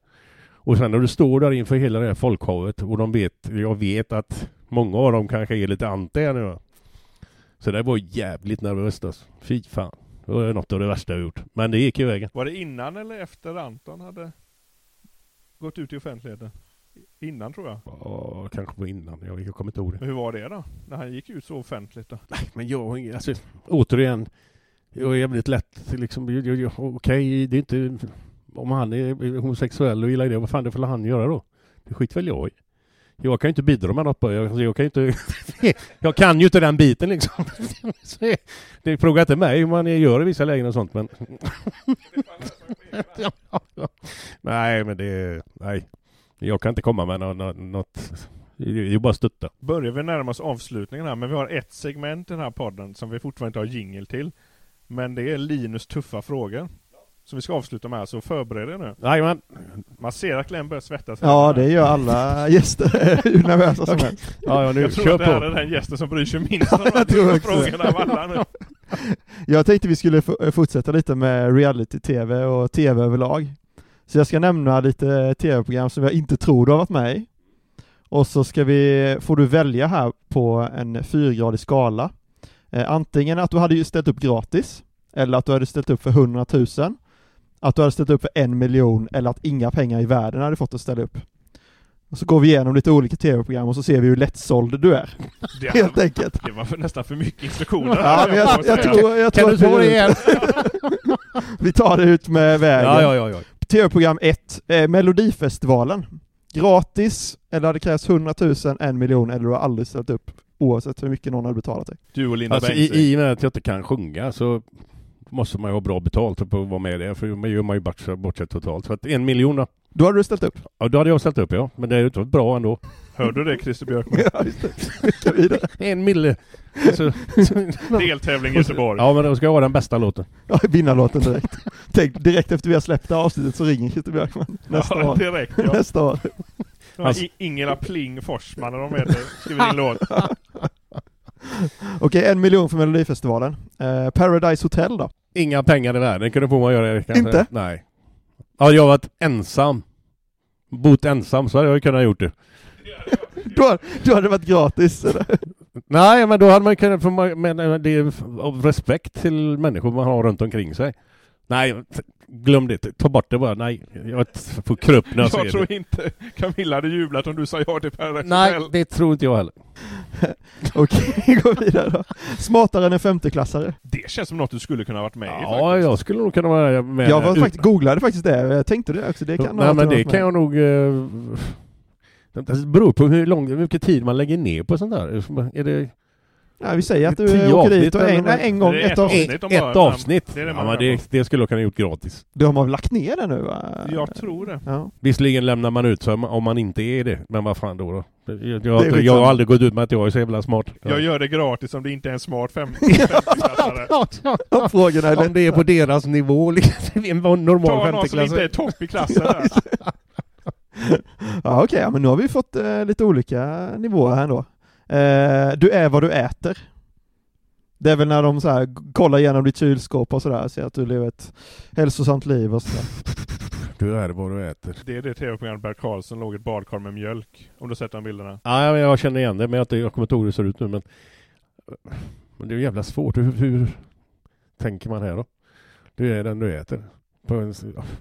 S2: Och sen när du står där inför hela det här folkhavet och de vet, jag vet att många av dem kanske är lite anti här nu. Så det var jävligt nervöst alltså. Fy fan. Det var något av det värsta jag gjort. Men det gick ju vägen.
S1: Var det innan eller efter Anton hade gått ut i offentligheten? Innan tror jag.
S2: Ja, kanske var innan. Jag, jag kommer inte ihåg det.
S1: Men hur var det då? När han gick ut så offentligt då?
S2: Men jag, alltså, återigen. Jag är jävligt lätt liksom. jag- jag- jag- Okej, det är inte... Om han är homosexuell och gillar det, vad fan det får han göra då? Det skiter väl jag i. Jag kan ju inte bidra med något. Jag, jag kan ju inte... jag kan ju inte den biten liksom. Det- frågar inte mig hur man gör i vissa lägen och sånt men... nej men det... Nej. Jag kan inte komma med något... något... Det är ju bara att stötta.
S1: Börjar vi närma oss avslutningen här, men vi har ett segment i den här podden som vi fortfarande inte har jingel till. Men det är Linus tuffa frågor. Som vi ska avsluta med, så förbered er nu.
S2: Jajamän.
S1: Man ser att Glenn börjar svettas.
S3: Ja, det gör alla gäster hur nervösa som helst.
S2: Ja, ja, nu
S1: Jag tror
S2: kör
S1: att det här
S2: på.
S1: är den gästen som bryr sig minst om de här
S3: Jag tror
S1: frågorna av alla nu.
S3: Jag tänkte vi skulle fortsätta lite med reality-tv och tv överlag. Så jag ska nämna lite tv-program som jag inte tror du har varit med i. Och så ska vi, får du välja här på en fyrgradig skala. Eh, antingen att du hade ju ställt upp gratis, eller att du hade ställt upp för 100 000, att du hade ställt upp för en miljon, eller att inga pengar i världen hade fått att ställa upp. Och så går vi igenom lite olika tv-program och så ser vi hur lättsåld du är.
S1: Det,
S3: Helt enkelt.
S1: det var för, nästan för mycket instruktioner.
S3: Ja, men jag, jag tror, jag
S2: Kan
S3: tror
S2: du
S3: att vi-
S2: ta det igen?
S3: Vi tar det ut med vägen.
S2: Ja, ja, ja, ja.
S3: TV-program 1, eh, Melodifestivalen. Gratis, eller hade krävts 100 000, en miljon, eller du har aldrig ställt upp oavsett hur mycket någon hade betalat dig.
S1: Du och Linda
S2: Alltså,
S1: Bengtzing.
S2: i, I och med att jag inte kan sjunga så måste man ju ha bra betalt för att vara med där, för man gör man ju bort, bortsett totalt. Så att en miljon då,
S3: Då hade du ställt upp.
S2: ja, då hade jag ställt upp ja, men det är ju inte bra ändå.
S1: Hör du det Christer Björkman?
S3: Ja, just det.
S2: En mille. Så,
S1: Deltävling Göteborg.
S2: ja men då ska jag ha den bästa låten.
S3: Ja, vinnarlåten direkt. Tänk, direkt efter vi har släppt det här avsnittet så ringer Christer Björkman. Nästa
S1: Ja,
S3: år.
S1: direkt ja.
S3: Nästa år.
S2: Alltså-
S1: I- Ingela Pling Forsman eller vad de heter, skriver in låt.
S3: Okej, en miljon för Melodifestivalen. Eh, Paradise Hotel då?
S2: Inga pengar i världen kunde få att göra det kanske.
S3: Inte?
S2: Nej. Hade jag varit ensam, bott ensam så hade jag ju kunnat gjort det.
S3: Då, har- då hade det varit gratis. Eller?
S2: Nej, men då hade man kunnat få, men eh, det är av respekt till människor man har runt omkring sig. Nej, glöm det. Ta bort det bara. Nej, jag får krupp när jag,
S1: Jag
S2: ser
S1: tror
S2: det.
S1: inte Camilla hade jublat om du sa ja till Paradise
S2: Nej, det tror inte jag heller.
S3: Okej, vi går vidare då. Smartare än en femteklassare.
S1: Det känns som något du skulle kunna varit med i
S2: Ja,
S1: faktiskt.
S2: jag skulle nog kunna vara med.
S3: Jag var faktiskt, googlade faktiskt det, jag tänkte det också. Det kan
S2: Nej, men
S3: varit
S2: det
S3: med.
S2: kan jag nog... eh, Det beror på hur, lång, hur mycket tid man lägger ner på sånt där. Är det
S3: Ja, vi säger att du åker dit
S2: avsnitt
S3: och en, nej, en gång, ett
S1: ett
S3: avsnitt.
S2: ett
S1: bara-
S2: avsnitt?
S1: det
S2: ja, det, det skulle jag kunna gjort gratis.
S3: De har lagt ner det nu va?
S1: Jag tror det.
S3: Ja.
S2: Visserligen lämnar man ut så om man inte är det, men vad fan då? då? Jag, jag,
S3: Det är
S2: jag, har aldrig gått ut med att jag är så jävla smart.
S1: Jag gör det gratis om det inte är en smart fem- femteklassare.
S3: Ja, Frågorna är
S2: Om det är på deras nivå, liksom, en
S1: Ta
S2: normal
S1: någon som inte är
S2: femteklassare.
S1: topp i klassen.
S3: Ja okej, ja, men nu har vi fått eh, lite olika nivåer här ändå. Eh, du är vad du äter. Det är väl när de så här, kollar igenom ditt kylskåp och sådär, ser att du lever ett hälsosamt liv och sådär.
S2: Du är vad du äter.
S1: Det är det tv-programmet Bert Karlsson låg i ett badkar med mjölk. Om du har sett de bilderna.
S2: Ja, men jag känner igen det, men jag, jag kommer inte ihåg hur det ser ut nu. Men, men det är ju jävla svårt. Hur, hur tänker man här då? Du är den du äter. På en,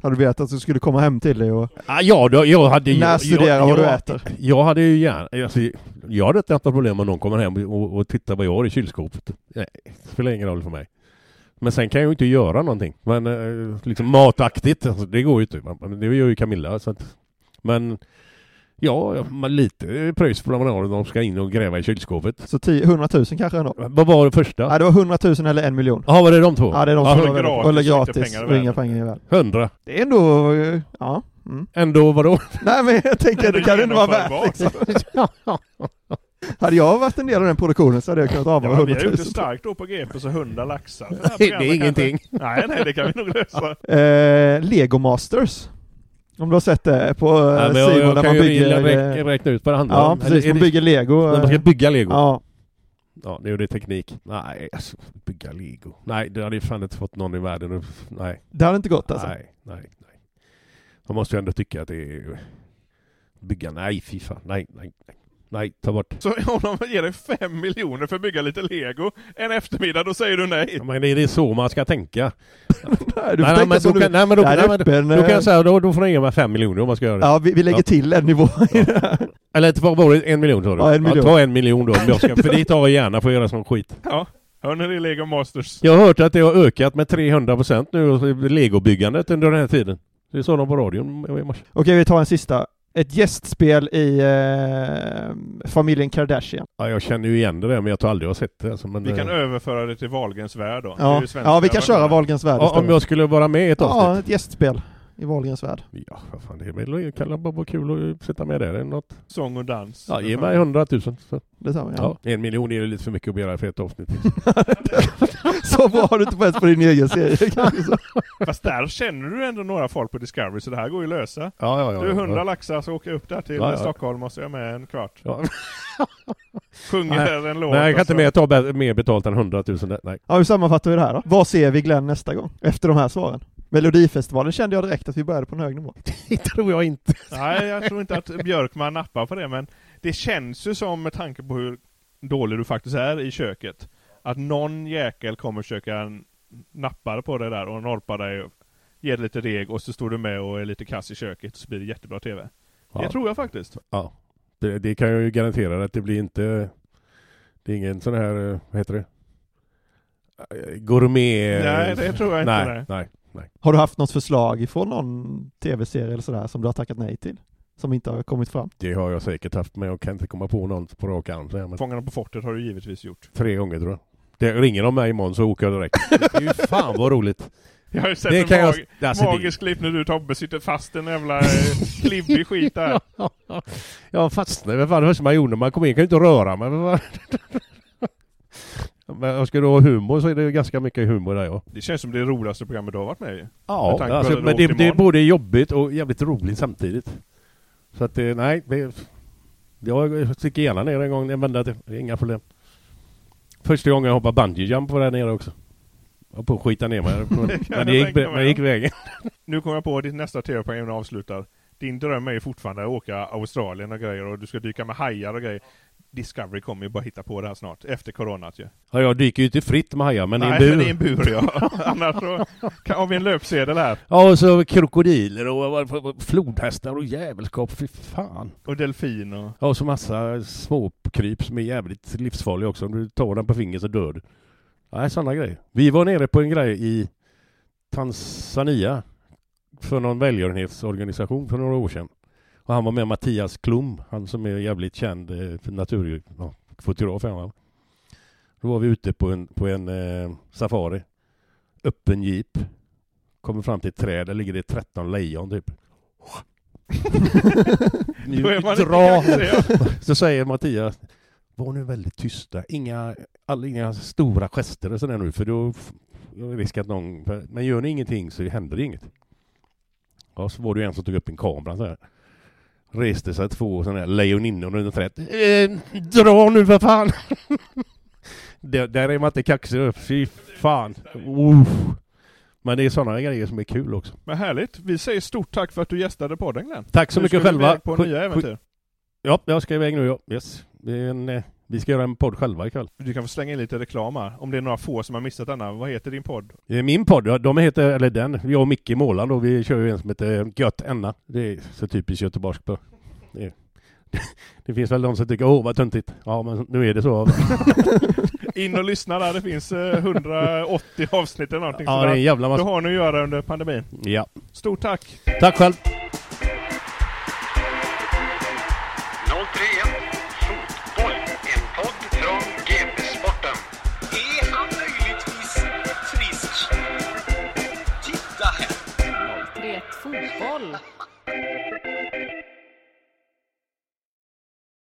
S3: Har du vetat att du skulle komma hem till dig och
S2: Ah, ja, då, jag hade ju...
S3: närstudera
S2: jag,
S3: vad du
S2: jag,
S3: äter?
S2: Jag hade ju gärna... Alltså, jag hade inte haft något problem om någon kommer hem och, och tittar vad jag har i kylskåpet. Nej, det spelar ingen roll för mig. Men sen kan jag ju inte göra någonting. Men eh, liksom mataktigt, alltså, det går ju inte. Det gör ju Camilla. Så att, men ja, ja, men lite pröjs får man ha när de ska in och gräva i kylskåpet.
S3: Så 10, 100 000 kanske ändå?
S2: Vad var det första?
S3: Ja det var 100 000 eller en miljon.
S2: Jaha, var det de två?
S3: Ja det är de
S2: Ja,
S3: som
S1: gratis, inte
S3: gratis och inga pengar i världen.
S2: 100.
S3: Det är ändå, ja. Mm.
S2: Ändå vadå?
S3: Nej men jag tänker det kan ändå vara värt liksom. Hade jag varit en del av den produktionen så hade jag kunnat avvara
S1: Ja, vi
S3: 100
S1: har
S3: 000.
S1: gjort det starkt då på GP, så 100 laxar. Det, här
S2: Det är ingenting.
S1: kanske- Nej, nej, det kan vi nog lösa.
S3: Eh, Lego Masters. Om du har sett det på eh,
S2: Ja, jag,
S3: Simon
S2: jag
S3: där man bygger...
S2: räkna,
S3: eh,
S2: räkna ut vad det handlar
S3: Ja
S2: om.
S3: precis,
S2: Eller
S3: man
S2: det-
S3: bygger Lego.
S2: När man
S3: eh,
S2: ska bygga lego?
S3: Ja,
S2: Ja, det är det teknik. Nej, alltså bygga lego. Nej, det hade ju fan inte fått någon i världen. Nej.
S3: det hade inte gått alltså.
S2: Nej, nej, nej. Man måste ju ändå tycka att det är... Bygga, nej fy fan. Nej, nej, nej. Nej, ta bort.
S1: Så om de ger dig fem miljoner för att bygga lite lego en eftermiddag, då säger du nej.
S2: Ja, Men det är så man ska tänka.
S3: Nej, du får
S2: nej, men då
S3: du
S2: kan, nej, men då,
S3: Det här är
S2: nej, men,
S3: öppen,
S2: då kan
S3: eh,
S2: jag säga, då, då får de ge mig fem miljoner om man ska göra det.
S3: Ja, vi, vi lägger
S2: Ja.
S3: till en nivå.
S2: Eller vad var det? En miljon sa du?
S3: Ja, en miljon.
S2: ta en miljon då om jag ska, för det tar jag gärna för att göra sån skit.
S1: Ja, hör ni det Lego Masters?
S2: Jag har hört att det har ökat med 300% nu, legobyggandet under den här tiden. Det sa de på radion i morse.
S3: Okej, vi tar en sista. Ett gästspel i eh, familjen Kardashian.
S2: Ja, jag känner ju igen det där, men jag tror aldrig jag har sett det. Alltså, men,
S1: Vi kan
S2: eh,
S1: överföra det till Wahlgrens värld då.
S3: Ja, ja vi kan köra. Wahlgrens värld
S2: ja, om jag skulle vara med i ett
S3: Ja,
S2: avsnitt?
S3: ett gästspel i Wahlgrens värld.
S2: Ja, vad fan, det är väl, kan det bara vara kul att sitta med där eller något.
S1: Sång och dans.
S2: Ja, ge mig hundratusen.
S3: Detsamma, ja.
S2: Ja, en miljon är det lite för mycket att begära för ett avsnitt.
S3: Så bra har du inte på ens på din egen serie.
S1: Fast där känner du ändå några folk på Discovery, så det här går ju att lösa.
S2: Ja, ja, ja.
S1: Du är
S2: ja.
S1: 100 laxar, så åker jag upp där till
S2: Ja, ja.
S1: Stockholm och så är jag med en kvart.
S2: Ja.
S1: Sjunger
S2: Nej,
S1: en låt.
S2: Nej, jag kan inte mer ta mer betalt än hundratusen. Nej.
S3: Ja, hur sammanfattar vi det här då? Vad ser vi Glenn nästa gång? Efter de här svaren? Melodifestivalen kände jag direkt att vi började på en hög nivå.
S2: Det tror jag inte.
S1: Nej, jag tror inte att Björkman nappar på det, men det känns ju som med tanke på hur dålig du faktiskt är i köket, att någon jäkel kommer försöka nappa på det där och norpa dig och ge dig lite deg och så står du med och är lite kass i köket och så blir det jättebra TV.
S2: Ja.
S1: Det tror jag faktiskt.
S2: Ja. Det, det kan jag ju garantera att det blir inte... Det är ingen sån här, eh, vad heter det? Eh, Gourmet...
S1: Nej, det tror jag inte,
S2: Nej,
S1: nej.
S2: nej, nej.
S3: Har du haft något förslag ifrån någon tv-serie eller sådär som du har tackat nej till? Som inte har kommit fram?
S2: Det har jag säkert haft, men jag kan inte komma på någon på rak arm. jag, Men
S1: Fångarna på fortet har du givetvis gjort.
S2: tre gånger tror jag. Det ringer de mig imorgon så åker jag direkt. Det är ju fan vad roligt.
S1: Jag har ju sett
S2: Det
S1: en
S2: kan jag-
S1: mag-
S2: alltså det-
S1: magisk klipp när du Tobbe sitter fast i en jävla eh, klibbig skit där.
S2: Jag fastnade. Vad fan det första man gjorde när man kom in kan ju inte röra mig. Men ska du ha humor så är det ganska mycket humor där ja.
S1: Det känns som det roligaste programmet du har varit med i. Med
S2: Ja,
S1: på
S2: alltså, men det, det är både jobbigt och jävligt roligt samtidigt. Så att det, nej, det, jag sticker gärna ner en gång en vända till. Det är inga problem. Första gången jag hoppade bungee jump var där nere också. Jag var på att skita ner mig. Men, det gick, men gick vägen.
S1: Nu kommer jag på ditt nästa tv-program när avslutar. Din dröm är ju fortfarande att åka Australien och grejer och du ska dyka med hajar och grejer. Discovery kommer ju bara hitta på det här snart, efter coronat ju.
S2: Ja, jag dyker ju inte fritt med hajar men i en
S1: Nej,
S2: bur.
S1: men i en bur ja. Annars så kan, har vi en löpsedel här.
S2: Ja, och så krokodiler och flodhästar och jävelskap. Fy fan.
S1: Och delfin och...
S2: Ja, och så massa småkryp som är jävligt livsfarliga också. Om du tar den på fingret så dör du. Nej, sådana grejer. Vi var nere på en grej i Tanzania för någon välgörenhetsorganisation för några år sedan. Och han var med Mattias Klum, han som är jävligt känd eh, natur, ja, är? Då var vi ute på en, på en eh, safari. Öppen jeep. Kommer fram till ett träd, där ligger det 13 lejon typ. Nu
S1: Då är man
S2: dra! Så säger Mattias, var nu väldigt tysta, inga, all, inga stora gester och sådär nu för då jag risk att någon, men gör ni ingenting så händer inget. Ja, så var det en som tog upp en kamera så här. Reste sig två sådana här lejoninnor runt trädet. Eh, dra nu för fan! där, där är man inte kaxig, fy fan. Uff. Men det är sådana grejer som är kul också.
S1: Men härligt. Vi säger stort tack för att du gästade podden Glenn.
S2: Tack så
S1: Nu
S2: mycket själva.
S1: på nya äventyr.
S2: Ja, jag ska iväg nu ja. Yes. Det är en, eh, vi ska göra en podd själva ikväll.
S1: Du kan få slänga in lite reklam här. Om det är några få som har missat denna. Vad heter din podd?
S2: Eh, Min podd, de heter, eller den, jag och Micke i Måland då, vi kör ju en som heter Gött Enna. Det är så typiskt göteborgskt. då. Det, det finns väl de som tycker åh vad töntigt. Ja men nu är det så.
S1: In och lyssna där. Det finns eh, 180 avsnitt eller någonting
S2: Ja, det är en jävla massa.
S1: Det har ni att göra under pandemin.
S2: Ja.
S1: Stort tack!
S2: Tack själv.